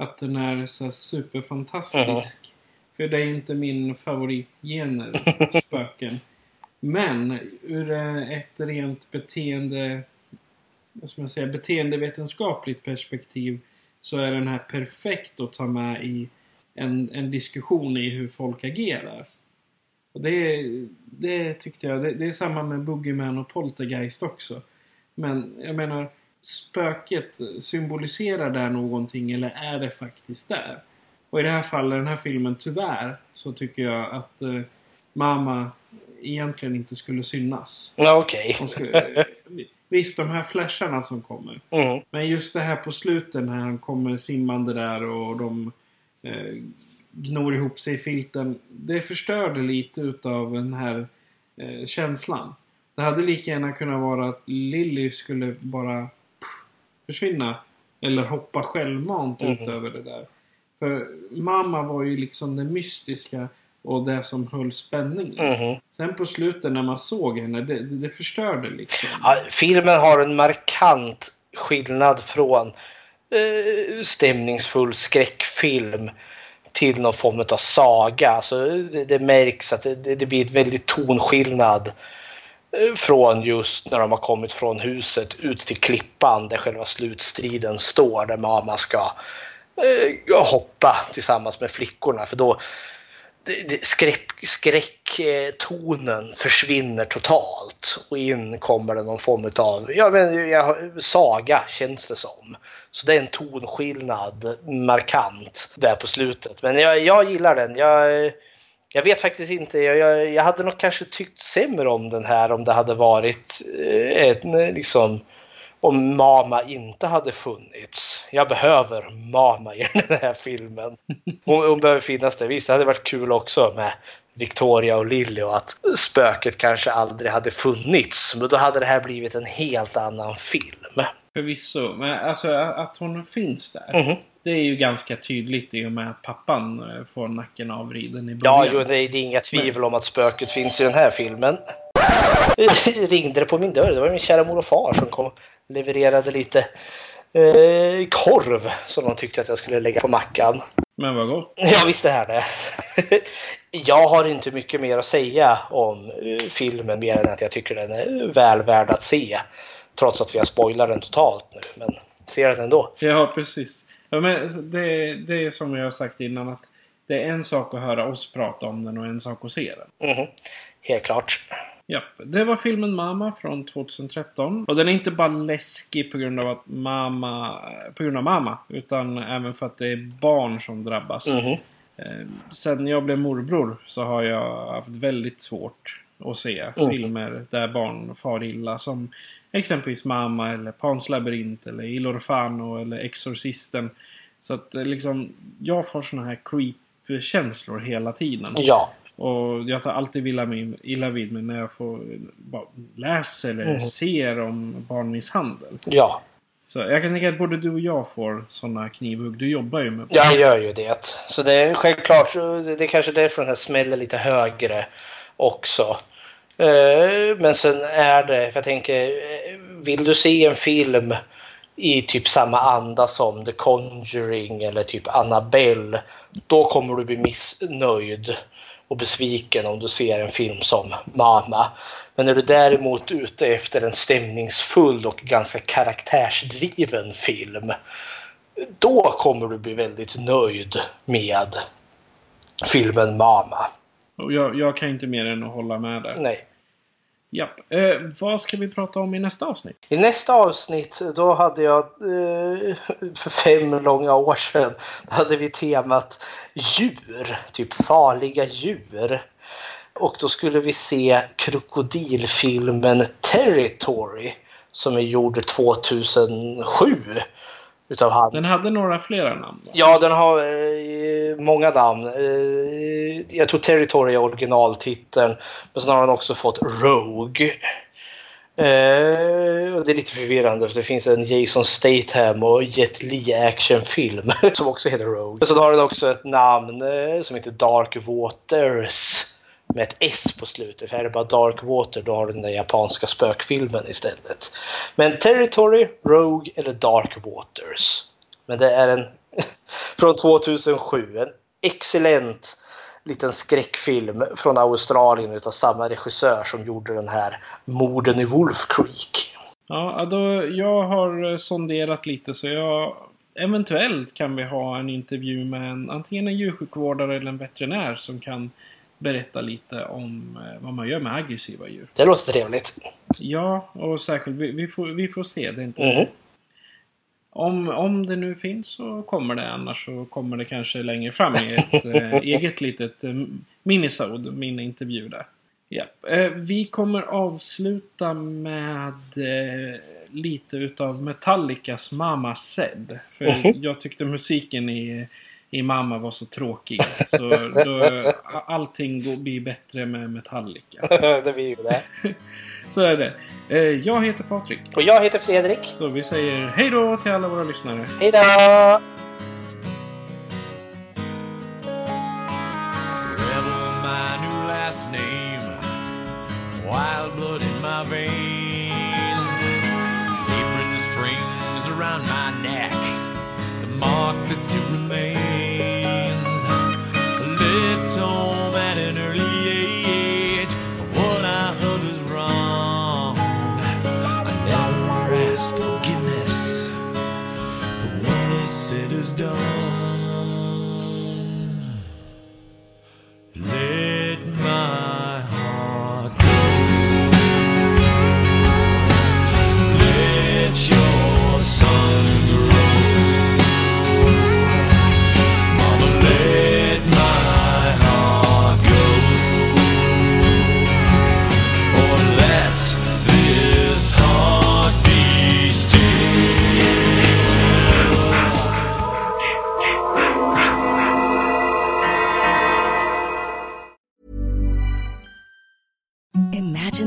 att den är så superfantastisk. Mhm. För det är inte min favoritgener, spöken. Men ur eh, ett rent beteende... Vad ska man säga? Beteendevetenskapligt perspektiv så är den här perfekt att ta med i en, en diskussion i hur folk agerar. Och det, det tyckte jag. Det, det är samma med Boogeyman och Poltergeist också. Men jag menar, spöket symboliserar där någonting eller är det faktiskt där? Och i det här fallet, den här filmen, tyvärr, så tycker jag att eh, mamma egentligen inte skulle synas. Okej. Skulle, visst, de här flasharna som kommer. Mm. Men just det här på slutet när han kommer simmande där och de eh, gnor ihop sig i filten. Det förstörde lite utav den här eh, känslan. Det hade lika gärna kunnat vara att Lily skulle bara försvinna. Eller hoppa självmant Mhm. ut över det där. För mamma var ju liksom det mystiska och det som höll spänningen. Mhm. Sen på slutet när man såg henne, det, det förstörde liksom. Ja, filmen har en markant skillnad från eh, stämningsfull skräckfilm till någon form av saga. Alltså, det, det märks att det, det, blir ett väldigt tonskillnad från just när de har kommit från huset ut till klippan där själva slutstriden står där mamma ska eh, hoppa tillsammans med flickorna. För då skräcktonen skräck, skräcktonen försvinner totalt och in kommer det någon form av ja, men, jag, saga känns det som. Så det är en tonskillnad markant där på slutet. Men jag, jag gillar den. Jag, jag vet faktiskt inte. Jag, jag, jag hade nog kanske tyckt sämre om den här om det hade varit eh, ett, eh, liksom om Mama inte hade funnits. Jag behöver Mama i den här filmen. Hon, hon behöver finnas där. Visst, det hade varit kul också med Victoria och Lilly och att spöket kanske aldrig hade funnits. Men då hade det här blivit en helt annan film. Förvisso. Men alltså att hon finns där. Mhm. Det är ju ganska tydligt i och med att pappan eh, får nacken avriden i Ja, början. jo, det, är- det är inga tvivel om att spöket finns i den här filmen. Ringde det på min dörr. Det var min kära mor och far som kom och levererade lite eh, korv som de tyckte att jag skulle lägga på mackan. Men vad gott. Ja, visst är det. jag har inte mycket mer att säga om eh, filmen mer än att jag tycker den är väl värd att se. Trots att vi har spoilat den totalt nu, men ser den ändå. Ja, precis. Ja, men det, det är som jag har sagt innan att det är en sak att höra oss prata om den och en sak att se den. Mhm. Helt klart. Ja, det var filmen Mama från 2013. Och den är inte bara läskig på grund av att mamma, på grund av mamma. Utan även för att det är barn som drabbas. Mhm. Eh, Sen jag blev morbror så har jag haft väldigt svårt att se Mm. filmer där barn far illa. Som exempelvis Mamma eller Pans labyrint eller Il Orfano eller Exorcisten. Så att eh, liksom, jag får såna här creep gruppkänslor hela tiden. Ja. Och jag tar alltid illa, vid mig när jag får bara läser eller Mm. ser om barnmisshandel. Ja. Så jag kan tänka att både du och jag får sådana knivhugg. Du jobbar ju med Jag gör ju det. Så det är självklart, det är kanske därför den här smäller lite högre också. Eh, men sen är det, för jag tänker, eh, vill du se en film i typ samma anda som The Conjuring eller typ Annabelle, då kommer du bli missnöjd och besviken om du ser en film som Mama. Men är du däremot ute efter en stämningsfull och ganska karaktärsdriven film, då kommer du bli väldigt nöjd med filmen Mama. Och jag, jag kan inte mer än att hålla med där. Nej. Japp. Eh, vad ska vi prata om i nästa avsnitt? I nästa avsnitt då hade jag eh, för fem långa år sedan då hade vi temat djur, typ farliga djur. Och då skulle vi se krokodilfilmen Territory som är gjord 2007 utav han. Den hade några flera namn. va? Ja, den har eh, många namn. Jag tror Territory är originaltiteln. Men sen har den också fått Rogue. Eh, och det är lite förvirrande för det finns en Jason Statham och Jet Li actionfilm som också heter Rogue. Men sen har den också ett namn eh, som heter Dark Waters med ett S på slutet. För är det bara Dark Water då har du den där japanska spökfilmen istället. Men Territory, Rogue eller Dark Waters. Men det är en från 2007. En excellent liten skräckfilm från Australien utav samma regissör som gjorde den här Morden i Wolf Creek. Ja, då, jag har eh, sonderat lite så jag... Eventuellt kan vi ha en intervju med en, antingen en djursjukvårdare eller en veterinär som kan berätta lite om eh, vad man gör med aggressiva djur. Det låter trevligt. Ja, och särskilt vi, vi, får, vi får se. Det är inte... Mhm. Om, om det nu finns så kommer det. Annars så kommer det kanske längre fram i ett eh, eget litet eh, minisode, min intervju där. Ja. Eh, vi kommer avsluta med eh, lite utav Metallicas Mama Said. För jag tyckte musiken i, i Mamma var så tråkig. Så då, allting går, blir bättre med Metallica. det blir ju det. Så är det. Eh, jag heter Patrik. Och jag heter Fredrik. Så vi säger hej då till alla våra lyssnare. Hej då! Wild blood in my veins. Apron strings around my